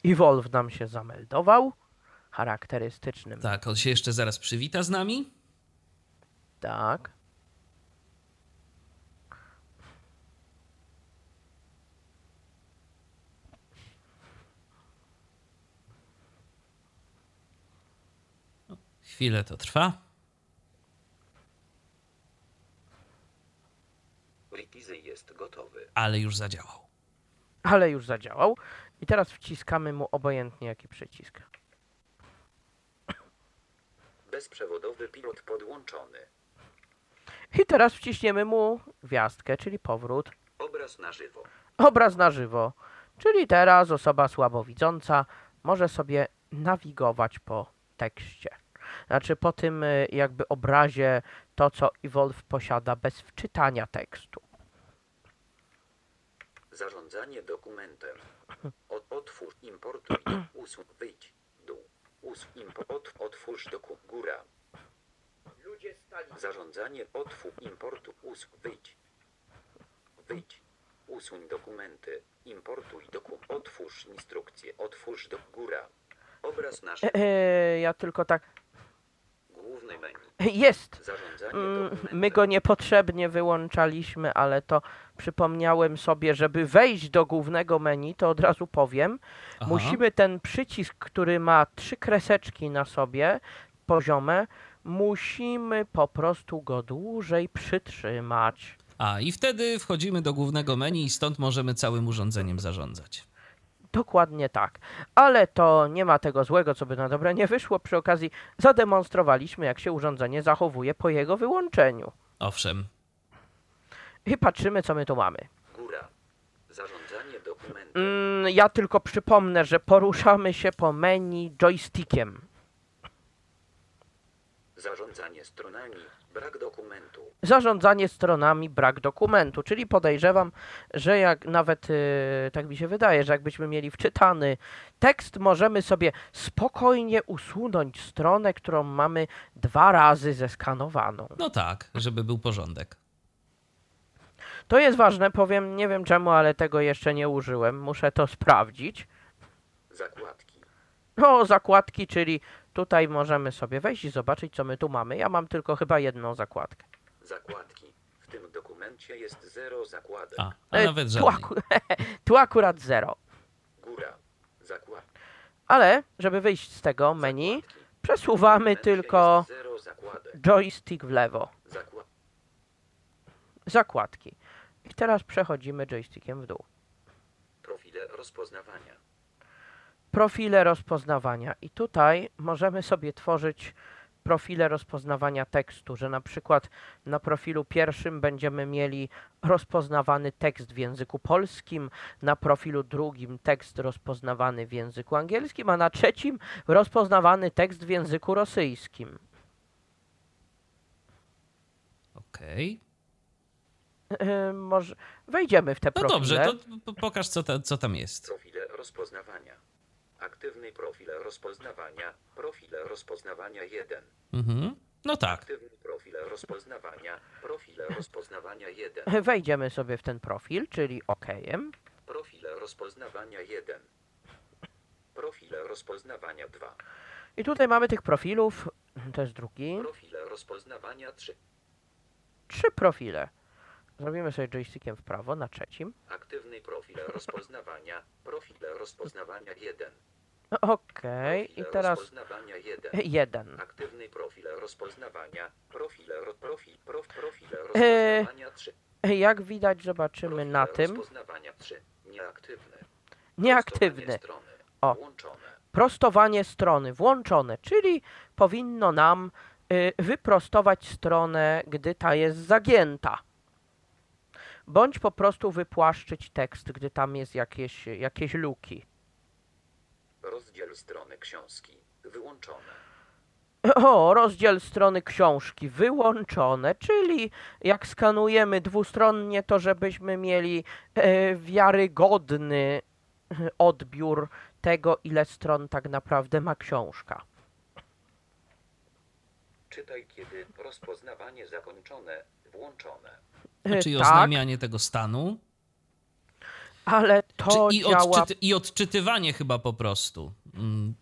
Evolve nam się zameldował charakterystycznym. Tak, on się jeszcze zaraz przywita z nami. tak. Chwilę to trwa. Ritizy jest gotowy. ale już zadziałał. Ale już zadziałał. I teraz wciskamy mu obojętnie jaki przycisk. Bezprzewodowy pilot podłączony. I teraz wciśniemy mu gwiazdkę, czyli powrót. Obraz na żywo. Obraz na żywo. Czyli teraz osoba słabowidząca może sobie nawigować po tekście. Znaczy po tym y, jakby obrazie to, co Evolve posiada bez wczytania tekstu. Zarządzanie dokumentem. Od, otwórz, importuj, (clears throat) usuń, wyjdź, dół. Us, impo, ot, otwórz doku, góra. Ludzie stali. Zarządzanie, otwórz, importu, us, wyjdź. Wyjdź. Usuń dokumenty. Importuj doku, otwórz instrukcję, otwórz do góra. Obraz na żywo. E, ja tylko tak. Główny menu. Jest! Mm. My go niepotrzebnie wyłączaliśmy, ale to przypomniałem sobie, żeby wejść do głównego menu, to od razu powiem. Aha. Musimy ten przycisk, który ma trzy kreseczki na sobie, poziome, musimy po prostu go dłużej przytrzymać. A i wtedy wchodzimy do głównego menu i stąd możemy całym urządzeniem zarządzać. Dokładnie tak. Ale to nie ma tego złego, co by na dobre nie wyszło. Przy okazji zademonstrowaliśmy, jak się urządzenie zachowuje po jego wyłączeniu. Owszem, I patrzymy, co my tu mamy. Góra. Zarządzanie dokumentem. Mm, ja tylko przypomnę, że poruszamy się po menu joystickiem. Zarządzanie stronami. Brak dokumentu. Zarządzanie stronami, brak dokumentu, czyli podejrzewam, że jak nawet yy, tak mi się wydaje, że jakbyśmy mieli wczytany tekst, możemy sobie spokojnie usunąć stronę, którą mamy dwa razy zeskanowaną. no tak, żeby był porządek. To jest ważne, powiem, nie wiem czemu, ale tego jeszcze nie użyłem, muszę to sprawdzić. Zakładki. No, zakładki, czyli tutaj możemy sobie wejść i zobaczyć, co my tu mamy. Ja mam tylko chyba jedną zakładkę. Zakładki. W tym dokumencie jest zero zakładek. A, a E, nawet tu, aku (laughs) tu akurat zero. Góra. Zakład. Ale, żeby wyjść z tego menu, zakładki. przesuwamy tylko jest Zero zakładek. joystick w lewo. Zakład. Zakładki. I teraz przechodzimy joystickiem w dół. Profile rozpoznawania. Profile rozpoznawania. I tutaj możemy sobie tworzyć profile rozpoznawania tekstu, że na przykład na profilu pierwszym będziemy mieli rozpoznawany tekst w języku polskim, na profilu drugim tekst rozpoznawany w języku angielskim, a na trzecim rozpoznawany tekst w języku rosyjskim. Okej. Yy, może wejdziemy w te No profile. dobrze, to pokaż, co, ta, co tam jest. Profile rozpoznawania. Aktywny profil rozpoznawania. Profile rozpoznawania 1. Mhm. No tak. Aktywny profil rozpoznawania. Profile rozpoznawania 1. (laughs) Wejdziemy sobie w ten profil, czyli OK. Profile rozpoznawania 1. Profile rozpoznawania 2. I tutaj mamy tych profilów, to jest drugi, Profile rozpoznawania 3. trzy profile. Zrobimy sobie joystickiem w prawo na trzecim. Aktywny profil rozpoznawania. Profile rozpoznawania 1. Okej, i teraz Rozpoznawania 1. jeden. Aktywny profil rozpoznawania. Profil, ro, profil, prof, profil E, rozpoznawania 3. Jak widać, zobaczymy na tym. Rozpoznawania 3. Nieaktywny. Nieaktywny. Prostowanie Strony. O. Włączone. Prostowanie strony włączone, czyli powinno nam y, wyprostować stronę, gdy ta jest zagięta. Bądź po prostu wypłaszczyć tekst, gdy tam jest jakieś, jakieś luki. Rozdziel strony książki. Wyłączone. O, rozdział strony książki wyłączone, czyli jak skanujemy dwustronnie, to żebyśmy mieli e, wiarygodny e, odbiór tego, ile stron tak naprawdę ma książka. Czytaj kiedy rozpoznawanie zakończone. Włączone. E, Czyli tak, oznajmianie tego stanu. Ale to Czy, i, działa... odczyty, I odczytywanie chyba po prostu. Mm,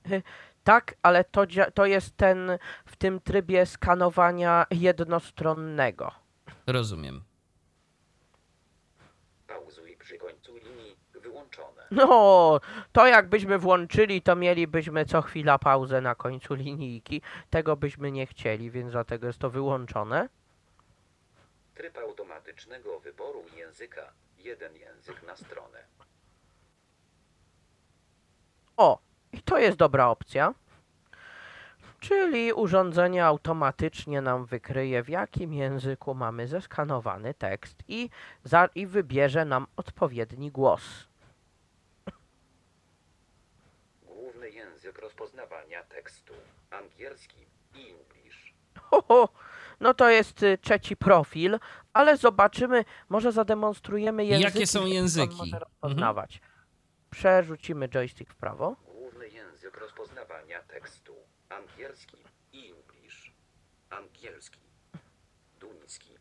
Tak, ale to, to jest ten w tym trybie skanowania jednostronnego. rozumiem. Pauzuj przy końcu linii. Wyłączone. No, to jakbyśmy włączyli, to mielibyśmy co chwila pauzę na końcu linijki. Tego byśmy nie chcieli, więc dlatego jest to wyłączone. Tryb automatycznego wyboru języka. Jeden język na stronę. O, i to jest dobra opcja. Czyli urządzenie automatycznie nam wykryje, w jakim języku mamy zeskanowany tekst i, za, i wybierze nam odpowiedni głos. Główny język rozpoznawania tekstu. Angielski i English. Ho, ho. No to jest y, trzeci profil, ale zobaczymy, może zademonstrujemy języki. Jakie są języki? może Mhm. rozpoznawać. Przerzucimy joystick w prawo. Główny język rozpoznawania tekstu. Angielski i English. Angielski. Duński.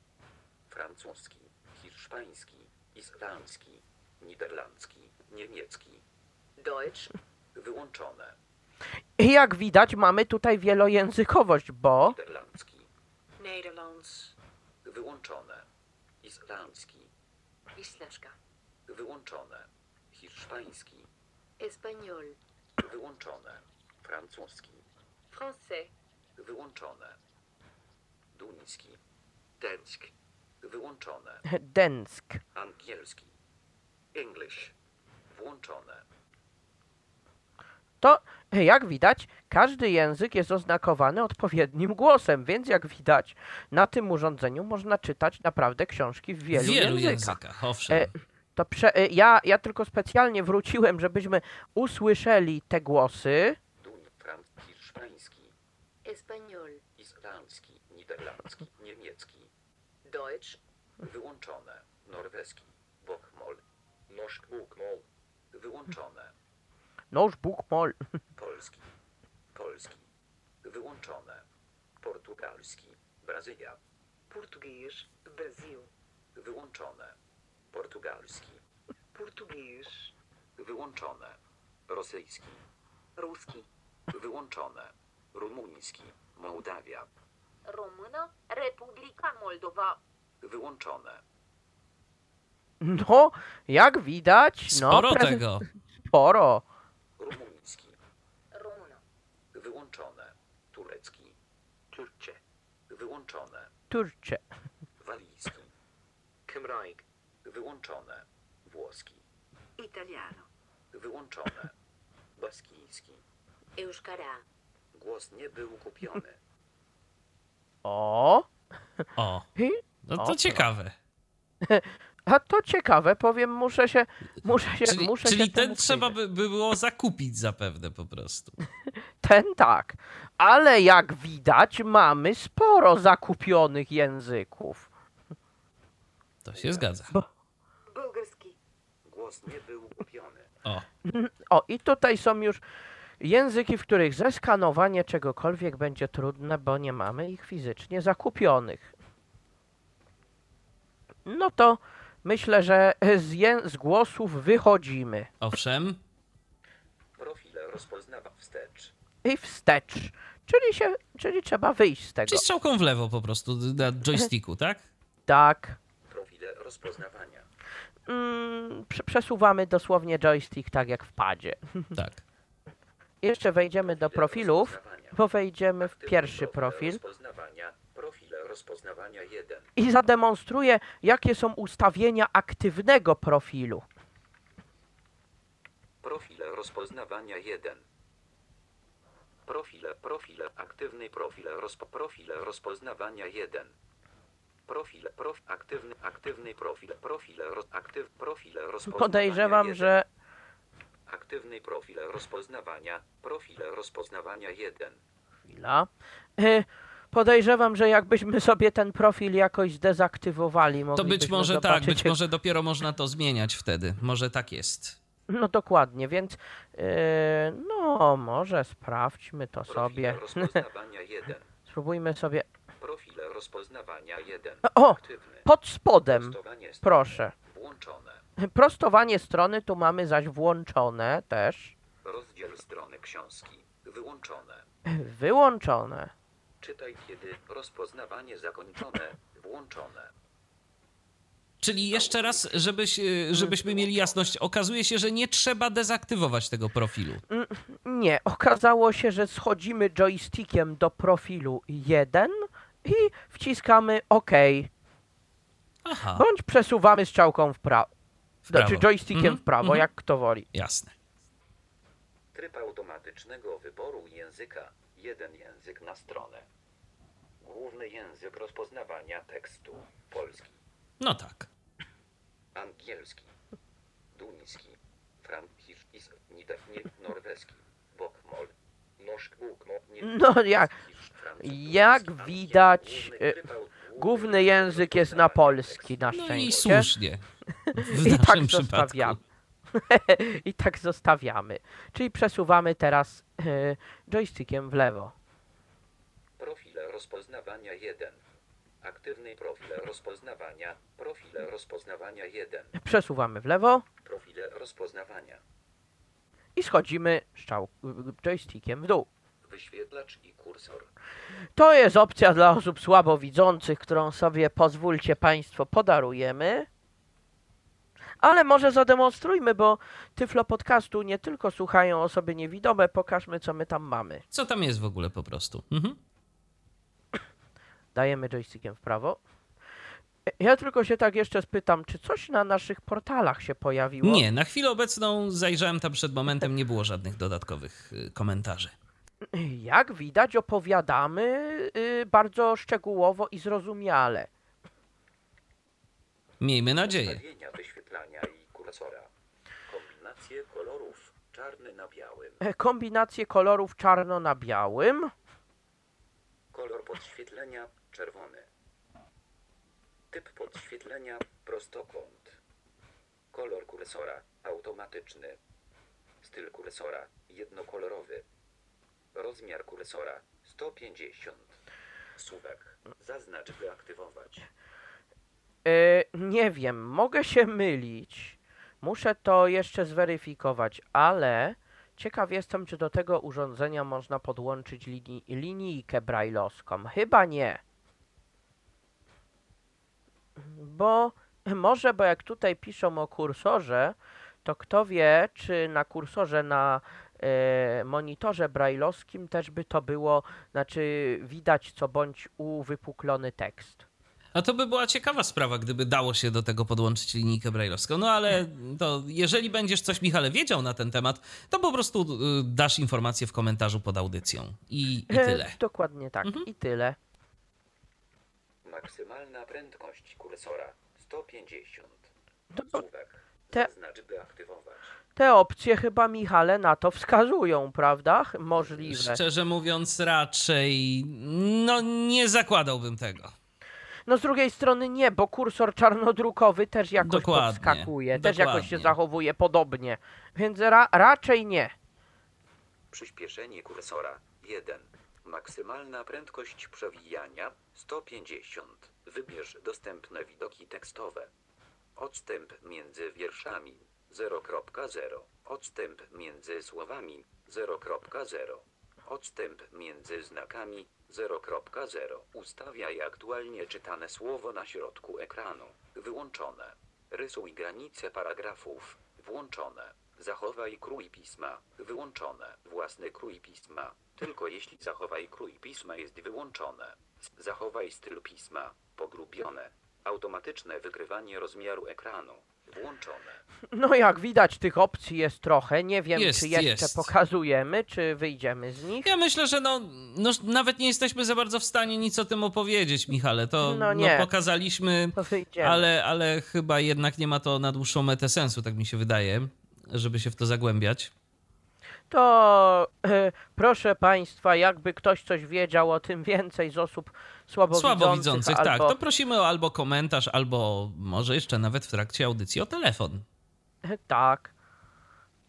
Francuski. Hiszpański. Islandzki. Niderlandzki. Niemiecki. Deutsch, Wyłączone. I jak widać, mamy tutaj wielojęzykowość, bo Niderlandzki. Nederlands, Wyłączone. Islandzki. Isländska, Wyłączone. Hiszpański. Español, Wyłączone. Francuski. Français, Wyłączone. Duński. Deńsk. Wyłączone. Densk. Angielski. English. Włączone. To, jak widać, każdy język jest oznakowany odpowiednim głosem, więc jak widać, na tym urządzeniu można czytać naprawdę książki w wielu, W wielu językach. językach, owszem. E, To prze, e, ja, ja tylko specjalnie wróciłem, żebyśmy usłyszeli te głosy. Hiszpański. Español, Islandzki. Niderlandzki. Niemiecki. Deutsch, Wyłączone. Norweski. Bokmol. Norsk bokmol. Wyłączone. Noż Bóg mol. (laughs) Polski. Polski. Wyłączone. Portugalski. Brazylia. Português, Brasil, Wyłączone. Portugalski. Português, Wyłączone. Rosyjski. Ruski, Wyłączone. Rumuński. Mołdawia. Română, Republica Moldova, Wyłączone. No, jak widać, no, Sporo tego. Sporo. Rumuński. română, Wyłączone. Turecki. Turcze. Wyłączone. Turcze. Walijski. Cymraeg. Wyłączone. Włoski. italiano, Wyłączone. Baskijski. euskara, Głos nie był kupiony. O. O, no O, to ciekawe. (laughs) A to ciekawe, powiem, muszę się, muszę się, Czyli, muszę czyli się ten trzeba by, by było zakupić zapewne po prostu. (laughs) Ten tak, ale jak widać mamy sporo zakupionych języków. To się zgadza. bułgarski, Głos nie był kupiony. O, O, i tutaj są już języki, w których zeskanowanie czegokolwiek będzie trudne, bo nie mamy ich fizycznie zakupionych. No to myślę, że z, ję- z głosów wychodzimy. owszem. Profile rozpoznawa wstecz. I wstecz, czyli, się, czyli trzeba wyjść z tego. Czy strzałką w lewo po prostu na joysticku, tak? Tak. Profile rozpoznawania. Mm, prze- przesuwamy dosłownie joystick tak jak w padzie. Tak. jeszcze wejdziemy do profilów, bo wejdziemy w pierwszy profil Rozpoznawania. Profile rozpoznawania 1. i zademonstruję, jakie są ustawienia aktywnego profilu. Profile rozpoznawania 1. Profile, profile, aktywny profil, rozpo, profile rozpoznawania 1. Profile, prof, aktywny, aktywny profil, profile, roz, aktyw, profile rozpoznawania Podejrzewam, 1. że Aktywny profil rozpoznawania, profile rozpoznawania 1. chwila. Y, Podejrzewam, że jakbyśmy sobie ten profil jakoś zdezaktywowali, To być może tak, być może dopiero można to zmieniać wtedy. Może tak jest. No dokładnie, więc yy, no może sprawdźmy to Profile sobie. rozpoznawania 1. (laughs) Spróbujmy sobie. Profile rozpoznawania 1. O, Aktywny. pod spodem, proszę. Włączone. (laughs) Prostowanie strony tu mamy zaś włączone też. Rozdziel strony książki. Wyłączone. Wyłączone. Czytaj kiedy rozpoznawanie zakończone. Włączone. Czyli jeszcze raz, żebyś, y, żebyśmy mieli jasność, okazuje się, że nie trzeba dezaktywować tego profilu. Nie, okazało się, że schodzimy joystickiem do profilu 1 i wciskamy OK. Aha, Bądź przesuwamy strzałką w prawo. w prawo. Znaczy joystickiem Mhm, w prawo, mhm. jak kto woli. Jasne. Tryb automatycznego wyboru języka. Jeden język na stronę. Główny język rozpoznawania tekstu. Polski. No tak. Angielski. Duński. Frankisz. Nie, norweski. Bokmol. Nie, No jak? Jak widać, Główny au- Główny język jest na polski, na No i szczęście. słusznie. W (laughs) I tak przypadku. zostawiamy. (laughs) I tak zostawiamy. Czyli przesuwamy teraz y, joystickiem w lewo. Profile rozpoznawania 1. Aktywny profil rozpoznawania. Profile rozpoznawania 1. Przesuwamy w lewo Profile rozpoznawania. i schodzimy strzał joystickiem w dół. Wyświetlacz i kursor. To jest opcja dla osób słabowidzących, którą sobie pozwólcie Państwo podarujemy. Ale może zademonstrujmy, bo Tyflo Podcastu nie tylko słuchają osoby niewidome, pokażmy co my tam mamy. Co tam jest w ogóle po prostu? Mhm. Dajemy joystickiem w prawo. Ja tylko się tak jeszcze spytam, czy coś na naszych portalach się pojawiło? Nie, na chwilę obecną zajrzałem tam przed momentem, nie było żadnych dodatkowych y, komentarzy. Jak widać, opowiadamy y, bardzo szczegółowo i zrozumiale. Miejmy nadzieję. Wyświetlania i kursora. Kombinacje kolorów. Czarny na białym. E, Kombinacje kolorów czarno na białym. Kolor podświetlenia czerwony. Typ podświetlenia prostokąt. Kolor kursora automatyczny. Styl kursora jednokolorowy. Rozmiar kursora 150. Suwak. Zaznacz by E, nie wiem, mogę się mylić. Muszę to jeszcze zweryfikować, ale ciekaw jestem, czy do tego urządzenia można podłączyć linii, linijkę brajlowską. Chyba nie. Bo może, bo jak tutaj piszą o kursorze, to kto wie, czy na kursorze na e, monitorze brajlowskim też by to było, znaczy widać co bądź uwypuklony tekst. A to by była ciekawa sprawa, gdyby dało się do tego podłączyć linijkę brajlowską. No ale to jeżeli będziesz coś, Michale, wiedział na ten temat, to po prostu y, dasz informację w komentarzu pod audycją. I, i E, tyle. Dokładnie tak. Mhm. I tyle. Maksymalna prędkość kursora 150. To. Te- aktywować. te opcje chyba, Michale, na to wskazują, prawda? Możliwe. Szczerze mówiąc, raczej no nie zakładałbym tego. No z drugiej strony nie, bo kursor czarnodrukowy też jakoś Dokładnie, podskakuje, też jakoś się dokładnie. zachowuje podobnie. Więc ra raczej nie. Przyspieszenie kursora 1. Maksymalna prędkość przewijania 150. Wybierz dostępne widoki tekstowe. Odstęp między wierszami 0.0. Odstęp między słowami 0.0. Odstęp między znakami 0.0. Ustawiaj aktualnie czytane słowo na środku ekranu. Wyłączone. Rysuj granice paragrafów. Włączone. Zachowaj krój pisma. Wyłączone. Własny krój pisma. Tylko jeśli zachowaj krój pisma jest wyłączone. Zachowaj styl pisma. Pogrubione. Automatyczne wykrywanie rozmiaru ekranu. Włączone. No jak widać tych opcji jest trochę. Nie wiem Jest, czy jeszcze jest. pokazujemy, czy wyjdziemy z nich. Ja myślę, że no, no, nawet nie jesteśmy za bardzo w stanie nic o tym opowiedzieć, Michale. To No no nie. pokazaliśmy, To ale, ale chyba jednak nie ma to na dłuższą metę sensu, tak mi się wydaje, żeby się w to zagłębiać. To e, proszę Państwa, jakby ktoś coś wiedział o tym więcej z osób słabowidzących, Słabowidzących, tak. albo... To prosimy o albo komentarz, albo może jeszcze nawet w trakcie audycji o telefon. Tak.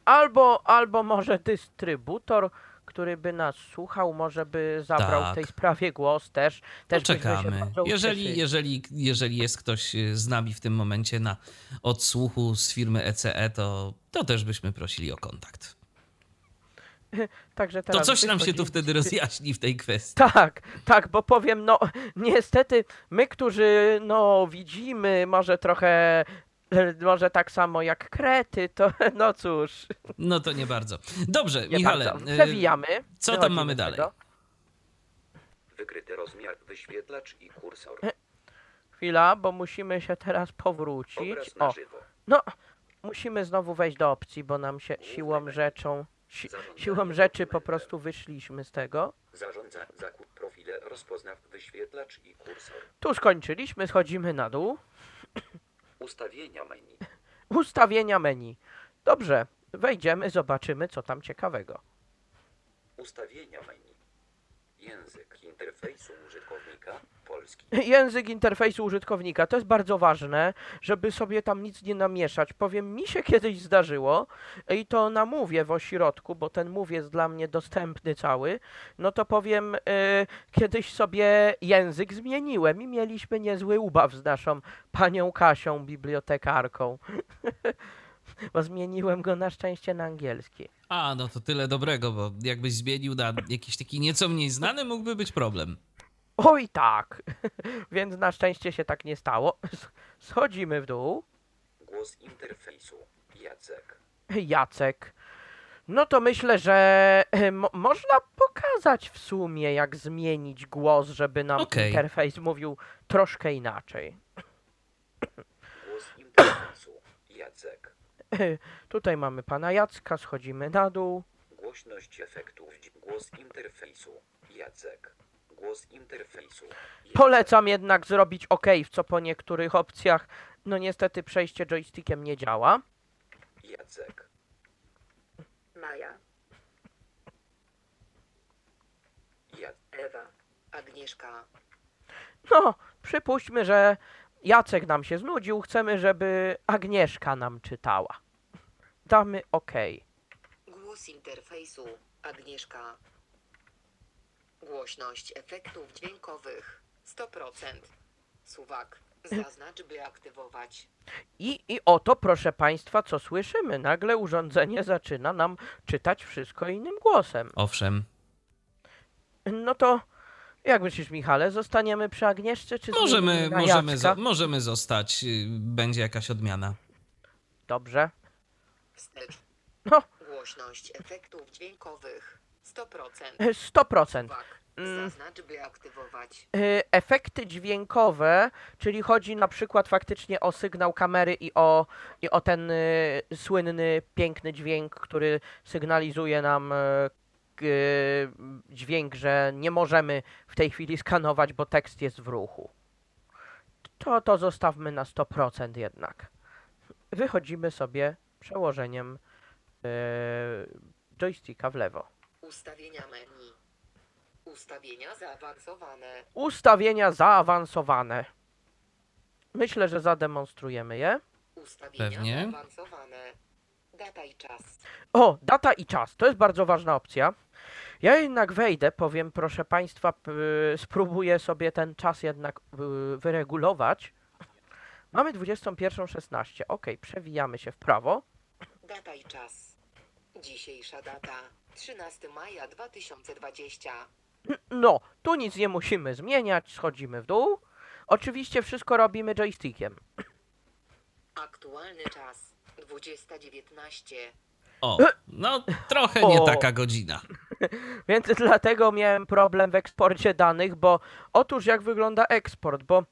Albo, albo może dystrybutor, który by nas słuchał, może by zabrał Tak. w tej sprawie głos też. też Poczekamy. Jeżeli, jeżeli, jeżeli jest ktoś y, z nami w tym momencie na odsłuchu z firmy ECE, to, to też byśmy prosili o kontakt. (laughs) Także To teraz coś nam się tu wtedy rozjaśni w tej kwestii. Tak, tak, bo powiem, no niestety my, którzy no widzimy może trochę, e, może tak samo jak krety, to (laughs) no cóż, No to nie bardzo. Dobrze, nie Michale, bardzo. y, Przewijamy. co tam mamy dalej? Wykryty rozmiar wyświetlacz i kursor. Chwila, bo musimy się teraz powrócić. Obraz na O, żywo. no, musimy znowu wejść do opcji, bo nam się siłą rzeczą, si, siłą rzeczy po prostu wyszliśmy z tego. Zarządza zakup profile rozpoznaw wyświetlacz i kursor. Tu skończyliśmy, schodzimy na dół. Ustawienia menu. (laughs) Ustawienia menu. Dobrze, wejdziemy, zobaczymy, co tam ciekawego. Ustawienia menu. Język interfejsu użytkownika polski. Język interfejsu użytkownika to jest bardzo ważne, żeby sobie tam nic nie namieszać. Powiem, mi się kiedyś zdarzyło i to na mówie w ośrodku, bo ten mów jest dla mnie dostępny cały. No to powiem, y, kiedyś sobie język zmieniłem i mieliśmy niezły ubaw z naszą panią Kasią, bibliotekarką. (laughs) bo zmieniłem go na szczęście na angielski. A, no to tyle dobrego, bo jakbyś zmienił na jakiś taki nieco mniej znany, mógłby być problem. Oj tak, (laughs) więc na szczęście się tak nie stało. (laughs) Schodzimy w dół. Głos interfejsu. Jacek. Jacek. No to myślę, że (clears throat) mo można pokazać w sumie, jak zmienić głos, żeby nam Okej. interfejs mówił troszkę inaczej. Głos interfejsu. Jacek. (clears throat) Tutaj mamy pana Jacka, schodzimy na dół. Głośność efektów. Głos interfejsu. Jacek. Głos interfejsu. Polecam jednak zrobić OK, w co po niektórych opcjach, no niestety przejście joystickiem nie działa. Jacek. Maja, Ja... Ewa, Agnieszka, No, przypuśćmy, że Jacek nam się znudził, chcemy, żeby Agnieszka nam czytała. Damy OK. Głos interfejsu Agnieszka. Głośność efektów dźwiękowych 100%. Suwak. Zaznacz, by aktywować. I, I oto, proszę Państwa, co słyszymy. Nagle urządzenie zaczyna nam czytać wszystko innym głosem. Owszem. No to, jak myślisz, Michale, zostaniemy przy Agnieszce, czy Możemy, na możemy, zo- możemy zostać, y, będzie jakaś odmiana. Dobrze. Wstecz. No, Głośność efektów dźwiękowych 100%. 100%. Suwak. Mm. Zaznacz, by aktywować. Y, Efekty dźwiękowe, czyli chodzi na przykład faktycznie o sygnał kamery i o, i o ten y, słynny, piękny dźwięk, który sygnalizuje nam y, y, dźwięk, że nie możemy w tej chwili skanować, bo tekst jest w ruchu. To, to zostawmy na 100% jednak. Wychodzimy sobie przełożeniem y, joysticka w lewo. Ustawienia menu. Ustawienia zaawansowane. Ustawienia zaawansowane. Myślę, że zademonstrujemy je. Ustawienia Pewnie. zaawansowane. Data i czas. O, data i czas. To jest bardzo ważna opcja. Ja jednak wejdę, powiem, proszę Państwa, spróbuję sobie ten czas jednak y, wyregulować. Mamy 21.16. Ok, przewijamy się w prawo. Data i czas. Dzisiejsza data 13 maja 2020. No, tu nic nie musimy zmieniać, schodzimy w dół. Oczywiście wszystko robimy joystickiem. Aktualny czas 20.19. O, no trochę nie O. taka godzina. (laughs) Więc dlatego miałem problem w eksporcie danych, bo otóż jak wygląda eksport, bo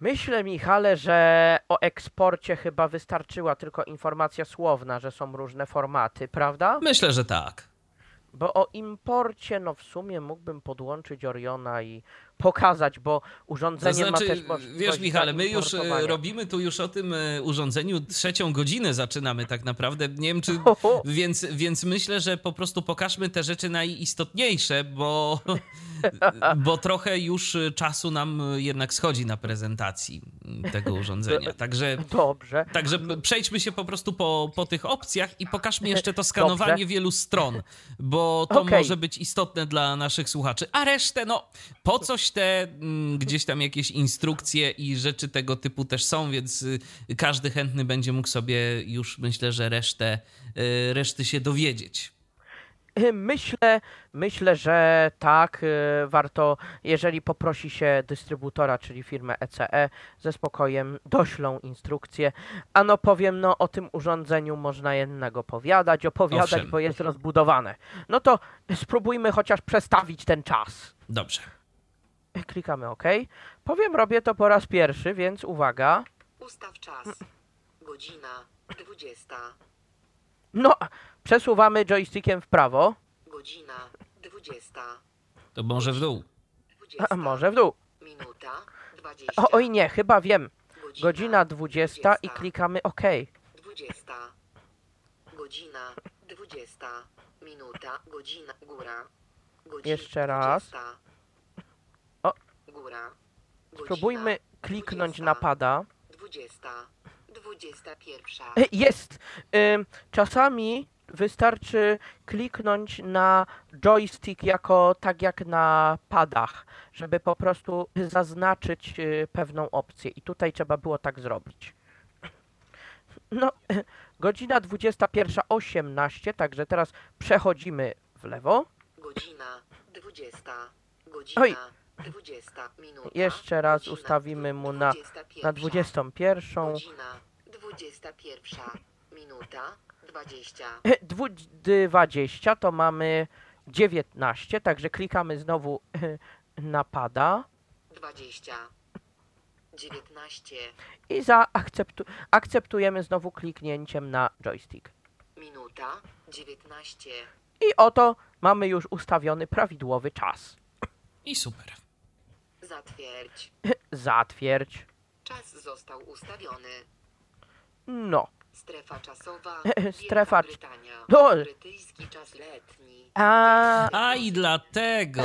myślę, Michale, że o eksporcie chyba wystarczyła tylko informacja słowna, że są różne formaty, prawda? Myślę, że tak. Bo o imporcie, no w sumie mógłbym podłączyć Oriona i pokazać, bo To urządzenie ma znaczy, też możliwość wiesz Michale, my już e, robimy tu już o tym e, urządzeniu trzecią godzinę zaczynamy tak naprawdę. Nie wiem czy, (laughs) Oho. więc, więc myślę, że po prostu pokażmy te rzeczy najistotniejsze, bo, (laughs) bo trochę już czasu nam jednak schodzi na prezentacji tego urządzenia. (laughs) Także Dobrze. Także przejdźmy się po prostu po, po tych opcjach i pokażmy jeszcze to skanowanie Dobrze. wielu stron, bo to Okej. może być istotne dla naszych słuchaczy. A resztę, no, po coś te mm, gdzieś tam jakieś instrukcje i rzeczy tego typu też są, więc y, każdy chętny będzie mógł sobie już, myślę, że resztę, y, reszty się dowiedzieć. Myślę, myślę, że tak, y, warto, jeżeli poprosi się dystrybutora, czyli firmę ECE, ze spokojem doślą instrukcję. A no powiem, no o tym urządzeniu można jednego powiadać, opowiadać, Owszem. bo jest rozbudowane. No to spróbujmy chociaż przestawić ten czas. Dobrze. Klikamy OK. Powiem, robię to po raz pierwszy, więc uwaga. Ustaw czas. Godzina 20. No, przesuwamy joystickiem w prawo, Godzina 20. To może w dół. 20. a może w dół. Minuta 20. O, oj nie, chyba wiem. Godzina, Godzina 20 i klikamy OK. 20. Godzina 20. Minuta, godzina, góra. Godzina, Jeszcze raz. 20. Godzina, Spróbujmy kliknąć 20. na pada. 20. 21. E, Jest! Czasami wystarczy kliknąć na joystick jako tak jak na padach, żeby po prostu zaznaczyć y, pewną opcję. I tutaj trzeba było tak zrobić. No, (laughs) godzina 21.18, także teraz przechodzimy w lewo. Godzina 20. Godzina Oj. 20. Minuta. Jeszcze raz godzina ustawimy mu na, 21. na 21. Godzina 21. Minuta 20. (laughs) Dwu- 20 to mamy 19, także klikamy znowu (laughs) na pada. 20. 19. i zaakceptu- akceptujemy znowu kliknięciem na joystick. Minuta 19. I oto mamy już ustawiony prawidłowy czas. I super. Zatwierdź. Zatwierdź. Czas został ustawiony. No. Strefa czasowa. (laughs) Strefa Brytania. No. Brytyjski czas letni. A, A i dlatego.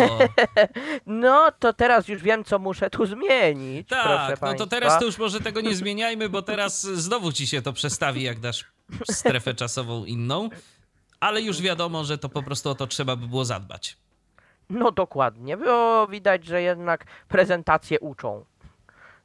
(laughs) no to teraz już wiem, co muszę tu zmienić. proszę Tak, no to państwa. teraz to już może tego nie zmieniajmy, bo teraz znowu ci się to przestawi, jak dasz strefę czasową inną. Ale już wiadomo, że to po prostu o to trzeba by było zadbać. No dokładnie, bo widać, że jednak prezentacje uczą.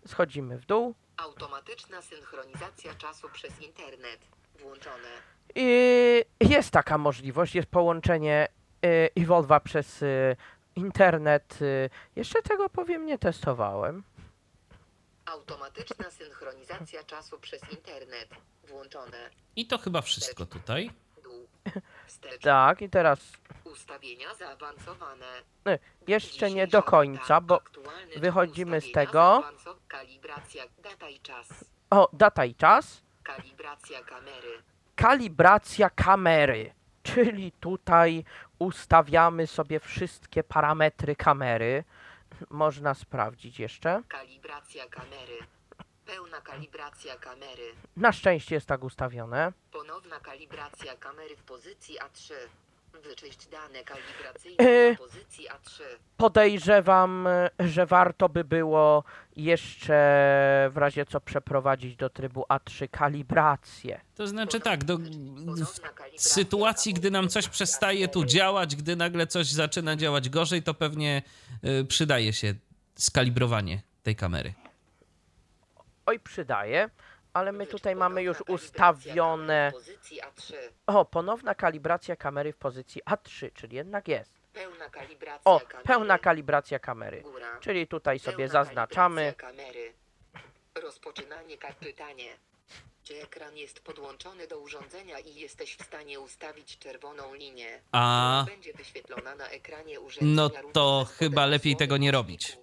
Schodzimy w dół. Automatyczna synchronizacja czasu przez internet. Włączone. I jest taka możliwość, jest połączenie y, Evolva przez y, internet. Y, jeszcze tego powiem, nie testowałem. Automatyczna synchronizacja czasu przez internet. Włączone. I to chyba wszystko tutaj. Wstecz. (laughs) Tak, i teraz Ustawienia zaawansowane. y, jeszcze nie do końca, bo Aktualny wychodzimy z ustawienia tego. Kalibracja, data i czas. o, data i czas. Kalibracja kamery. Kalibracja kamery, czyli tutaj ustawiamy sobie wszystkie parametry kamery. Można sprawdzić jeszcze. Kalibracja kamery. Pełna kalibracja kamery. Na szczęście jest tak ustawione. Ponowna kalibracja kamery w pozycji A3. Wyczyść dane kalibracyjne Yy. w pozycji A3. Podejrzewam, e, że warto by było jeszcze w razie co przeprowadzić do trybu A3 kalibrację. To znaczy tak, do, w sytuacji, gdy nam coś przestaje tu działać, gdy nagle coś zaczyna działać gorzej, to pewnie y, przydaje się skalibrowanie tej kamery. Oj, przydaje, ale my tutaj mamy już ustawione. kamery W pozycji A3. O, ponowna kalibracja kamery w pozycji A3, czyli jednak jest. Pełna kalibracja O, kamery. pełna kalibracja kamery. Góra. Czyli tutaj sobie Pełna zaznaczamy. kalibracja kamery. Rozpoczynanie ka- pytanie. Gdzie ekran jest podłączony do urządzenia i jesteś w stanie ustawić czerwoną linię. A. która Będzie wyświetlona na ekranie urządzenia. No to chyba lepiej tego nie robić.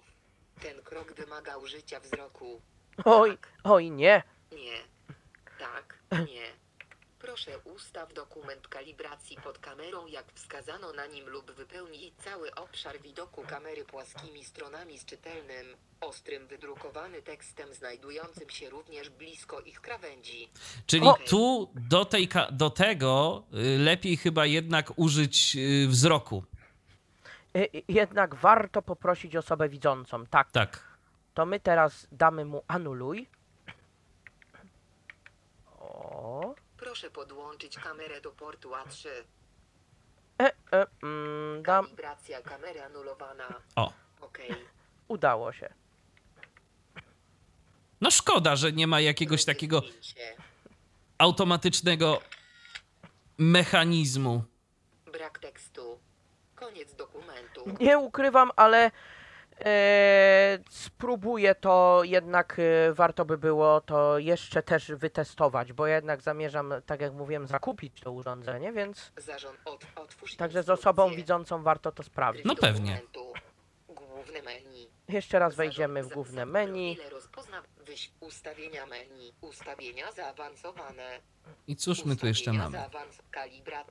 Ten krok wymaga użycia wzroku. Oj, Tak. oj nie. Nie. Tak, nie. Proszę ustaw dokument kalibracji pod kamerą jak wskazano na nim lub wypełnij cały obszar widoku kamery płaskimi stronami z czytelnym, ostrym wydrukowany tekstem znajdującym się również blisko ich krawędzi. Czyli O! tu do, tej, ka- do tego y, lepiej chyba jednak użyć y, wzroku. Y, Jednak warto poprosić osobę widzącą. Tak, Tak. to my teraz damy mu anuluj. O. Proszę podłączyć kamerę do portu A3. E, e, mm, dam. Kalibracja kamery anulowana. O. Okej. Udało się. No szkoda, że nie ma jakiegoś takiego Zdjęcie. automatycznego mechanizmu. Brak tekstu. Koniec dokumentu. Nie ukrywam, ale spróbuję to jednak e, warto by było to jeszcze też wytestować, bo jednak zamierzam, tak jak mówiłem, zakupić to urządzenie, więc Zarząd od, otwórz także z osobą widzącą warto to sprawdzić. No pewnie. Dokumentu. Główne menu. Jeszcze raz wejdziemy w główne menu. ustawienia menu. Ustawienia zaawansowane. I cóż my tu jeszcze mamy?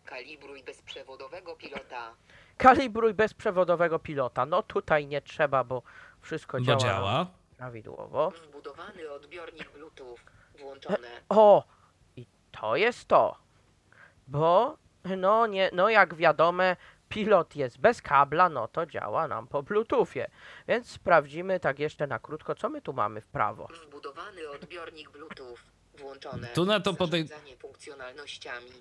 Kalibruj bezprzewodowego pilota. Kalibruj bezprzewodowego pilota. No tutaj nie trzeba, bo wszystko Bo działa, działa. prawidłowo. Wbudowany odbiornik Bluetooth. Włączone. O! I to jest to. Bo, no nie, no jak wiadomo, pilot jest bez kabla, no to działa nam po Bluetoothie. Więc sprawdzimy tak jeszcze na krótko, co my tu mamy w prawo. Wbudowany odbiornik Bluetooth. Włączone. Tu na to podej- Zarządzanie funkcjonalnościami.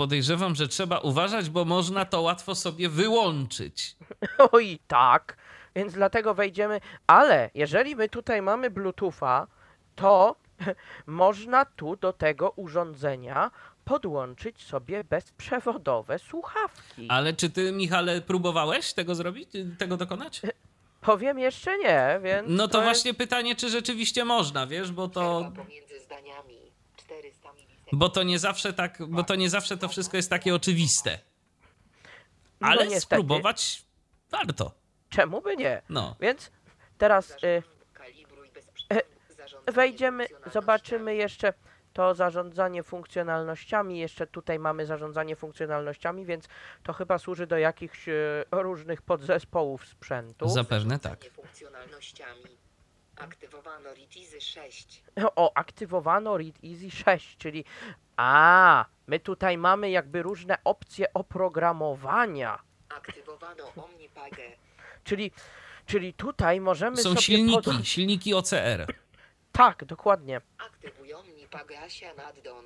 Podejrzewam, że trzeba uważać, bo można to łatwo sobie wyłączyć. (laughs) Oj, tak. Więc dlatego wejdziemy. Ale jeżeli my tutaj mamy Bluetootha, to (laughs) można tu do tego urządzenia podłączyć sobie bezprzewodowe słuchawki. Ale czy ty, Michale, próbowałeś tego zrobić, tego dokonać? (laughs) Powiem jeszcze nie, więc. No to jest- właśnie pytanie, czy rzeczywiście można, wiesz, bo to, Przerwa pomiędzy zdaniami. 400 milisekund. Bo to nie zawsze tak, bo to nie zawsze to wszystko jest takie oczywiste. No Ale niestety. spróbować warto. Czemu by nie? No. Więc teraz y, zarządzanie wejdziemy, zobaczymy jeszcze to zarządzanie funkcjonalnościami. Jeszcze tutaj mamy zarządzanie funkcjonalnościami, więc to chyba służy do jakichś y, różnych podzespołów sprzętu. Zapewne tak. Aktywowano RITIZY 6. O, aktywowano Read Easy 6, czyli a, my tutaj mamy jakby różne opcje oprogramowania. Aktywowano OmniPagę. Czyli, czyli tutaj możemy Są sobie silniki, pod- silniki OCR. Tak, dokładnie. Aktywuj OmniPagę Asia Naddon.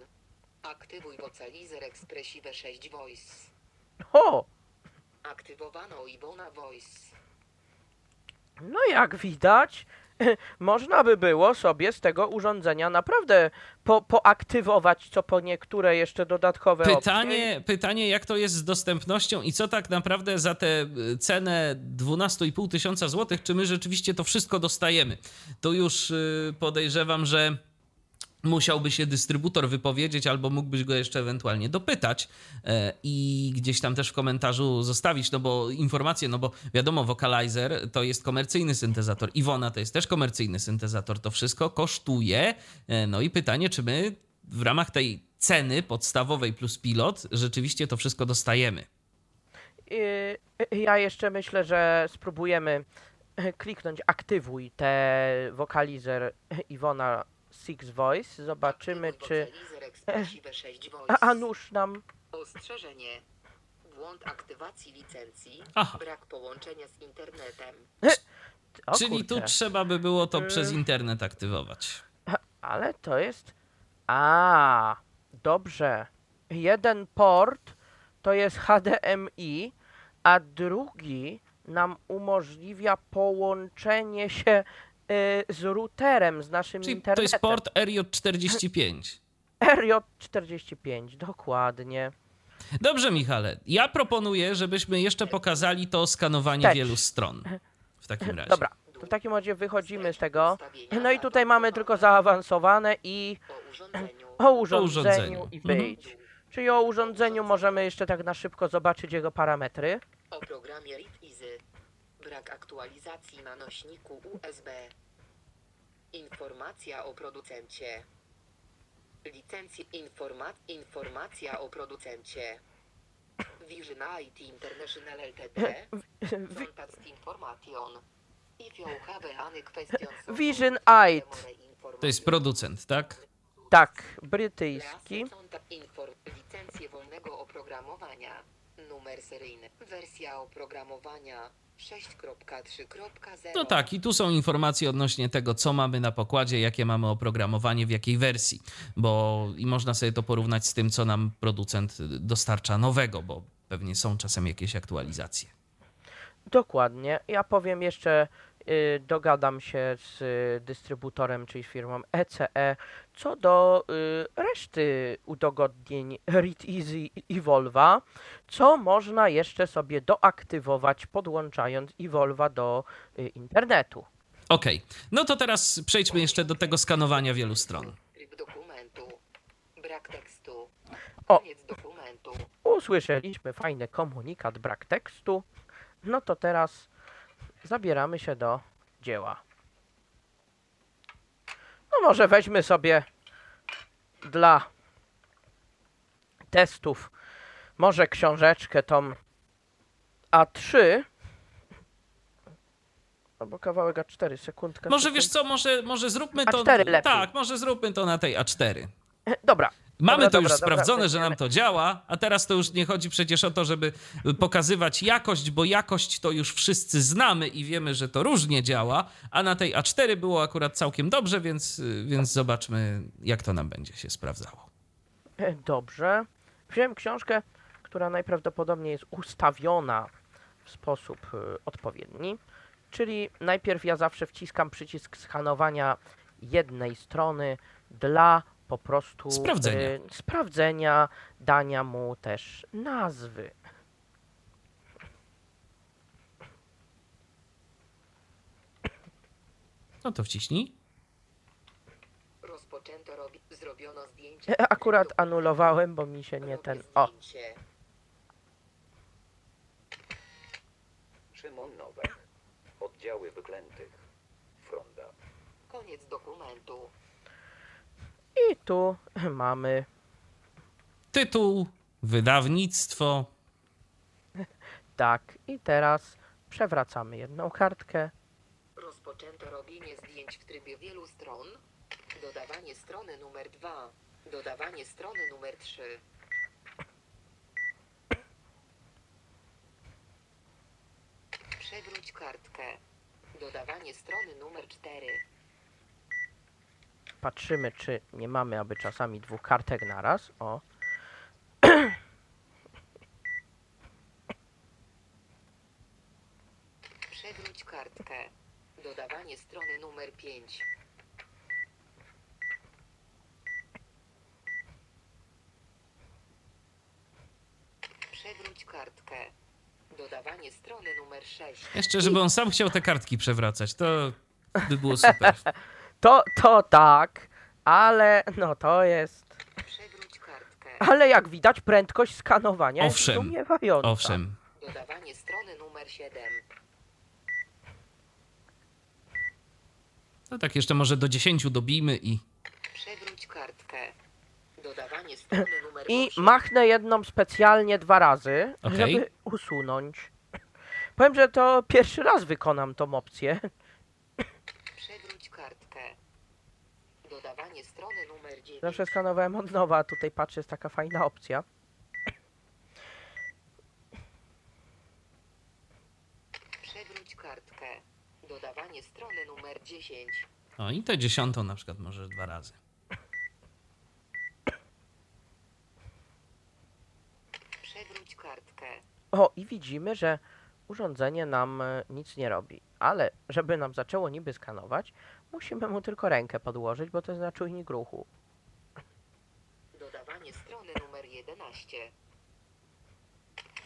Aktywuj Vocalizer Expressive 6 Voice. O, Aktywowano Ibona Voice. no jak widać, (laughs) można by było sobie z tego urządzenia naprawdę po, poaktywować co po niektóre jeszcze dodatkowe opcje. Pytanie, pytanie, jak to jest z dostępnością i co tak naprawdę za tę y, cenę 12,5 tysiąca złotych, czy my rzeczywiście to wszystko dostajemy? Tu już y, podejrzewam, że musiałby się dystrybutor wypowiedzieć, albo mógłbyś go jeszcze ewentualnie dopytać e, i gdzieś tam też w komentarzu zostawić, no bo informacje, no bo wiadomo, Vocalizer to jest komercyjny syntezator, Iwona to jest też komercyjny syntezator, to wszystko kosztuje, e, no i pytanie, czy my w ramach tej ceny podstawowej plus pilot rzeczywiście to wszystko dostajemy. Ja jeszcze myślę, że spróbujemy kliknąć aktywuj te wokalizer Iwona Six Voice. Zobaczymy, czy. Vocalizer Expressive 6 (laughs) Voice. A, a nóż nam. Ostrzeżenie. Błąd aktywacji licencji. Aha. Brak połączenia z internetem. (laughs) O, Czyli tu kurczę. trzeba by było to Y. przez internet aktywować. (laughs) Ale to jest. A, dobrze. Jeden port to jest HDMI, a drugi nam umożliwia połączenie się z routerem, z naszym Czyli internetem. to jest port RJ45. RJ45, (laughs) dokładnie. Dobrze, Michale. Ja proponuję, żebyśmy jeszcze pokazali to skanowanie Wstecz. wielu stron. W takim (laughs) razie. Dobra, to w takim razie wychodzimy z tego. No i tutaj mamy tylko zaawansowane i (clears throat) O urządzeniu. O urządzeniu urządzeniu. i Mhm. wyjdź. Czyli o urządzeniu możemy jeszcze tak na szybko zobaczyć jego parametry. O programie. Brak aktualizacji na nośniku USB. Informacja o producencie. Licencje informa informacja o producencie. Vision IT International Ltd. (laughs) Contact Information. If you have any questions (laughs) Vision IT. To jest producent, tak? Tak, brytyjski. Licencję wolnego oprogramowania. Numer seryjny. Wersja oprogramowania 6.3.0. No tak, i tu są informacje odnośnie tego, co mamy na pokładzie, jakie mamy oprogramowanie, w jakiej wersji, bo i można sobie to porównać z tym, co nam producent dostarcza nowego, bo pewnie są czasem jakieś aktualizacje. Dokładnie. Ja powiem jeszcze, dogadam się z y, dystrybutorem, czyli firmą ECE, co do y, reszty udogodnień Read Easy i Volva, co można jeszcze sobie doaktywować, podłączając Evolva do y, internetu. Okej, no to teraz przejdźmy jeszcze do tego skanowania wielu stron. Dokumentu. Brak tekstu. O. Koniec dokumentu. Usłyszeliśmy fajny komunikat, brak tekstu. No to teraz zabieramy się do dzieła. No może weźmy sobie dla testów może książeczkę tą A3 albo kawałek A4, sekundkę. Może wiesz co, może, może zróbmy to. A4 lepiej. Tak, może zróbmy to na tej A4. Dobra. Mamy Dobra, to już dobra, dobra, sprawdzone, że będziemy- nam to działa, a teraz to już nie chodzi przecież o to, żeby pokazywać jakość, bo jakość to już wszyscy znamy i wiemy, że to różnie działa, a na tej A4 było akurat całkiem dobrze, więc, więc zobaczmy, jak to nam będzie się sprawdzało. Dobrze. Wziąłem książkę, która najprawdopodobniej jest ustawiona w sposób e, odpowiedni. Czyli najpierw ja zawsze wciskam przycisk skanowania jednej strony dla po prostu Sprawdzenia. e, sprawdzenia dania mu też nazwy. No to wciśnij. Rozpoczęto robi... Zrobiono zdjęcie. Akurat anulowałem, bo mi się nie ten. O. Szymon Nowak. Oddziały wyklętych. Fronda. Koniec dokumentu. I tu (clears throat) mamy Tytuł, wydawnictwo. (laughs) tak. I teraz przewracamy jedną kartkę. Rozpoczęto robienie zdjęć w trybie wielu stron. Dodawanie strony numer 2. Dodawanie strony numer 3. Przewróć kartkę. Dodawanie strony numer 4. Patrzymy, czy nie mamy aby czasami dwóch kartek naraz. O. Przewróć kartkę. Dodawanie strony numer 5. Przewróć kartkę. Dodawanie strony numer 6. Jeszcze, żeby on sam chciał te kartki przewracać, to by było super. (laughs) To, to tak, ale no to jest. Przewróć kartkę. Ale jak widać, prędkość skanowania Owszem, jest zdumiewająca. Owszem. Dodawanie strony numer 7. No tak, jeszcze może do 10 dobijmy i Przewróć kartkę. Dodawanie (laughs) strony numer I 8. machnę jedną specjalnie dwa razy, Okej. żeby usunąć. Powiem, że to pierwszy raz wykonam tą opcję. Przewróć kartkę. Dodawanie strony numer 9. Zawsze skanowałem od nowa, a tutaj patrzę, jest taka fajna opcja. Przewróć kartkę. Dodawanie strony numer 10. O, i tę dziesiątą na przykład możesz dwa razy. Przewróć kartkę. O, i widzimy, że urządzenie nam e, nic nie robi. Ale żeby nam zaczęło niby skanować, musimy mu tylko rękę podłożyć, bo to jest na czujnik ruchu. Dodawanie strony numer 11.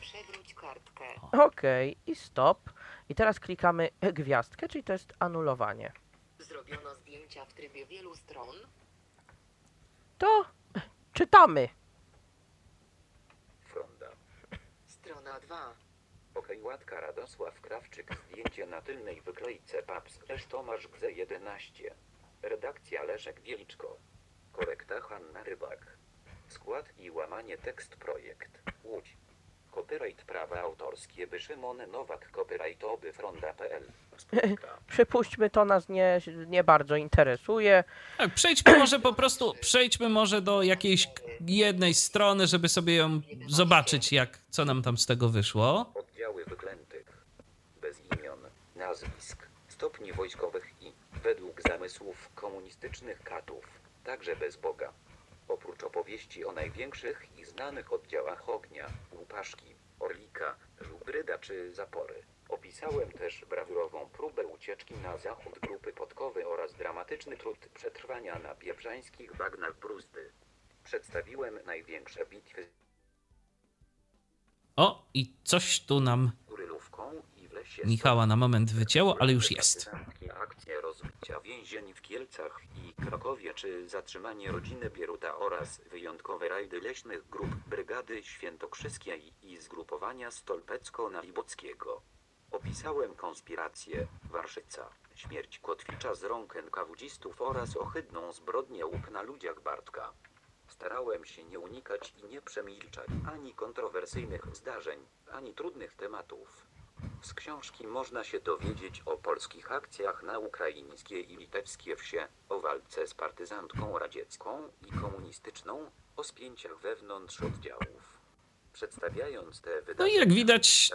Przewróć kartkę. Okej, i stop. I teraz klikamy gwiazdkę, czyli to jest anulowanie. Zrobiono zdjęcia w trybie wielu stron. To czytamy. Fronda. Strona 2. Okej, łatka Radosław Krawczyk. Zdjęcie na tylnej wyklejce Paps. Też Tomasz Gze 11. Redakcja Leszek Wieliczko. Korekta Hanna Rybak. Skład i łamanie tekst projekt. Łódź. Copyright prawa autorskie by Szymon Nowak copyrightowy fronda.pl. (laughs) Przypuśćmy, to nas nie, nie bardzo interesuje. Tak, przejdźmy może po prostu, przejdźmy może do jakiejś jednej strony, żeby sobie ją zobaczyć, jak, co nam tam z tego wyszło. Oddziały wyklętych. Bez imion, nazwisk, stopni wojskowych i, według zamysłów komunistycznych katów, także bez Boga. Oprócz opowieści o największych i znanych oddziałach ognia, łupaszki, orlika, żubryda czy zapory. Opisałem też brawurową próbę ucieczki na zachód grupy podkowy oraz dramatyczny trud przetrwania na pieprzańskich bagnach Bruzdy. Przedstawiłem największe bitwy O, i coś tu nam lesie Michała na moment wycięło, ale już jest. Akcje rozbicia więzień w Kielcach i Krakowie, czy zatrzymanie rodziny Bieruta oraz wyjątkowe rajdy leśnych grup Brygady Świętokrzyskiej i zgrupowania Stolpecko-Nalibockiego. Opisałem konspirację Warszyca, śmierć Kotwicza z rąk NKWdzistów oraz ohydną zbrodnię łuk na ludziach Bartka. Starałem się nie unikać i nie przemilczać ani kontrowersyjnych zdarzeń, ani trudnych tematów. Z książki można się dowiedzieć o polskich akcjach na ukraińskie i litewskie wsie, o walce z partyzantką radziecką i komunistyczną, o spięciach wewnątrz oddziałów. Przedstawiając te No wydarzenia, i jak widać,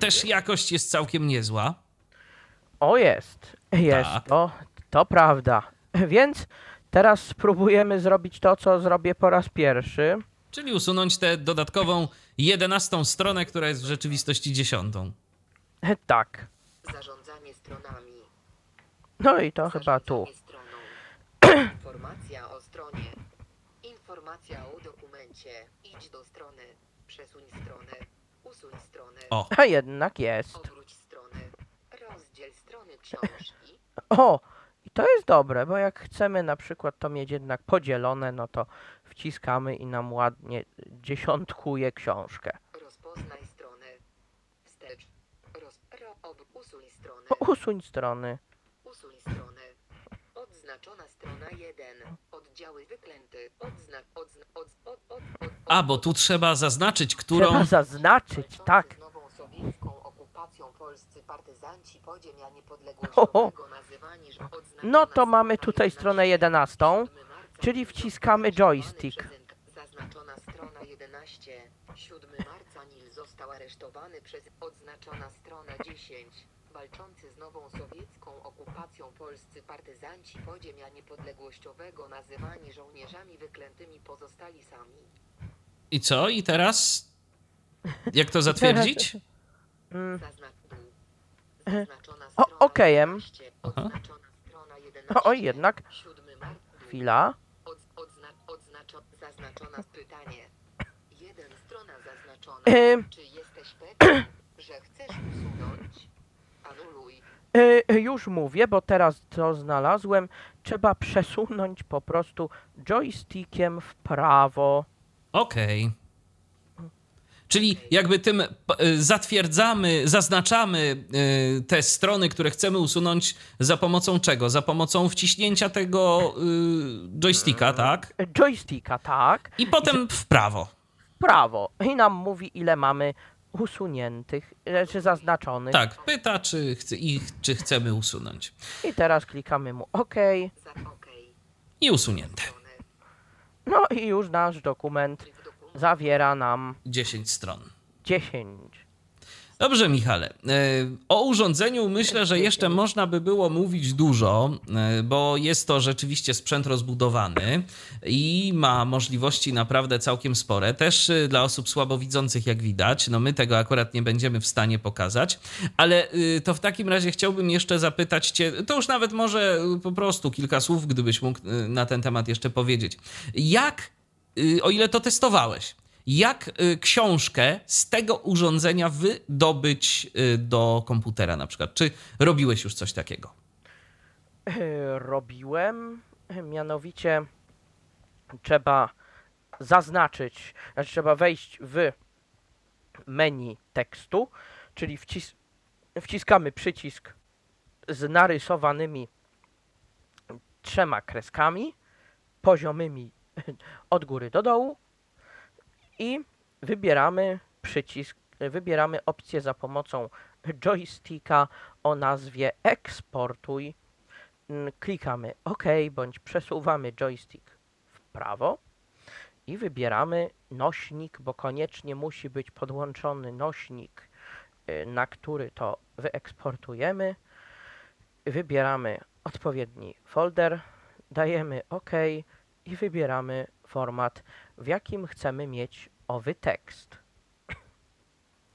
też jakość jest całkiem niezła. O, jest. Jest. Tak. To, to prawda. Więc teraz spróbujemy zrobić to, co zrobię po raz pierwszy. Czyli usunąć tę dodatkową jedenastą stronę, która jest w rzeczywistości dziesiątą. Tak. Zarządzanie stronami. No i to chyba tu. Stroną. (clears throat) Informacja o stronie. Informacja o dokumencie. Idź do strony. Przesuń stronę. Usuń stronę. O, A jednak jest. Odwróć stronę. Rozdziel strony książki. (clears throat) O, i to jest dobre, bo jak chcemy na przykład to mieć jednak podzielone, no to wciskamy i nam ładnie dziesiątkuje książkę. Rozpoznaj stronę. Wstecz. Roz, ro, ob, usuń stronę. Usuń strony. Usuń stronę. Odznaczona strona 1. Oddziały wyklęty. Odznak. Odzna, od, od, od, od, a bo tu trzeba zaznaczyć, którą. Trzeba zaznaczyć, tak. Nową sowiecką okupacją polscy partyzanci podziemia Oho. niepodległościowego nazywani, że odznaczona No to strona mamy tutaj stronę 11, 7 marca czyli wciskamy joystick. Zaznaczona strona 11. 7 marca Nil został aresztowany przez odznaczona strona 10. Walczący z nową sowiecką okupacją polscy partyzanci podziemia niepodległościowego nazywani żołnierzami wyklętymi pozostali sami. I co? I teraz? Jak to zatwierdzić? Zaznacz. (laughs) Zaznaczona O, strona okejem. 11, Odznaczona strona 11. O, oj, jednak. 7 marca. Chwila. Od, odzna, zaznaczona pytanie. Jeden strona zaznaczona. Czy jesteś pewien, że chcesz usunąć? Anuluj. Y, już mówię, bo teraz to znalazłem. Trzeba przesunąć po prostu joystickiem w prawo. Okej. Czyli jakby tym y, zatwierdzamy, zaznaczamy te strony, które chcemy usunąć za pomocą czego? Za pomocą wciśnięcia tego joysticka, tak? Joysticka, tak. I potem w prawo. W prawo. I nam mówi, ile mamy usuniętych, czy zaznaczonych. Tak, pyta, czy, chce, ich, czy chcemy usunąć. I teraz klikamy mu OK. I usunięte. No i już nasz dokument zawiera nam 10 stron. 10. Dobrze, Michale. E, O urządzeniu myślę, że jeszcze można by było mówić dużo, e, bo jest to rzeczywiście sprzęt rozbudowany i ma możliwości naprawdę całkiem spore. Też e, dla osób słabowidzących, jak widać. No my tego akurat nie będziemy w stanie pokazać, ale to w takim razie chciałbym jeszcze zapytać Cię, to już nawet może po prostu kilka słów, gdybyś mógł na ten temat jeszcze powiedzieć. Jak, o ile to testowałeś, jak y, książkę z tego urządzenia wydobyć y, do komputera na przykład? Czy robiłeś już coś takiego? E, Robiłem, mianowicie trzeba zaznaczyć, znaczy trzeba wejść w menu tekstu, czyli wcis wciskamy przycisk z narysowanymi trzema kreskami poziomymi od góry do dołu i wybieramy przycisk, wybieramy opcję za pomocą joysticka o nazwie eksportuj. Mm, Klikamy OK bądź przesuwamy joystick w prawo i wybieramy nośnik, bo koniecznie musi być podłączony nośnik, y, na który to wyeksportujemy. Wybieramy odpowiedni folder, dajemy OK i wybieramy format, w jakim chcemy mieć owy tekst.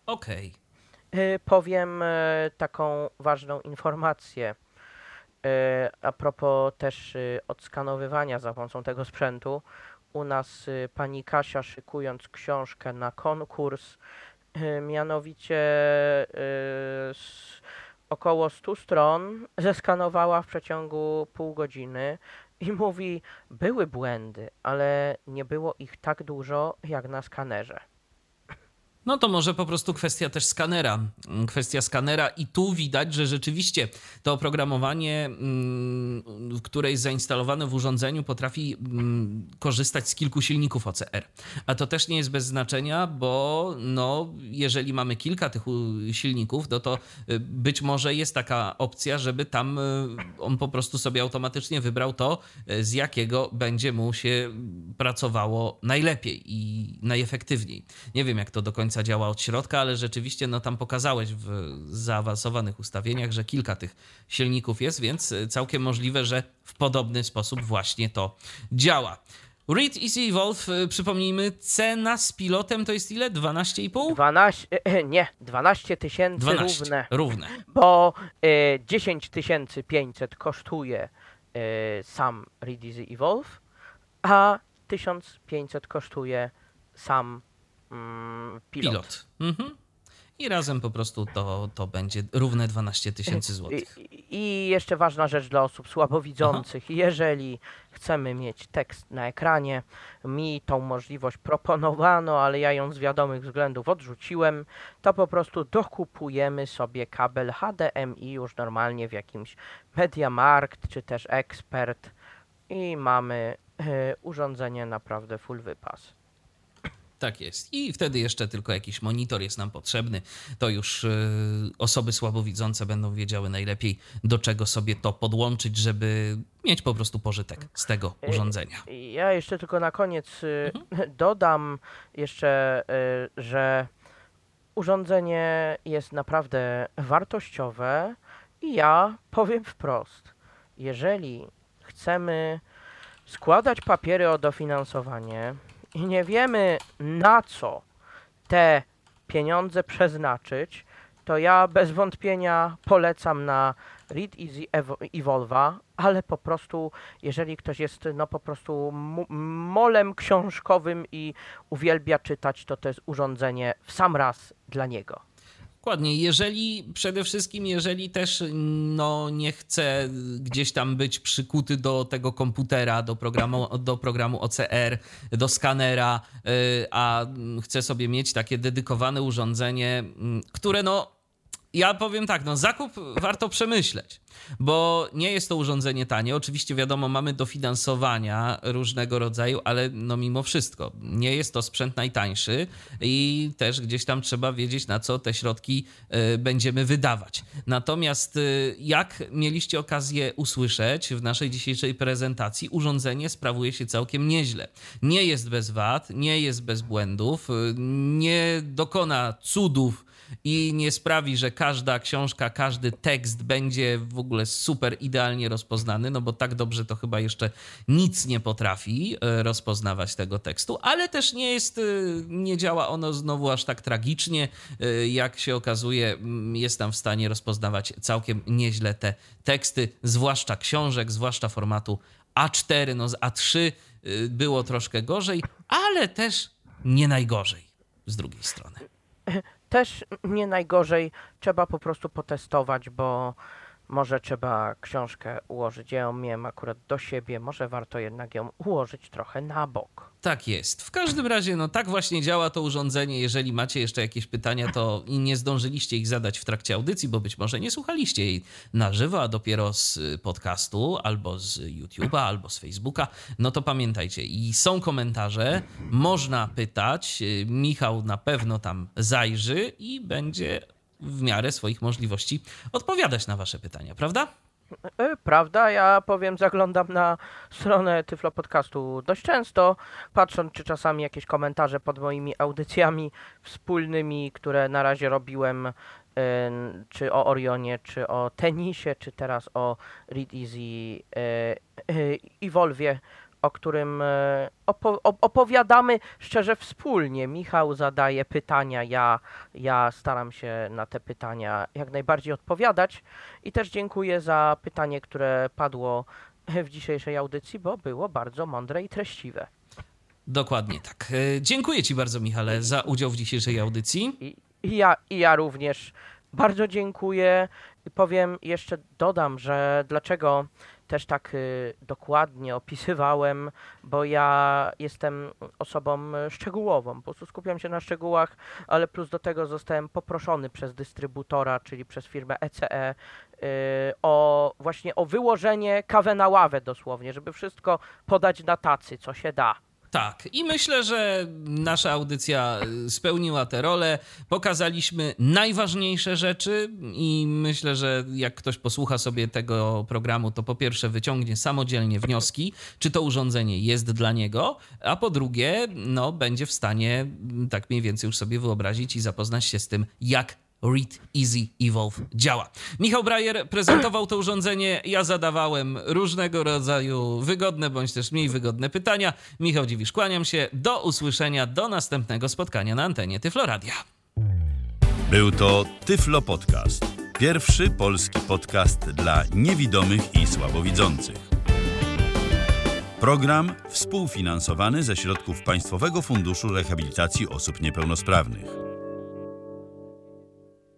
Okej. Y, Powiem e, taką ważną informację e, a propos też y, odskanowywania za pomocą tego sprzętu. U nas y, pani Kasia szykując książkę na konkurs, y, mianowicie y, z około 100 stron zeskanowała w przeciągu pół godziny i mówi, były błędy, ale nie było ich tak dużo jak na skanerze. No to może po prostu kwestia też skanera. Mm, Kwestia skanera i tu widać, że rzeczywiście to oprogramowanie, mm, które jest zainstalowane w urządzeniu, potrafi mm, korzystać z kilku silników OCR. A to też nie jest bez znaczenia, bo no, jeżeli mamy kilka tych silników, no to y, być może jest taka opcja, żeby tam y, on po prostu sobie automatycznie wybrał to, y, z jakiego będzie mu się pracowało najlepiej i najefektywniej. Nie wiem, jak to do końca działa od środka, ale rzeczywiście no, tam pokazałeś w zaawansowanych ustawieniach, że kilka tych silników jest, więc y, całkiem możliwe, że w podobny sposób właśnie to działa. Read Easy Evolve, y, przypomnijmy, cena z pilotem to jest ile? 12,5? 12, (clears throat) nie, 12 tysięcy 12. równe. Równe. bo e, 10 500 kosztuje e, sam Read Easy Evolve, a 1500 kosztuje sam pilot. Pilot. Mhm. I razem po prostu to, to będzie równe 12 tysięcy złotych. I, I jeszcze ważna rzecz dla osób słabowidzących. Jeżeli chcemy mieć tekst na ekranie, mi tą możliwość proponowano, ale ja ją z wiadomych względów odrzuciłem, to po prostu dokupujemy sobie kabel HDMI już normalnie w jakimś MediaMarkt czy też Expert i mamy e, urządzenie naprawdę full wypas. Tak jest. I wtedy jeszcze tylko jakiś monitor jest nam potrzebny. To już y, osoby słabowidzące będą wiedziały najlepiej, do czego sobie to podłączyć, żeby mieć po prostu pożytek z tego Y, urządzenia. Ja jeszcze tylko na koniec y, (laughs) dodam jeszcze, że urządzenie jest naprawdę wartościowe i ja powiem wprost, jeżeli chcemy składać papiery o dofinansowanie i nie wiemy na co te pieniądze przeznaczyć, to ja bez wątpienia polecam na Read Easy Evo- Evolve'a, ale po prostu, jeżeli ktoś jest no po prostu molem książkowym i uwielbia czytać, to to jest urządzenie w sam raz dla niego. Dokładnie. Jeżeli przede wszystkim, jeżeli też no, nie chce gdzieś tam być przykuty do tego komputera, do programu, do programu OCR, do skanera, y, a chce sobie mieć takie dedykowane urządzenie, mm, które no. Ja powiem tak, no zakup warto przemyśleć, bo nie jest to urządzenie tanie. Oczywiście wiadomo, mamy dofinansowania różnego rodzaju, ale no mimo wszystko nie jest to sprzęt najtańszy i też gdzieś tam trzeba wiedzieć, na co te środki y, będziemy wydawać. Natomiast y, jak mieliście okazję usłyszeć w naszej dzisiejszej prezentacji, urządzenie sprawuje się całkiem nieźle. Nie jest bez wad, nie jest bez błędów, y, nie dokona cudów i nie sprawi, że każda książka, każdy tekst będzie w ogóle super idealnie rozpoznany, no bo tak dobrze to chyba jeszcze nic nie potrafi e, rozpoznawać tego tekstu, ale też nie jest, e, nie działa ono znowu aż tak tragicznie, e, jak się okazuje, jest tam w stanie rozpoznawać całkiem nieźle te teksty, zwłaszcza książek, zwłaszcza formatu A4, no z A3 y, było troszkę gorzej, ale też nie najgorzej z drugiej strony. (laughs) Też nie najgorzej, trzeba po prostu potestować, bo może trzeba książkę ułożyć. Ja ją miałem akurat do siebie, może warto jednak ją ułożyć trochę na bok. Tak jest. W każdym razie, no tak właśnie działa to urządzenie. Jeżeli macie jeszcze jakieś pytania, to nie zdążyliście ich zadać w trakcie audycji, bo być może nie słuchaliście jej na żywo, a dopiero z podcastu, albo z YouTube'a, albo z Facebooka, no to pamiętajcie. I są komentarze, można pytać. Michał na pewno tam zajrzy i będzie w miarę swoich możliwości odpowiadać na wasze pytania, prawda? E, Prawda, ja powiem, zaglądam na stronę Tyflo Podcastu dość często, patrząc czy czasami jakieś komentarze pod moimi audycjami wspólnymi, które na razie robiłem, e, czy o Orionie, czy o tenisie, czy teraz o Read Easy e, e, i Volvie, o którym e, opo- op- opowiadamy szczerze wspólnie. Michał zadaje pytania, ja, ja staram się na te pytania jak najbardziej odpowiadać. I też dziękuję za pytanie, które padło w dzisiejszej audycji, bo było bardzo mądre i treściwe. Dokładnie tak. E, Dziękuję Ci bardzo, Michale, za udział w dzisiejszej audycji. I, i, ja, I ja również bardzo dziękuję. I powiem, jeszcze dodam, że dlaczego też tak y, dokładnie opisywałem, bo ja jestem osobą y, szczegółową, po prostu skupiam się na szczegółach, ale plus do tego zostałem poproszony przez dystrybutora, czyli przez firmę ECE, y, o właśnie o wyłożenie kawę na ławę dosłownie, żeby wszystko podać na tacy, co się da. Tak, i myślę, że nasza audycja y, spełniła tę rolę. Pokazaliśmy najważniejsze rzeczy, i myślę, że jak ktoś posłucha sobie tego programu, to po pierwsze wyciągnie samodzielnie wnioski, czy to urządzenie jest dla niego, a po drugie, no, będzie w stanie mm, tak mniej więcej już sobie wyobrazić i zapoznać się z tym, jak Read Easy Evolve działa. Michał Brajer prezentował to urządzenie, ja zadawałem różnego rodzaju wygodne bądź też mniej wygodne pytania. Michał Dziwisz, kłaniam się. Do usłyszenia, do następnego spotkania na antenie Tyfloradia. Był to Tyflo Podcast. Pierwszy polski podcast dla niewidomych i słabowidzących. Program współfinansowany ze środków Państwowego Funduszu Rehabilitacji Osób Niepełnosprawnych.